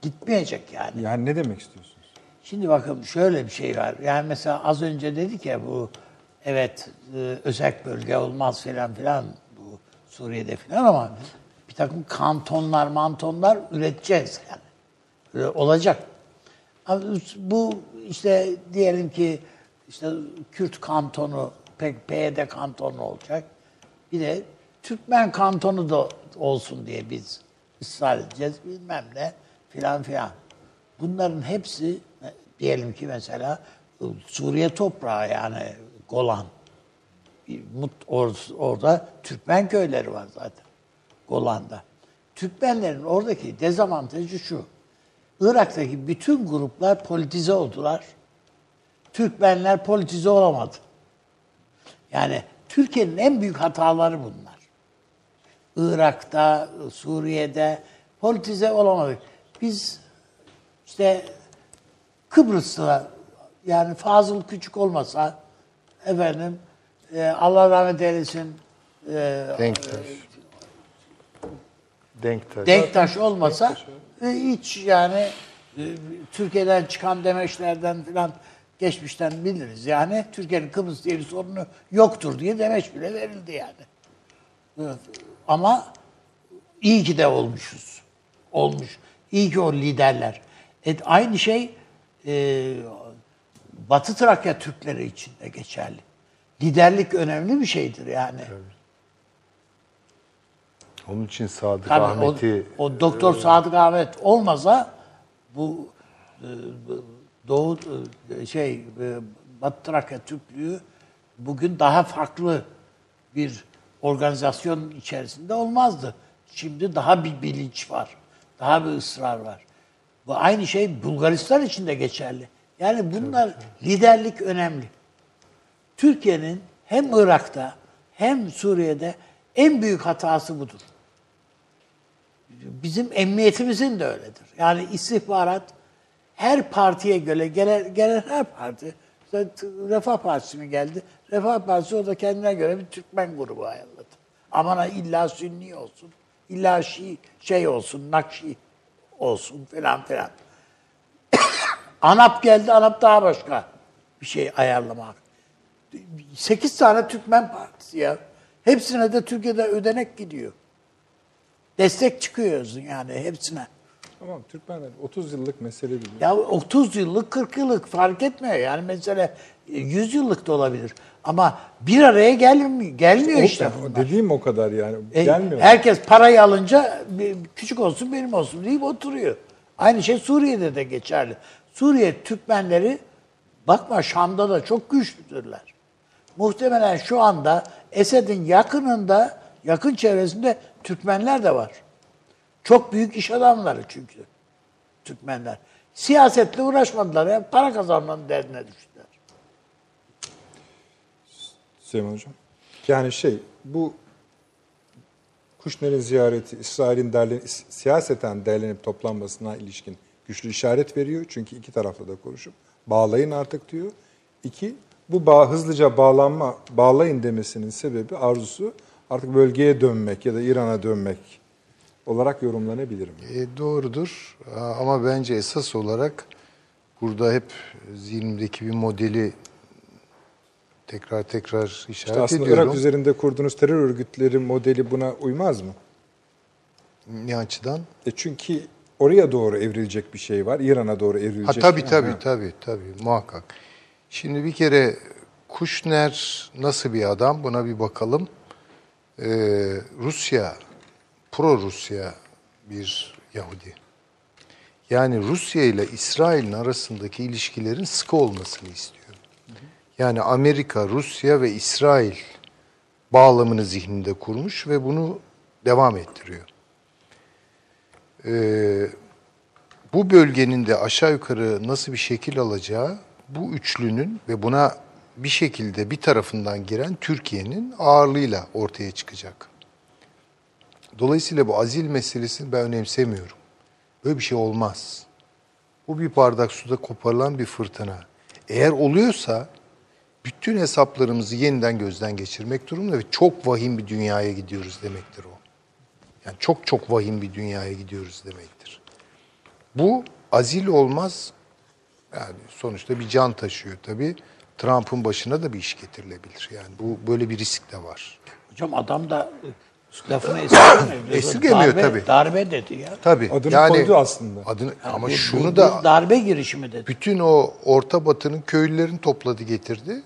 Gitmeyecek yani. Yani ne demek istiyorsunuz? Şimdi bakın şöyle bir şey var. Yani mesela az önce dedik ya bu evet e, özel bölge olmaz filan filan Suriye'de filan ama bir takım kantonlar mantonlar üreteceğiz yani. Böyle olacak. Ama Bu işte diyelim ki işte Kürt kantonu, pek PYD kantonu olacak. Bir de Türkmen kantonu da olsun diye biz ısrar edeceğiz bilmem ne filan filan. Bunların hepsi diyelim ki mesela Suriye toprağı yani Golan. Mut- or- Orada Türkmen köyleri var zaten Golan'da. Türkmenlerin oradaki dezavantajı şu. Irak'taki bütün gruplar politize oldular. Türkmenler politize olamadı. Yani Türkiye'nin en büyük hataları bunlar. Irak'ta, Suriye'de politize olamadık. Biz işte Kıbrıs'ta yani Fazıl Küçük olmasa efendim e, Allah rahmet eylesin e, Denktaş. Denktaş. Denktaş olmasa e, hiç yani e, Türkiye'den çıkan demeçlerden falan geçmişten biliriz. Yani Türkiye'nin Kıbrıs diye bir sorunu yoktur diye demeç bile verildi yani. Evet. Ama iyi ki de olmuşuz. Olmuş. İyi ki o liderler. E, aynı şey e, Batı Trakya Türkleri için de geçerli. Liderlik önemli bir şeydir yani. Onun için Sadık Tabii Ahmet'i o, o Doktor Sadık Ahmet olmasa bu e, Doğu e, şey e, Batı Trakya Türklüğü bugün daha farklı bir organizasyon içerisinde olmazdı. Şimdi daha bir bilinç var. Daha bir ısrar var. Bu aynı şey Bulgaristan için de geçerli. Yani bunlar liderlik önemli. Türkiye'nin hem Irak'ta hem Suriye'de en büyük hatası budur. Bizim emniyetimizin de öyledir. Yani istihbarat her partiye göre, gelen, gelen her parti, Refah Partisi mi geldi? Refah Partisi o da kendine göre bir Türkmen grubu ayarladı. Aman illa Sünni olsun, illa Şii şey olsun, Nakşi olsun filan filan. ANAP geldi, ANAP daha başka bir şey ayarlama hakkı. 8 tane Türkmen partisi ya. Hepsine de Türkiye'de ödenek gidiyor. Destek çıkıyoruz yani hepsine. Tamam Türkmenler 30 yıllık mesele değil. Ya 30 yıllık 40 yıllık fark etmiyor. Yani mesele e, 100 yıllık da olabilir. Ama bir araya gelmiyor, gelmiyor o, işte bunlar. Dediğim o kadar yani. E, gelmiyor. Herkes parayı alınca küçük olsun benim olsun deyip oturuyor. Aynı şey Suriye'de de geçerli. Suriye Türkmenleri bakma Şam'da da çok güçlüdürler. Muhtemelen şu anda Esed'in yakınında, yakın çevresinde Türkmenler de var. Çok büyük iş adamları çünkü Türkmenler. Siyasetle uğraşmadılar. ya para kazanmanın derdine düştüler. Süleyman Hocam. Yani şey bu Kuşner'in ziyareti İsrail'in derlen, siyaseten derlenip toplanmasına ilişkin güçlü işaret veriyor. Çünkü iki tarafla da konuşup bağlayın artık diyor. İki, bu bağ, hızlıca bağlanma, bağlayın demesinin sebebi arzusu artık bölgeye dönmek ya da İran'a dönmek olarak yorumlanabilir mi? E, doğrudur ama bence esas olarak burada hep zihnimdeki bir modeli tekrar tekrar işaret İşte aslında ediyorum. Irak üzerinde kurduğunuz terör örgütleri modeli buna uymaz mı? Ne açıdan? E çünkü oraya doğru evrilecek bir şey var. İran'a doğru Ha evrilecek. tabii Ha. tabii tabii tabii muhakkak. Şimdi bir kere Kuşner nasıl bir adam buna bir bakalım. Ee, Rusya, pro Rusya bir Yahudi. Yani Rusya ile İsrail'in arasındaki ilişkilerin sıkı olmasını istiyor. Yani Amerika, Rusya ve İsrail bağlamını zihninde kurmuş ve bunu devam ettiriyor. Ee, bu bölgenin de aşağı yukarı nasıl bir şekil alacağı bu üçlünün ve buna bir şekilde bir tarafından giren Türkiye'nin ağırlığıyla ortaya çıkacak. Dolayısıyla bu azil meselesini ben önemsemiyorum. Böyle bir şey olmaz. Bu bir bardak suda koparılan bir fırtına. Eğer oluyorsa bütün hesaplarımızı yeniden gözden geçirmek durumunda ve çok vahim bir dünyaya gidiyoruz demektir o. Yani çok çok vahim bir dünyaya gidiyoruz demektir. Bu azil olmaz. Yani sonuçta bir can taşıyor tabii. Trump'ın başına da bir iş getirilebilir. Yani bu böyle bir risk de var. Hocam adam da e, lafını esirgemiyor. Esirgemiyor darbe, tabii. Darbe dedi ya. Tabii. Adını koydu aslında. Adını, ama Bu- şunu bu- da bu darbe girişimi dedi. bütün o Orta Batı'nın köylülerini topladı getirdi.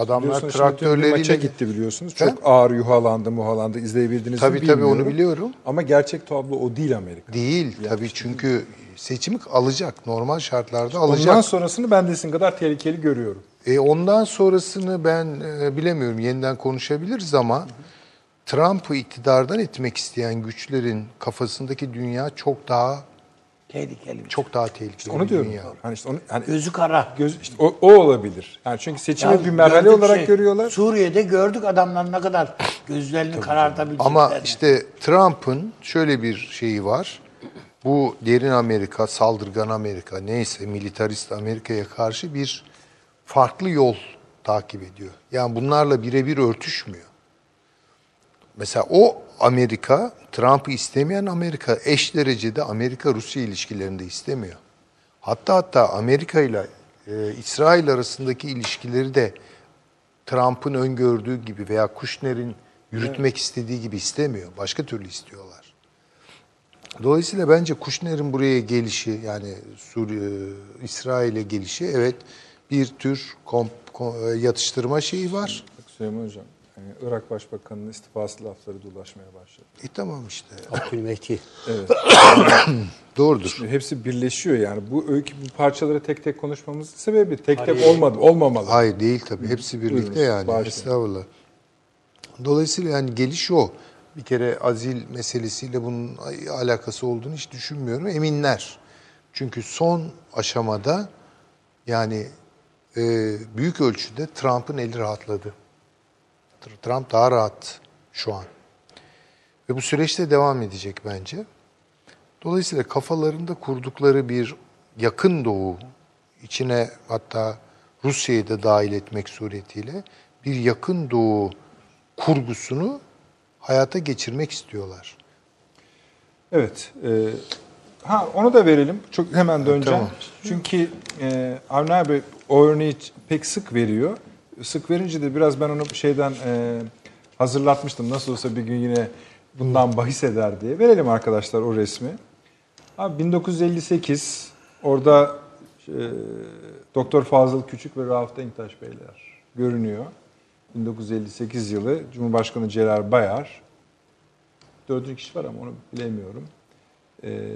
Adamlar Biliyorsunuz traktörleriyle maça gitti biliyorsunuz. Çok ağır yuhalandı muhalandı. İzleyebildiniz Tabii, mi tabii, bilmiyorum. onu biliyorum. Ama gerçek tablo o değil Amerika. değil tabii çünkü seçimi alacak. Normal şartlarda Ondan alacak. sonrasını ben de sizin kadar tehlikeli görüyorum. E, ondan sonrasını ben e, bilemiyorum. Yeniden konuşabiliriz ama Trump'ı iktidardan etmek isteyen güçlerin kafasındaki dünya çok daha Tehlikeli çok daha tehlikeli Onu diyorum. dünya. Hani işte onu hani Gözü kara. göz işte o, o olabilir. Yani çünkü seçimi Ya bir merhale olarak şey, görüyorlar. Suriye'de gördük adamların ne kadar gözlerini karartabileceklerini. Ama işte Trump'ın şöyle bir şeyi var. Bu derin Amerika, saldırgan Amerika, neyse militarist Amerika'ya karşı bir farklı yol takip ediyor. Yani bunlarla birebir örtüşmüyor. Mesela o Amerika, Trump'ı istemeyen Amerika eş derecede Amerika-Rusya ilişkilerini de istemiyor. Hatta hatta Amerika ile e, İsrail arasındaki ilişkileri de Trump'ın öngördüğü gibi veya Kushner'in yürütmek istediği gibi istemiyor. Başka türlü istiyorlar. Dolayısıyla bence Kushner'in buraya gelişi yani Suriye, İsrail'e gelişi evet bir tür komp, kom- yatıştırma şeyi var. Süleyman Hocam, yani Irak Başbakanı'nın istifası lafları dolaşmaya başladı. E tamam işte. Abdülmehdi. Evet. Doğrudur. Hepsi birleşiyor yani. Bu öykü bu parçaları tek tek konuşmamızın sebebi tek tek olmadı, olmamalı. Hayır değil tabii. Hepsi birlikte Buyurunuz, yani. bağışlayın. Estağfurullah. Dolayısıyla yani geliş o. Bir kere azil meselesiyle bunun alakası olduğunu hiç düşünmüyorum. Eminler. Çünkü son aşamada yani e, büyük ölçüde Trump'ın eli rahatladı. Tr- Trump daha rahat şu an. Ve bu süreçte devam edecek bence. Dolayısıyla kafalarında kurdukları bir yakın doğu, içine hatta Rusya'yı da dahil etmek suretiyle bir yakın doğu kurgusunu hayata geçirmek istiyorlar. Evet. e, ha onu da verelim. Çok hemen döneceğim. tamam. Çünkü e, Avni abi o örneği pek sık veriyor. Sık verince de biraz ben onu şeyden e, hazırlatmıştım. Nasıl olsa bir gün yine bundan bahis eder diye. Verelim arkadaşlar o resmi. Abi 1958 orada e, Doktor Fazıl Küçük ve Rauf Denktaş Beyler görünüyor. 1958 yılı Cumhurbaşkanı Celal Bayar. Dördüncü kişi var ama onu bilemiyorum. E,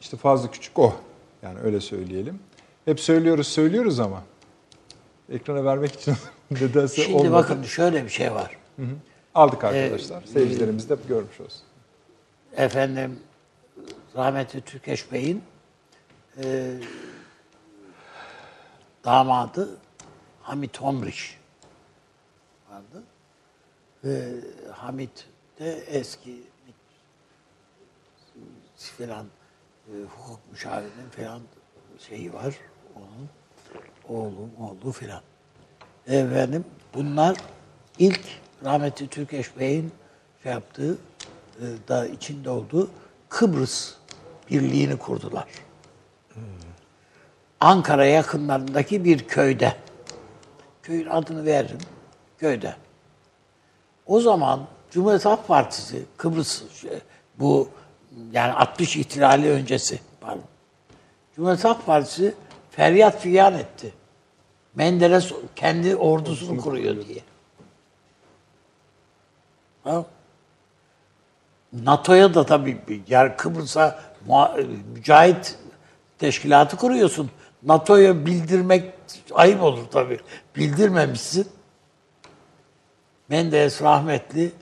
işte Fazıl Küçük o. Yani öyle söyleyelim. Hep söylüyoruz söylüyoruz ama ekrana vermek için nedense Şimdi olmadı. bakın şöyle bir şey var. Aldık arkadaşlar. Seyircilerimiz de görmüş olsun. Efendim rahmetli Türkeş Bey'in e, damadı Hamit Homriş vardı. Ve Hamit de eski filan e, hukuk müşavirinin filan şeyi var. Onun oğlu, oğlu filan. Efendim bunlar ilk rahmetli Türkeş Bey'in şey yaptığı e, da içinde olduğu Kıbrıs Birliği'ni kurdular. Ankara yakınlarındaki bir köyde. Köyün adını veririm. Köyde. O zaman Cumhuriyet Halk Partisi Kıbrıs şey, bu yani 60 ihtilali öncesi pardon. Cumhuriyet Halk Partisi feryat figan etti. Menderes kendi ordusunu kuruyor diye. Ha? NATO'ya da tabii yani Kıbrıs'a mücahit teşkilatı kuruyorsun. NATO'ya bildirmek ayıp olur tabii. Bildirmemişsin. Menderes rahmetli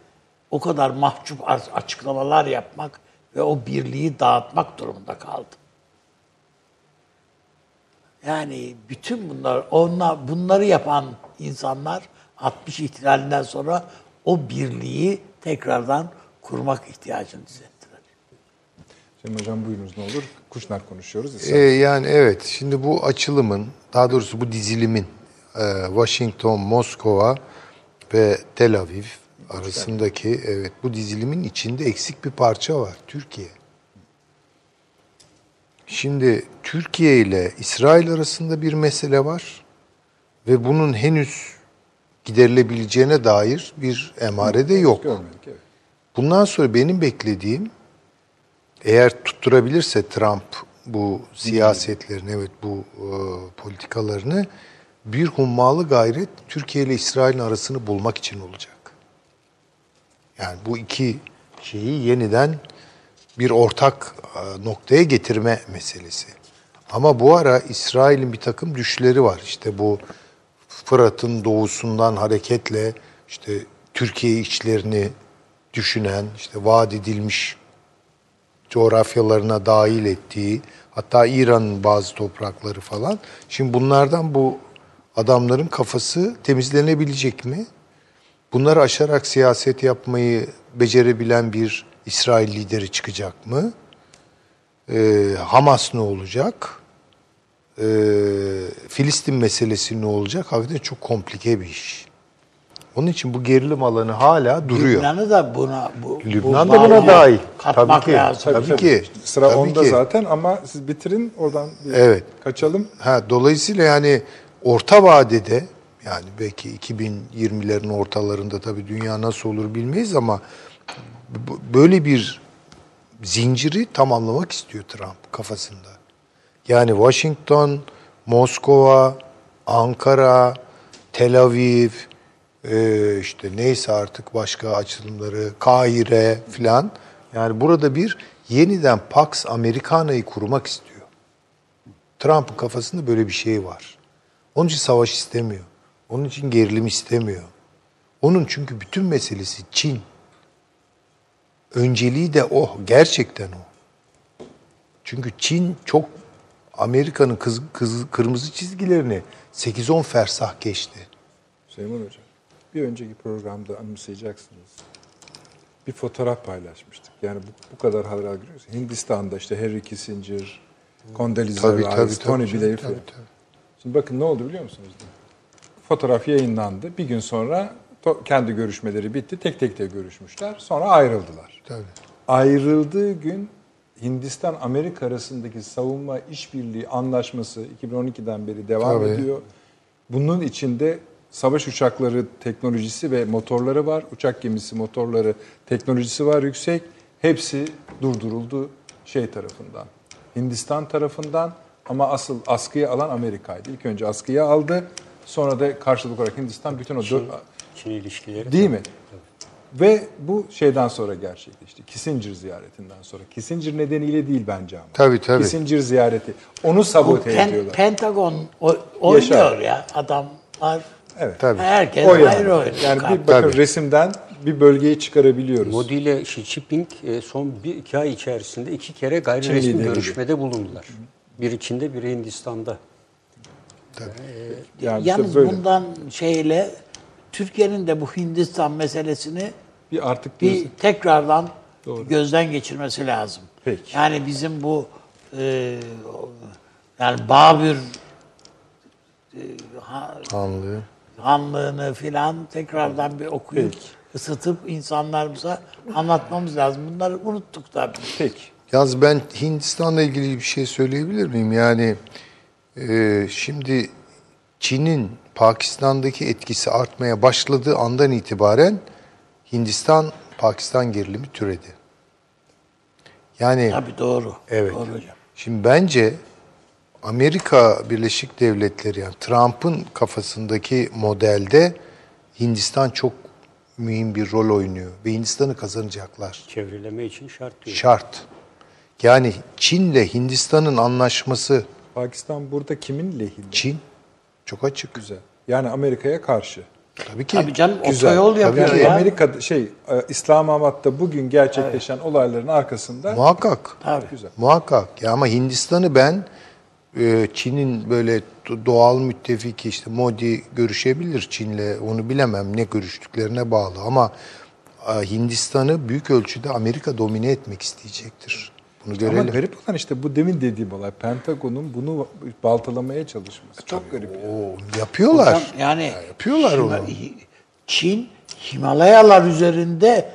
o kadar mahcup açıklamalar yapmak ve o birliği dağıtmak durumunda kaldı. Yani bütün bunlar, onlar, bunları yapan insanlar 60 ihtilalinden sonra o birliği tekrardan kurmak ihtiyacını hissettiler. Sayın Hocam buyurunuz ne olur. Kuşnak konuşuyoruz. Ee, yani evet şimdi bu açılımın daha doğrusu bu dizilimin e, Washington, Moskova ve Tel Aviv arasındaki evet bu dizilimin içinde eksik bir parça var. Türkiye. Şimdi Türkiye ile İsrail arasında bir mesele var ve bunun henüz giderilebileceğine dair bir emare de yok. Görmedik evet. Bundan sonra benim beklediğim eğer tutturabilirse Trump bu siyasetlerini, evet bu e, politikalarını bir hummalı gayret Türkiye ile İsrail'in arasını bulmak için olacak. Yani bu iki şeyi yeniden bir ortak e, noktaya getirme meselesi. Ama bu ara İsrail'in bir takım düşleri var. İşte bu Fırat'ın doğusundan hareketle işte Türkiye içlerini düşünen, işte vaat edilmiş coğrafyalarına dahil ettiği, hatta İran'ın bazı toprakları falan. Şimdi bunlardan bu adamların kafası temizlenebilecek mi? Bunları aşarak siyaset yapmayı becerebilen bir İsrail lideri çıkacak mı? Ee, Hamas ne olacak? Ee, Filistin meselesi ne olacak? Hakikaten çok komplike bir iş. Onun için bu gerilim alanı hala duruyor. Lübnan'ı da buna bu, Lübnan bu da buna dahil. Katmak Tabii ki. lazım. Tabii ki. Sıra Tabii onda ki. zaten ama siz bitirin oradan bir Evet. kaçalım. Ha, dolayısıyla yani orta vadede yani belki 2020'lerin ortalarında tabii dünya nasıl olur bilmeyiz ama böyle bir zinciri tamamlamak istiyor Trump kafasında. Yani Washington, Moskova, Ankara, Tel Aviv, e, işte neyse artık başka açılımları, Kahire filan. Yani burada bir yeniden Pax Americana'yı kurmak istiyor. Trump'ın kafasında böyle bir şey var. Onun için savaş istemiyor. Onun için gerilim istemiyor. Onun çünkü bütün meselesi Çin. Önceliği de o. Gerçekten o. Çünkü Çin çok Amerika'nın kız, kız- kırmızı çizgilerini 8-10 fersah geçti. Süleyman Hocam, bir önceki programda anımsayacaksınız. Bir fotoğraf paylaşmıştık. Yani bu, bu kadar haber görüyoruz. Hindistan'da işte Henry Kissinger, Condoleezza Tabii, Rice, tabii, Tony tabii, Blair tabii, falan. tabii. Şimdi bakın ne oldu biliyor musunuz? Fotoğraf yayınlandı. Bir gün sonra kendi görüşmeleri bitti. Tek tek de görüşmüşler. Sonra ayrıldılar. Tabii. Ayrıldığı gün Hindistan-Amerika arasındaki savunma işbirliği anlaşması 2012'den beri devam Tabii. ediyor. Bunun içinde savaş uçakları teknolojisi ve motorları var. Uçak gemisi motorları teknolojisi var yüksek. Hepsi durduruldu. şey tarafından, Hindistan tarafından ama asıl askıya alan Amerika'ydı. İlk önce askıya aldı. Sonra da karşılık olarak Hindistan bütün o dört, Çin ilişkileri. değil mi? Ve bu şeyden sonra gerçekleşti. Kissinger ziyaretinden sonra. Kissinger nedeniyle değil bence ama. Tabii, tabii. Kissinger ziyareti. Onu sabote Pen- ediyorlar. Pentagon o- oynuyor Yaşar. ya adamlar. evet. Tabii. Herkes O yani. ayrı oynuyor. Yani bir bakın Tabii. resimden bir bölgeyi çıkarabiliyoruz. Modi ile Xi Jinping e, son bir iki ay içerisinde iki kere gayri Çin resmi lideri. görüşmede bulundular. Biri Çin'de, biri Hindistan'da. Yani işte Yalnız böyle. bundan şeyle Türkiye'nin de bu Hindistan meselesini bir artık bir tekrardan gözden geçirmesi lazım. Peki. Yani bizim bu e, yani Babür e, ha- Anlıyor. hanlığını filan tekrardan bir okuyup Peki. ısıtıp insanlarımıza anlatmamız lazım. Bunları unuttuk tabii. Peki. Yalnız ben Hindistan'la ilgili bir şey söyleyebilir miyim? Yani e, şimdi Çin'in Pakistan'daki etkisi artmaya başladığı andan itibaren Hindistan-Pakistan gerilimi türedi. Yani Tabii doğru. Evet. Doğru hocam. Şimdi bence Amerika Birleşik Devletleri yani Trump'ın kafasındaki modelde Hindistan çok mühim bir rol oynuyor ve Hindistan'ı kazanacaklar. Çevreleme için şart diyor. Şart. Yani Çin'le Hindistan'ın anlaşması Pakistan burada kimin lehinde? Çin çok açık. Güzel. Yani Amerika'ya karşı. Tabii ki. Tabii canım Güzel. otoyol Tabii yapıyor ki ya. Amerika şey e, İslamabad'da bugün gerçekleşen olayların arkasında Muhakkak. Tabii. güzel. Muhakkak. Ya ama Hindistan'ı ben e, Çin'in böyle do- doğal müttefiki işte Modi görüşebilir Çin'le onu bilemem ne görüştüklerine bağlı ama e, Hindistan'ı büyük ölçüde Amerika domine etmek isteyecektir. Bunu Ama görelim. garip olan işte bu demin dediğim olay. Pentagon'un bunu baltalamaya çalışması. Çok garip. yani. Oo, yapıyorlar. Hocam yani yapıyorlar onu. Çin Himalayalar üzerinde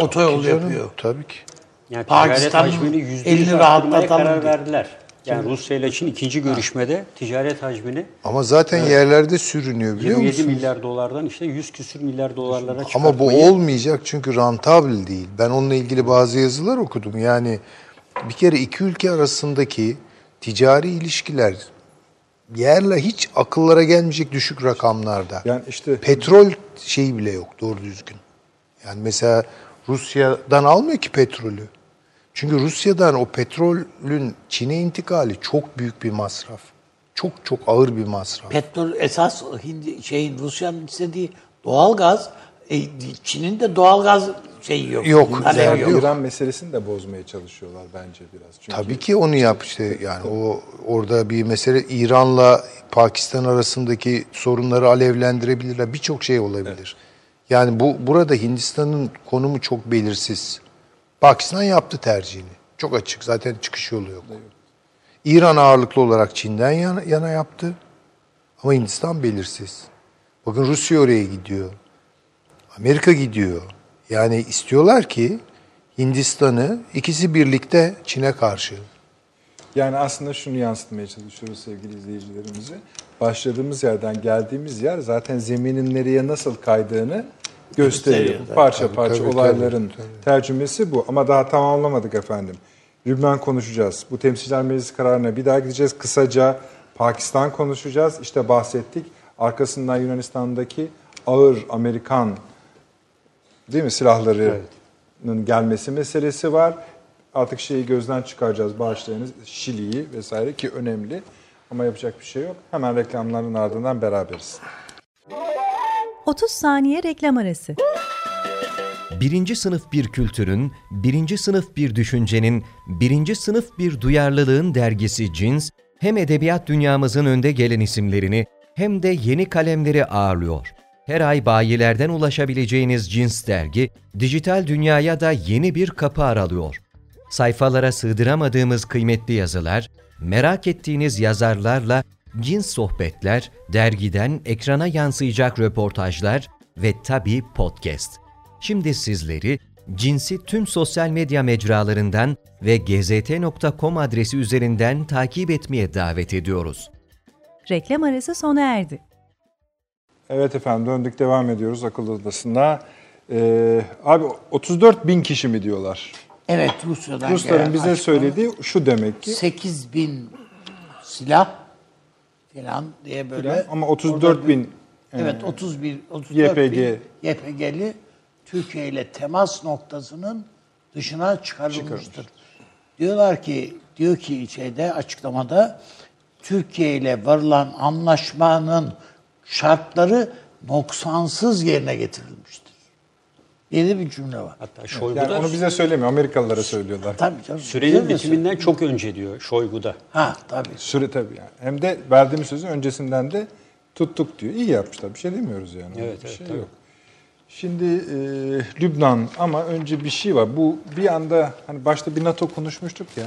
otoyol Canım, yapıyor. Tabii ki. Yani Pakistan'ın elini rahatlatalım karar diye. verdiler. Yani Rusya ile Çin ikinci görüşmede ticaret hacmini Ama zaten yerlerde sürünüyor biliyor 27 musun? milyar dolardan işte 100 küsür milyar dolarlara Ama bu çıkartmayı olmayacak çünkü rentable değil. Ben onunla ilgili bazı yazılar okudum. Yani bir kere iki ülke arasındaki ticari ilişkiler yerle hiç akıllara gelmeyecek düşük rakamlarda. Yani işte Petrol şeyi bile yok doğru düzgün. Yani mesela Rusya'dan almıyor ki petrolü. Çünkü Rusya'dan o petrolün Çin'e intikali çok büyük bir masraf. Çok çok ağır bir masraf. Petrol esas Hindi şeyin Rusya'nın istediği doğal gaz. E, Çin'in de doğal gaz şeyi yok. Yok, Talebi yani yok. İran meselesini de bozmaya çalışıyorlar bence biraz. Çünkü Tabii ki onu yap işte yani o orada bir mesele İran'la Pakistan arasındaki sorunları alevlendirebilirler. Birçok şey olabilir. Yani bu burada Hindistan'ın konumu çok belirsiz. Pakistan yaptı tercihini. Çok açık. Zaten çıkış yolu yok. İran ağırlıklı olarak Çin'den yana, yana yaptı. Ama Hindistan belirsiz. Bakın Rusya oraya gidiyor. Amerika gidiyor. Yani istiyorlar ki Hindistan'ı ikisi birlikte Çin'e karşı. Yani aslında şunu yansıtmaya çalışıyoruz sevgili izleyicilerimize. Başladığımız yerden geldiğimiz yer zaten zeminin nereye nasıl kaydığını gösteriyor. Gösteriyor. Parça Tabii, parça tabii, olayların tabii, tabii. tercümesi bu. Ama daha tamamlamadık efendim. Lübnan konuşacağız. Bu temsilciler meclisi kararına bir daha gideceğiz. Kısaca Pakistan konuşacağız. İşte bahsettik. Arkasından Yunanistan'daki ağır Amerikan değil mi silahlarının gelmesi meselesi var. Artık şeyi gözden çıkaracağız bağışlayınız. Şili'yi vesaire ki önemli. Ama yapacak bir şey yok. Hemen reklamların ardından beraberiz. 30 saniye reklam arası. Birinci sınıf bir kültürün, birinci sınıf bir düşüncenin, birinci sınıf bir duyarlılığın dergisi Cins, hem edebiyat dünyamızın önde gelen isimlerini hem de yeni kalemleri ağırlıyor. Her ay bayilerden ulaşabileceğiniz Cins dergi, dijital dünyaya da yeni bir kapı aralıyor. Sayfalara sığdıramadığımız kıymetli yazılar, merak ettiğiniz yazarlarla cins sohbetler, dergiden ekrana yansıyacak röportajlar ve tabii podcast. Şimdi sizleri cinsi tüm sosyal medya mecralarından ve gzt.com adresi üzerinden takip etmeye davet ediyoruz. Reklam arası sona erdi. Evet efendim döndük devam ediyoruz akıl odasına. Ee, abi 34 bin kişi mi diyorlar Evet Rusya'dan Rusların gelen bize söylediği şu demek ki 8 bin silah filan diye böyle. Filan ama 34 bin, Evet e, 31 34 YPG. bin YPG'li Türkiye ile temas noktasının dışına çıkarılmıştır. Diyorlar ki diyor ki şeyde açıklamada Türkiye ile varılan anlaşmanın şartları noksansız yerine getirilmiştir. De bir cümle var. Hatta Şoygu yani da onu bize söylemiyor. Amerikalılara söylüyorlar. Tabii canım. sürenin bitiminden çok önce diyor Şoygu'da. Ha tabii. Süre tabii yani. Hem de verdiğimiz sözü öncesinden de tuttuk diyor. İyi yapmışlar. Bir şey demiyoruz yani. Evet, bir evet, şey tabii. yok. Şimdi e, Lübnan ama önce bir şey var. Bu bir anda hani başta bir NATO konuşmuştuk ya.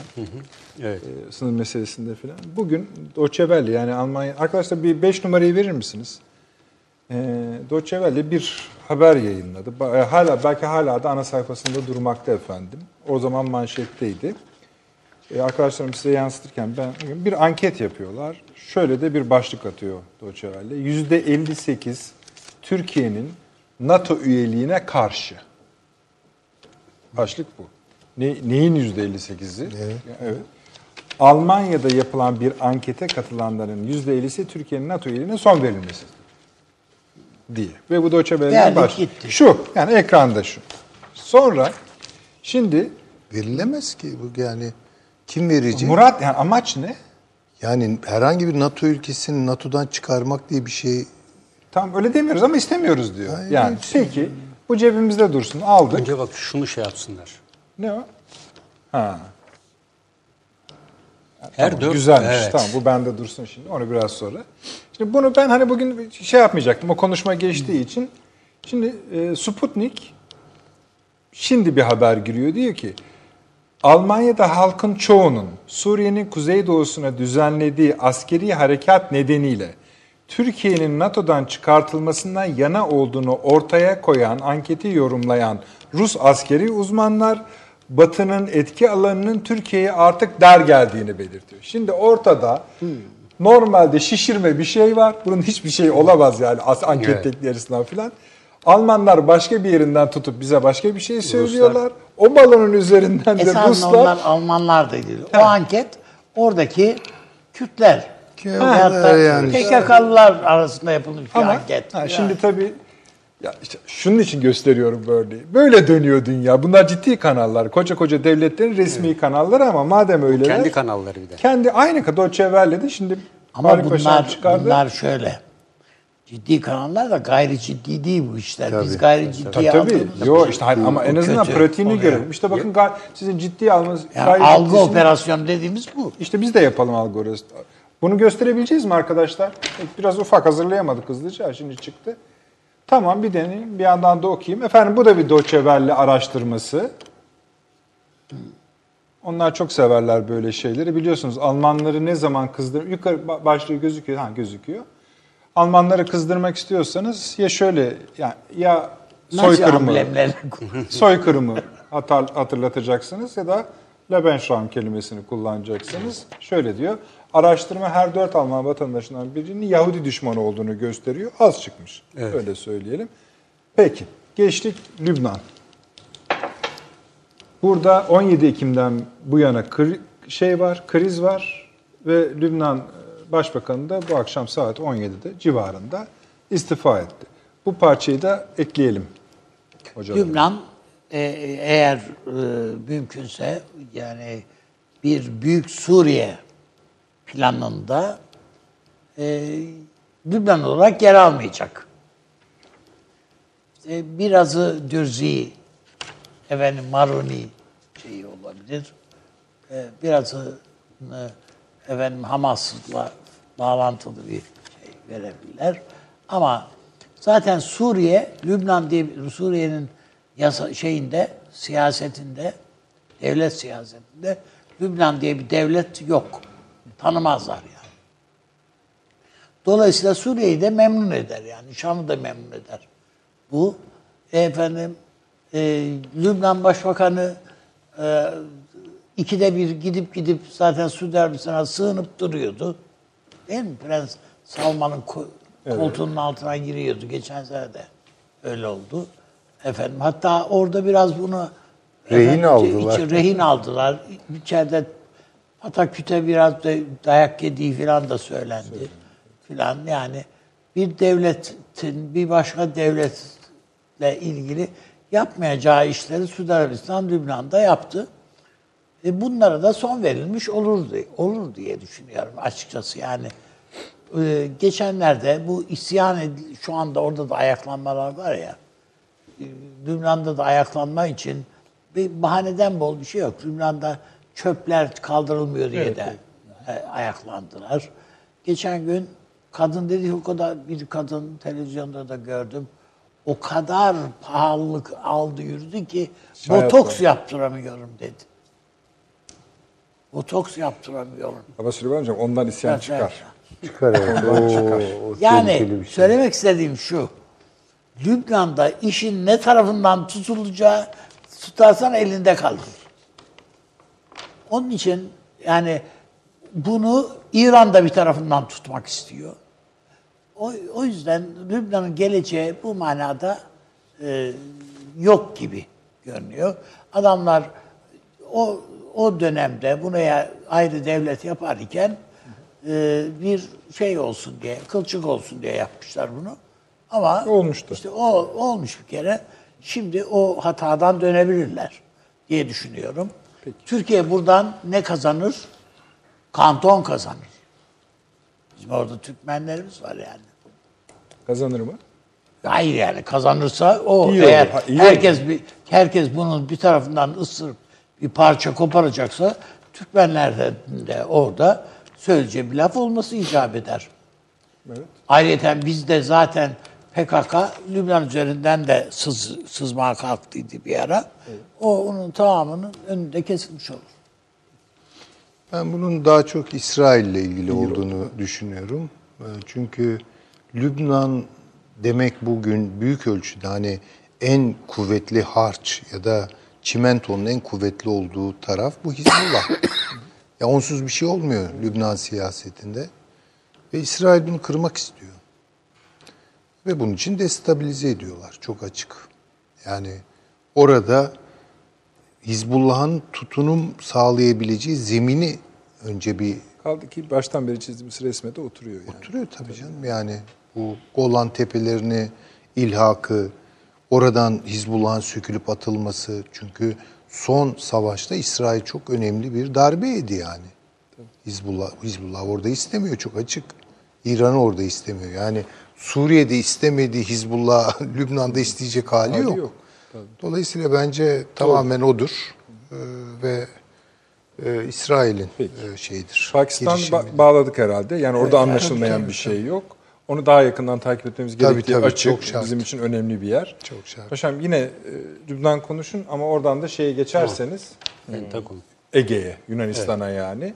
Evet. e, sınır meselesinde falan. Bugün Deutsche Welle yani Almanya arkadaşlar bir 5 numarayı verir misiniz? E, Deutsche Welle bir haber yayınladı. E, Hala belki hala da ana sayfasında durmakta efendim. O zaman manşetteydi. E, arkadaşlarım size yansıtırken ben bir anket yapıyorlar. Şöyle de bir başlık atıyor Deutsche Welle. %58 Türkiye'nin NATO üyeliğine karşı. Başlık bu. Ne, neyin %58'i? Evet. evet. Almanya'da yapılan bir ankete katılanların %50'si Türkiye'nin NATO üyeliğine son verilmesi diye. Ve bu Deutsche Welle'nin gitti. Şu, yani ekranda şu. Sonra şimdi Verilemez ki bu yani kim verecek? Murat yani amaç ne? Yani herhangi bir NATO ülkesini NATO'dan çıkarmak diye bir şey Tam öyle demiyoruz ama istemiyoruz diyor. Hayır, yani hiç- peki bu cebimizde dursun aldık. Önce bak şunu şey yapsınlar. Ne o? Ha. Her Tamam, dört, güzelmiş. Evet. Tamam bu bende dursun şimdi. Onu biraz sonra. Şimdi bunu ben hani bugün şey yapmayacaktım. O konuşma geçtiği için. Şimdi e, Sputnik şimdi bir haber giriyor. Diyor ki Almanya'da halkın çoğunun Suriye'nin kuzeydoğusuna düzenlediği askeri harekat nedeniyle Türkiye'nin NATO'dan çıkartılmasından yana olduğunu ortaya koyan, anketi yorumlayan Rus askeri uzmanlar Batı'nın etki alanının Türkiye'ye artık dar geldiğini belirtiyor. Şimdi ortada normalde şişirme bir şey var. Bunun hiçbir şey olamaz yani as- anket Evet. filan. Almanlar başka bir yerinden tutup bize başka bir şey söylüyorlar. O balonun üzerinden de Esasında Ruslar onlar Almanlar da değil. O anket oradaki Kürtler. Da yani. PKK'lılar arasında yapılmış bir Ama anket. ha, şimdi tabii ya işte şunun için gösteriyorum bu örneği. Böyle dönüyor dünya. Bunlar ciddi kanallar. Koca koca devletlerin resmi kanalları ama madem öyle Kendi kanalları bir de. kendi aynı kadar Welle'de şimdi Ama Paşa'nın bunlar, çıkardı. bunlar şöyle. Ciddi kanallar da gayri ciddi değil bu işler. Biz Tabii. gayri ciddiye Tabii tabii. Yo işte hayır, ama en azından kötü pratiğini oluyor. görelim. İşte bakın sizin ciddiye almanız Yani gayri algı ciddisini- operasyonu dediğimiz bu. İşte biz de yapalım algoritma. Bunu gösterebileceğiz mi arkadaşlar? Biraz ufak hazırlayamadık hızlıca. Şimdi çıktı. Tamam bir deneyim. Bir yandan da okuyayım. Efendim bu da bir Welle araştırması. Onlar çok severler böyle şeyleri. Biliyorsunuz Almanları ne zaman kızdır... Yukarı ba- başlığı gözüküyor. Ha gözüküyor. Almanları kızdırmak istiyorsanız ya şöyle ya, ya soykırımı, soykırımı hatırlatacaksınız ya da Lebensraum kelimesini kullanacaksınız. Şöyle diyor, araştırma her dört Alman vatandaşından birinin Yahudi düşmanı olduğunu gösteriyor. Az çıkmış, öyle söyleyelim. Peki, geçtik Lübnan. Burada 17 Ekim'den bu yana şey var, kriz var ve Lübnan e, Başbakanı da bu akşam saat 17'de civarında istifa etti. Bu parçayı da ekleyelim. Hocalarım. Lübnan e, eğer e, mümkünse yani bir büyük Suriye planında e, Lübnan olarak yer almayacak. İşte birazı Dürzi, efendim Maruni şeyi olabilir. E, birazı e, efendim Hamas'la bağlantılı bir şey verebilirler. Ama zaten Suriye, Lübnan diye Suriye'nin yasa şeyinde, siyasetinde, devlet siyasetinde Lübnan diye bir devlet yok. Tanımazlar yani. Dolayısıyla Suriye'yi de memnun eder yani. Şam'ı da memnun eder. Bu efendim e, Lübnan Başbakanı e, ikide bir gidip gidip zaten Suudi Arabistan'a sığınıp duruyordu. Değil mi? Prens Salman'ın ko- koltuğunun altına giriyordu. Geçen sene de öyle oldu. Efendim hatta orada biraz bunu Rehin Efendim, aldılar. içi- rehin aldılar. İçeride pataküte biraz da dayak yediği falan da söylendi. Filan yani bir devletin bir başka devletle ilgili yapmayacağı işleri Suudi Arabistan Lübnan'da yaptı. E bunlara da son verilmiş olur diye, olur diye düşünüyorum açıkçası yani. E, geçenlerde bu isyan edil- şu anda orada da ayaklanmalar var ya. e, Lübnan'da da ayaklanma için bir bahaneden bol bir şey yok. Lübnan'da çöpler kaldırılmıyor diye de e, ayaklandılar. Geçen gün kadın dedi o kadar bir kadın televizyonda da gördüm. O kadar pahalılık aldı yürüdü ki Şayet botoks var. yaptıramıyorum dedi. Botoks yaptıramıyorum. Ama Süleyman Hocam ondan isyan Evet, çıkar. Çıkar evet. Oo, o tehlikeli Yani şey. söylemek istediğim şu. Lübnan'da işin ne tarafından tutulacağı tutarsan elinde kalır. Onun için yani bunu İran'da bir tarafından tutmak istiyor. O, o yüzden Lübnan'ın geleceği bu manada e, yok gibi görünüyor. Adamlar o o dönemde buraya ayrı devlet yaparken e, bir şey olsun diye, kılçık olsun diye yapmışlar bunu. Ama Olmuştu. işte o olmuş bir kere. Şimdi o hatadan dönebilirler diye düşünüyorum. Türkiye buradan ne kazanır? Kanton kazanır. Bizim orada Türkmenlerimiz var yani. Kazanır mı? Hayır yani kazanırsa o İyi eğer olur, ha, iyi herkes bir herkes bunun bir tarafından ısırıp bir parça koparacaksa Türkmenler de orada söyleyeceği bir laf olması icap eder. Evet. Ayrıca bizde zaten PKK Lübnan üzerinden de sız, sızmaya kalktıydı bir ara. O onun tamamının önünde kesilmiş olur. Ben bunun daha çok İsrail ile ilgili olduğunu düşünüyorum. Ee, Çünkü Lübnan demek bugün büyük ölçüde hani en kuvvetli harç ya da çimentonun en kuvvetli olduğu taraf bu Hizbullah. ya onsuz bir şey olmuyor Lübnan siyasetinde. Ve İsrail bunu kırmak istiyor. Ve bunun için destabilize ediyorlar. Çok açık. Yani orada Hizbullah'ın tutunum sağlayabileceği zemini önce bir Kaldı ki baştan beri çizdiğimiz resme de oturuyor yani. oturuyor tabii canım. Yani bu Golan Tepelerini ilhakı, oradan Hizbullah'ın sökülüp atılması. Çünkü son savaşta İsrail çok önemli bir darbe yedi yani. Hizbullah, Hizbullah orada istemiyor çok açık. İran orada istemiyor. Yani Suriye'de istemediği Hizbullah Lübnan'da isteyecek hali, Hali yok. yok. Dolayısıyla bence tamamen odur. Ee, ve e, İsrail'in Peki. e, şeyidir. Pakistan ba- bağladık herhalde. Yani orada anlaşılmayan bir şey yok. Onu daha yakından takip etmemiz Tabii, gerektiği tabii, açık. çok şart. Bizim için önemli bir yer. Çok şart. Paşam yine e, Lübnan konuşun ama oradan da şeye geçerseniz Pentagon. Ege'ye, Yunanistan'a yani.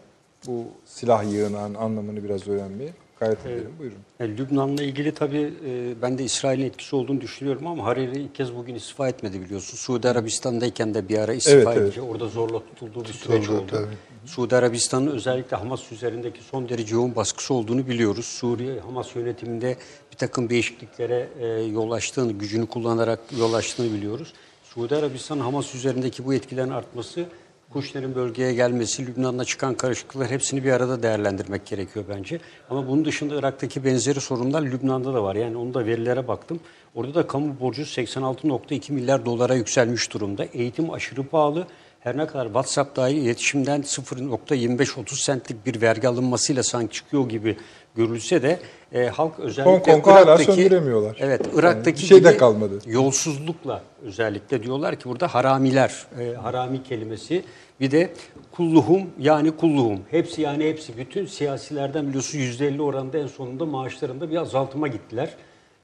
Bu silah yığınağının anlamını biraz öğrenmeye gayret edelim. Buyurun. E, Lübnan'la ilgili tabii e, ben de İsrail'in etkisi olduğunu düşünüyorum ama Hariri ilk kez bugün istifa etmedi biliyorsun. Suudi Arabistan'dayken de bir ara istifa Evet, evet. edince orada zorla tutulduğu bir süreç oldu. tabii. Suudi Arabistan'ın özellikle Hamas üzerindeki son derece yoğun baskısı olduğunu biliyoruz. Suriye Hamas yönetiminde bir takım değişikliklere e, yol açtığını, gücünü kullanarak yol açtığını biliyoruz. Suudi Arabistan Hamas üzerindeki bu etkilerin artması Kuşner'in bölgeye gelmesi, Lübnan'da çıkan karışıklıklar hepsini bir arada değerlendirmek gerekiyor bence. Ama bunun dışında Irak'taki benzeri sorunlar Lübnan'da da var. Yani onu da verilere baktım. Orada da kamu borcu 86.2 milyar dolara yükselmiş durumda. Eğitim aşırı pahalı. Her ne kadar WhatsApp dahil iletişimden 0.25-30 centlik bir vergi alınmasıyla sanki çıkıyor gibi görülse de e, halk özellikle Hong Kong'u hala söndüremiyorlar. Evet, Yani Irak'taki bir şey de kalmadı. yolsuzlukla özellikle diyorlar ki burada haramiler, e, harami kelimesi bir de kulluhum yani kulluhum. Hepsi yani hepsi bütün siyasilerden biliyorsun %50 oranında en sonunda maaşlarında bir azaltıma gittiler.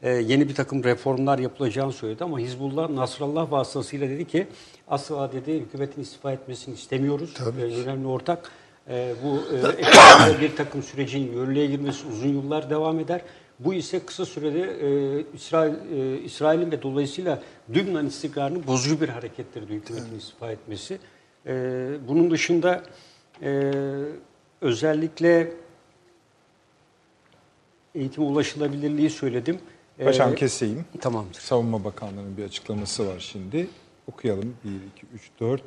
E, yeni bir takım reformlar yapılacağını söyledi ama Hizbullah Nasrallah vasıtasıyla dedi ki asla dedi hükümetin istifa etmesini istemiyoruz. E, önemli ortak. E, bu e, bir takım sürecin yürürlüğe girmesi uzun yıllar devam eder. Bu ise kısa sürede e, İsrail e, İsrail'in ve dolayısıyla Lübnan istikrarını bozucu bir harekettir hükümetin istifa etmesi. E, bunun dışında e, özellikle eğitim ulaşılabilirliği söyledim. E, Paşam keseyim. Tamamdır. Savunma Bakanlığı'nın bir açıklaması var şimdi. okuyalım. 1, 2, 3, 4,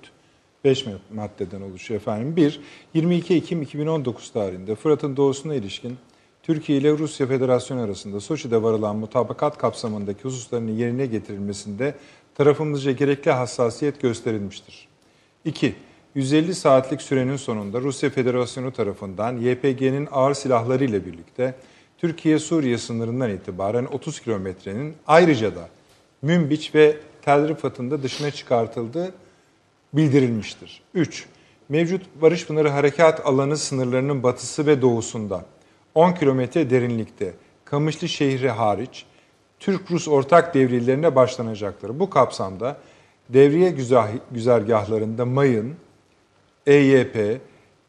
5 maddeden oluşuyor efendim. 1. 22 Ekim 2019 tarihinde Fırat'ın doğusuna ilişkin Türkiye ile Rusya Federasyonu arasında Soçi'de varılan mutabakat kapsamındaki hususların yerine getirilmesinde tarafımızca gerekli hassasiyet gösterilmiştir. 2. 150 saatlik sürenin sonunda Rusya Federasyonu tarafından YPG'nin ağır silahları ile birlikte Türkiye-Suriye sınırından itibaren 30 kilometrenin ayrıca da Münbiç ve Tel Rifat'ın da dışına çıkartıldığı bildirilmiştir. 3. Mevcut Barış Pınarı Harekat Alanı sınırlarının batısı ve doğusunda 10 kilometre derinlikte Kamışlı şehri hariç Türk-Rus ortak devriyelerine başlanacaktır. Bu kapsamda devriye güzergahlarında mayın, EYP,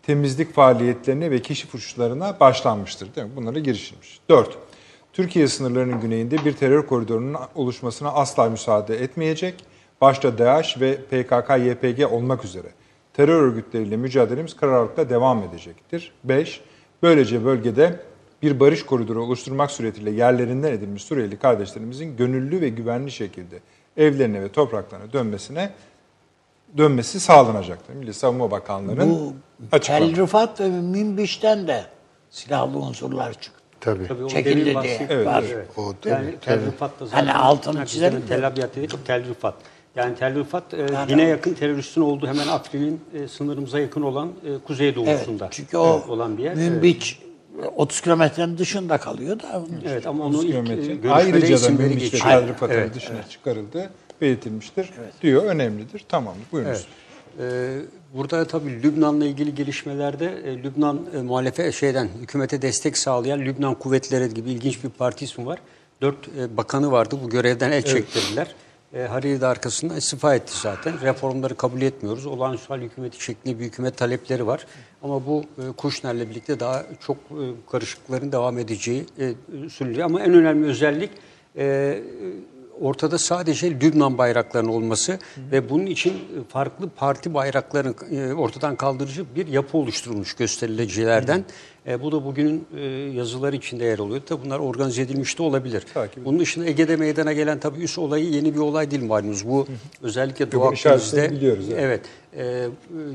temizlik faaliyetlerine ve keşif uçuşlarına başlanmıştır. Değil mi? Bunlara girişilmiş. 4. Türkiye sınırlarının güneyinde bir terör koridorunun oluşmasına asla müsaade etmeyecek. Başta DAEŞ ve PKK-YPG olmak üzere terör örgütleriyle mücadelemiz kararlılıkla devam edecektir. 5. Böylece bölgede bir barış koridoru oluşturmak suretiyle yerlerinden edilmiş Suriyeli kardeşlerimizin gönüllü ve güvenli şekilde evlerine ve topraklarına dönmesine dönmesi sağlanacaktır. Milli Savunma Bakanlığı'nın Bu Tel Rifat ve Minbiş'ten de silahlı unsurlar çıktı. Tabii. Tabii Çekildi diye Evet, var. Evet. O yani Tel. Rifat'ta zaten Hani altını çizelim. Tel Abyad dedik, Tel Rifat. Yani Tel Rifat e, yine yakın teröristin olduğu hemen Afrin'in e, sınırımıza yakın olan e, kuzey Evet, doğusunda çünkü o olan bir yer. Münbiç 30 kilometrenin dışında kalıyor da. Evet ama onu 30 ilk e, Ayrıca da Münbiç ve. Tel Rifat'ın Evet, dışına çıkarıldığı belirtilmiştir. Diyor önemlidir. Tamam buyurunuz. Evet. Ee, burada tabii Lübnan'la ilgili gelişmelerde e, Lübnan e, muhalefet şeyden hükümete destek sağlayan Lübnan Kuvvetleri gibi ilginç bir parti ismi var. Dört e, bakanı vardı. Bu görevden el çektirdiler. E, Hariri de arkasından istifa etti zaten. Reformları kabul etmiyoruz. Olağanüstü hal hükümeti şeklinde bir hükümet talepleri var. Ama bu e, Kuşner'le birlikte daha çok e, karışıklıkların devam edeceği e, söyleniyor. Ama en önemli özellik e, ortada sadece Lübnan bayraklarının olması ve bunun için farklı parti bayraklarını e, ortadan kaldırıcı bir yapı oluşturulmuş gösterilicilerden. E, bu da bugünün e, yazıları içinde yer alıyor. Tabi bunlar organize edilmiş de olabilir. Takip Bunun dışında Ege'de meydana gelen tabii üs olayı yeni bir olay değil malumunuz. Bu özellikle Doğu Akdeniz'de biliyoruz, evet. evet e,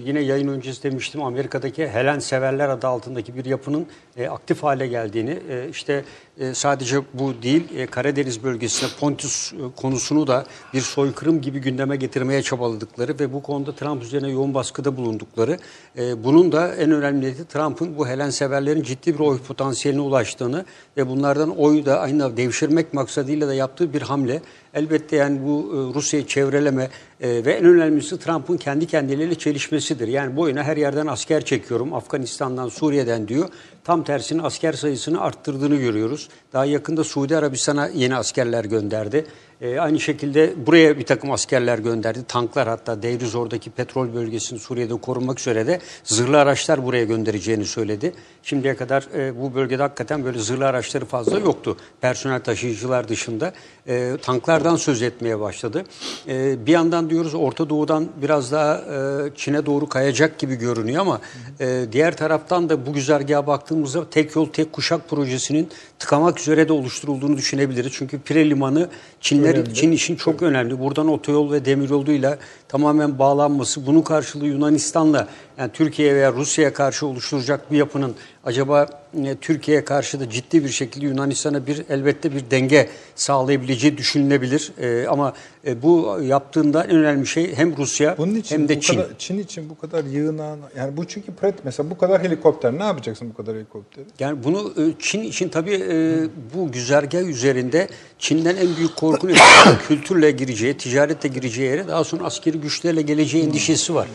yine yayın öncesi demiştim Amerika'daki Helen Severler adı altındaki bir yapının e, aktif hale geldiğini e, işte e, sadece bu değil e, Karadeniz bölgesinde Pontus e, konusunu da bir soykırım gibi gündeme getirmeye çabaladıkları ve bu konuda Trump üzerine yoğun baskıda bulundukları e, bunun da en önemli Trump'ın bu Helen Severlerin ciddi bir oy potansiyeline ulaştığını ve bunlardan oy da aynı devşirmek maksadıyla da yaptığı bir hamle. Elbette yani bu e, Rusya'yı çevreleme e, ve en önemlisi Trump'ın kendi kendileriyle çelişmesidir. Yani bu oyuna her yerden asker çekiyorum. Afganistan'dan, Suriye'den diyor. Tam tersine asker sayısını arttırdığını görüyoruz. Daha yakında Suudi Arabistan'a yeni askerler gönderdi. E, aynı şekilde buraya bir takım askerler gönderdi. Tanklar hatta Deirizor'daki petrol bölgesini Suriye'de korumak üzere de zırhlı araçlar buraya göndereceğini söyledi. Şimdiye kadar e, bu bölgede hakikaten böyle zırhlı araçları fazla yoktu. Personel taşıyıcılar dışında e, tanklardan söz etmeye başladı. E, bir yandan diyoruz Orta Doğu'dan biraz daha e, Çin'e doğru kayacak gibi görünüyor ama e, diğer taraftan da bu güzergaha baktığımızda tek yol tek kuşak projesinin tıkamak üzere de oluşturulduğunu düşünebiliriz. Çünkü Pire Limanı Çinler Çin için çok önemli. Buradan otoyol ve demiryoluyla tamamen bağlanması, bunun karşılığı Yunanistan'la yani Türkiye veya Rusya'ya karşı oluşturacak bir yapının acaba e, Türkiye'ye karşı da ciddi bir şekilde Yunanistan'a bir elbette bir denge sağlayabileceği düşünülebilir. E, ama e, bu yaptığında en önemli şey hem Rusya Bunun için hem de bu Çin. kadar Çin için bu kadar yığınan yani bu çünkü pratik mesela bu kadar helikopter ne yapacaksın bu kadar helikopteri? Yani bunu e, Çin için tabii e, bu güzergah üzerinde Çin'den en büyük korku ne? kültürle gireceği, ticaretle gireceği yere daha sonra askeri güçlerle geleceği endişesi var.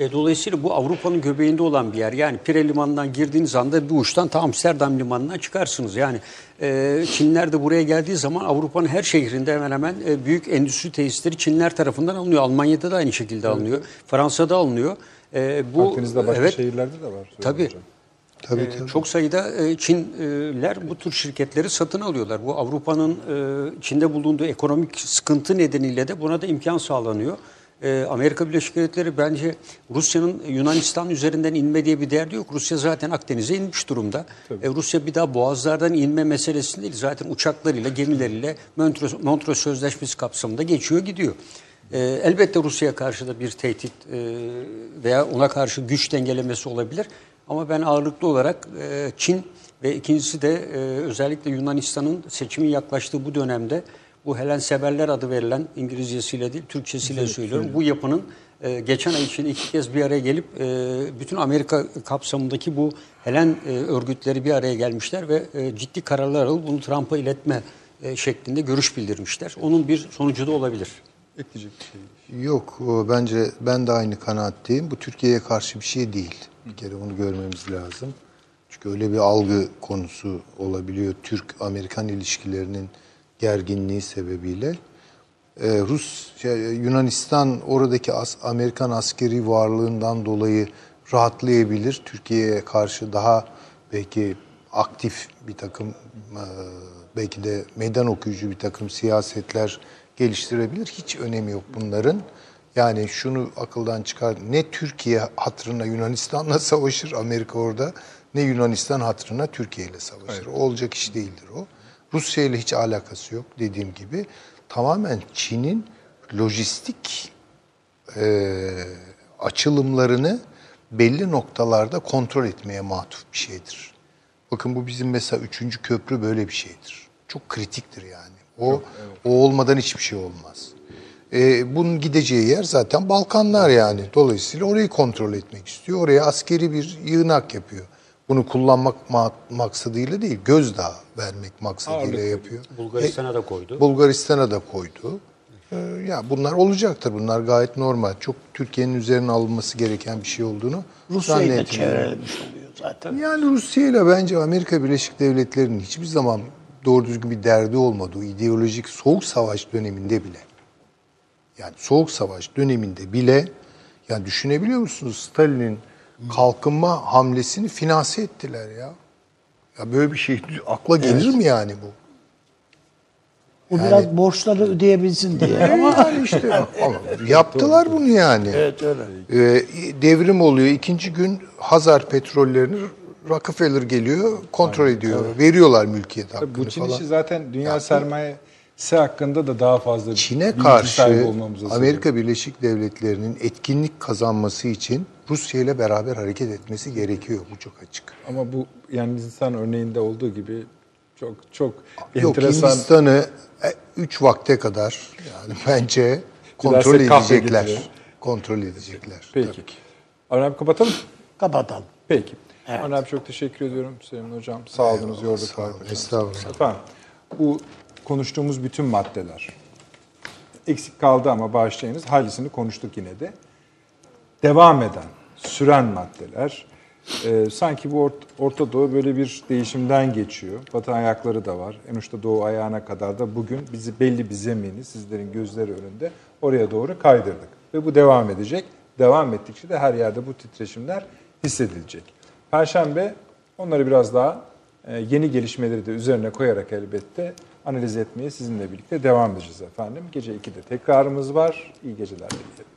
E, dolayısıyla bu Avrupa'nın göbeğinde olan bir yer. Yani Pire Limanı'ndan girdiğiniz anda bir uçtan ta Amsterdam Limanı'na çıkarsınız. Yani e, Çinler de buraya geldiği zaman Avrupa'nın her şehrinde hemen hemen e, büyük endüstri tesisleri Çinler tarafından alınıyor. Almanya'da da aynı şekilde alınıyor. Fransa'da alınıyor. E, bu Akdeniz'de başka evet, şehirlerde de var. Tabii. Hocam. Tabii Ee, tabii. Çok sayıda e, Çinler bu tür şirketleri satın alıyorlar. Bu Avrupa'nın e, içinde bulunduğu ekonomik sıkıntı nedeniyle de buna da imkan sağlanıyor. E, Amerika Birleşik Devletleri bence Rusya'nın Yunanistan üzerinden inme diye bir derdi yok. Rusya zaten Akdeniz'e inmiş durumda. E, Rusya bir daha boğazlardan inme meselesi değil. Zaten uçaklarıyla, gemileriyle Montreux, Montreux Sözleşmesi kapsamında geçiyor gidiyor. E, elbette Rusya'ya karşı da bir tehdit e, veya ona karşı güç dengelemesi olabilir. Ama ben ağırlıklı olarak e, Çin ve ikincisi de e, özellikle Yunanistan'ın seçimin yaklaştığı bu dönemde bu Helenseverler adı verilen İngilizcesiyle değil Türkçesiyle söylüyorum. Bu yapının e, geçen ay içinde iki kez bir araya gelip e, bütün Amerika kapsamındaki bu Helen e, örgütleri bir araya gelmişler ve e, ciddi kararlar alıp bunu Trump'a iletme e, şeklinde görüş bildirmişler. Onun bir sonucu da olabilir. Ekleyecek bir şey. Yok o bence ben de aynı kanaatteyim. Bu Türkiye'ye karşı bir şey değil. Bir kere onu görmemiz lazım. Çünkü öyle bir algı konusu olabiliyor Türk-Amerikan ilişkilerinin gerginliği sebebiyle. Ee, Rus, şey, Yunanistan oradaki as, Amerikan askeri varlığından dolayı rahatlayabilir. Türkiye'ye karşı daha belki aktif bir takım e, belki de meydan okuyucu bir takım siyasetler geliştirebilir. Hiç önemi yok bunların. Yani şunu akıldan çıkar. Ne Türkiye hatırına Yunanistan'la savaşır Amerika orada ne Yunanistan hatırına Türkiye ile savaşır. Olacak iş değildir o. Rusya ile hiç alakası yok dediğim gibi. Tamamen Çin'in lojistik e, açılımlarını belli noktalarda kontrol etmeye matuf bir şeydir. Bakın bu bizim mesela üçüncü köprü böyle bir şeydir. Çok kritiktir yani. O, o olmadan hiçbir şey olmaz. E, bunun gideceği yer zaten Balkanlar yani. Dolayısıyla orayı kontrol etmek istiyor. Oraya askeri bir yığınak yapıyor. Bunu kullanmak ma- maksadıyla değil, gözdağı vermek maksadıyla Ağırlık yapıyor. Bulgaristan'a da koydu. Bulgaristan'a da koydu. Ee, ya bunlar olacaktır. Bunlar gayet normal. Çok Türkiye'nin üzerine alınması gereken bir şey olduğunu Rusya'yı da çevrelemiş oluyor zaten. Yani Rusya ile bence Amerika Birleşik Devletleri'nin hiçbir zaman doğru düzgün bir derdi olmadığı ideolojik soğuk savaş döneminde bile yani soğuk savaş döneminde bile yani düşünebiliyor musunuz Stalin'in kalkınma hamlesini finanse ettiler ya. Ya böyle bir şey akla gelir mi yani bu? Bu biraz borçları ödeyebilsin diye. Ama yani işte ama yaptılar bunu yani. evet öyle. Ee, devrim oluyor. İkinci gün Hazar petrollerini Rockefeller geliyor, kontrol ediyor. Veriyorlar mülkiyet Tabii hakkını bu Çin falan. işi zaten dünya sermayesi hakkında da daha fazla Çin'e karşı. Amerika Birleşik Devletleri'nin etkinlik kazanması için Rusya ile beraber hareket etmesi gerekiyor. Bu çok açık. Ama bu yani Hindistan örneğinde olduğu gibi çok çok Yok enteresan. Hindistan'ı 3 vakte kadar yani bence kontrol edecekler. Kontrol edecekler. Peki. Tabii abi kapatalım. Kapatalım. Peki. Evet. Abi çok teşekkür ediyorum Süleyman Hocam. Sağ olunuz, yorduk. sağ olun. Estağfurullah. Efendim, bu konuştuğumuz bütün maddeler eksik kaldı ama bağışlayınız. Halisini konuştuk yine de. Devam eden, süren maddeler. Ee, sanki bu Ort- Orta Doğu böyle bir değişimden geçiyor. Batı ayakları da var. En uçta Doğu ayağına kadar da bugün bizi belli bir zemini sizlerin gözleri önünde oraya doğru kaydırdık. Ve bu devam edecek. Devam ettikçe de her yerde bu titreşimler hissedilecek. Perşembe onları biraz daha e, yeni gelişmeleri de üzerine koyarak elbette analiz etmeye sizinle birlikte devam edeceğiz efendim. Gece 2'de tekrarımız var. İyi geceler dilerim.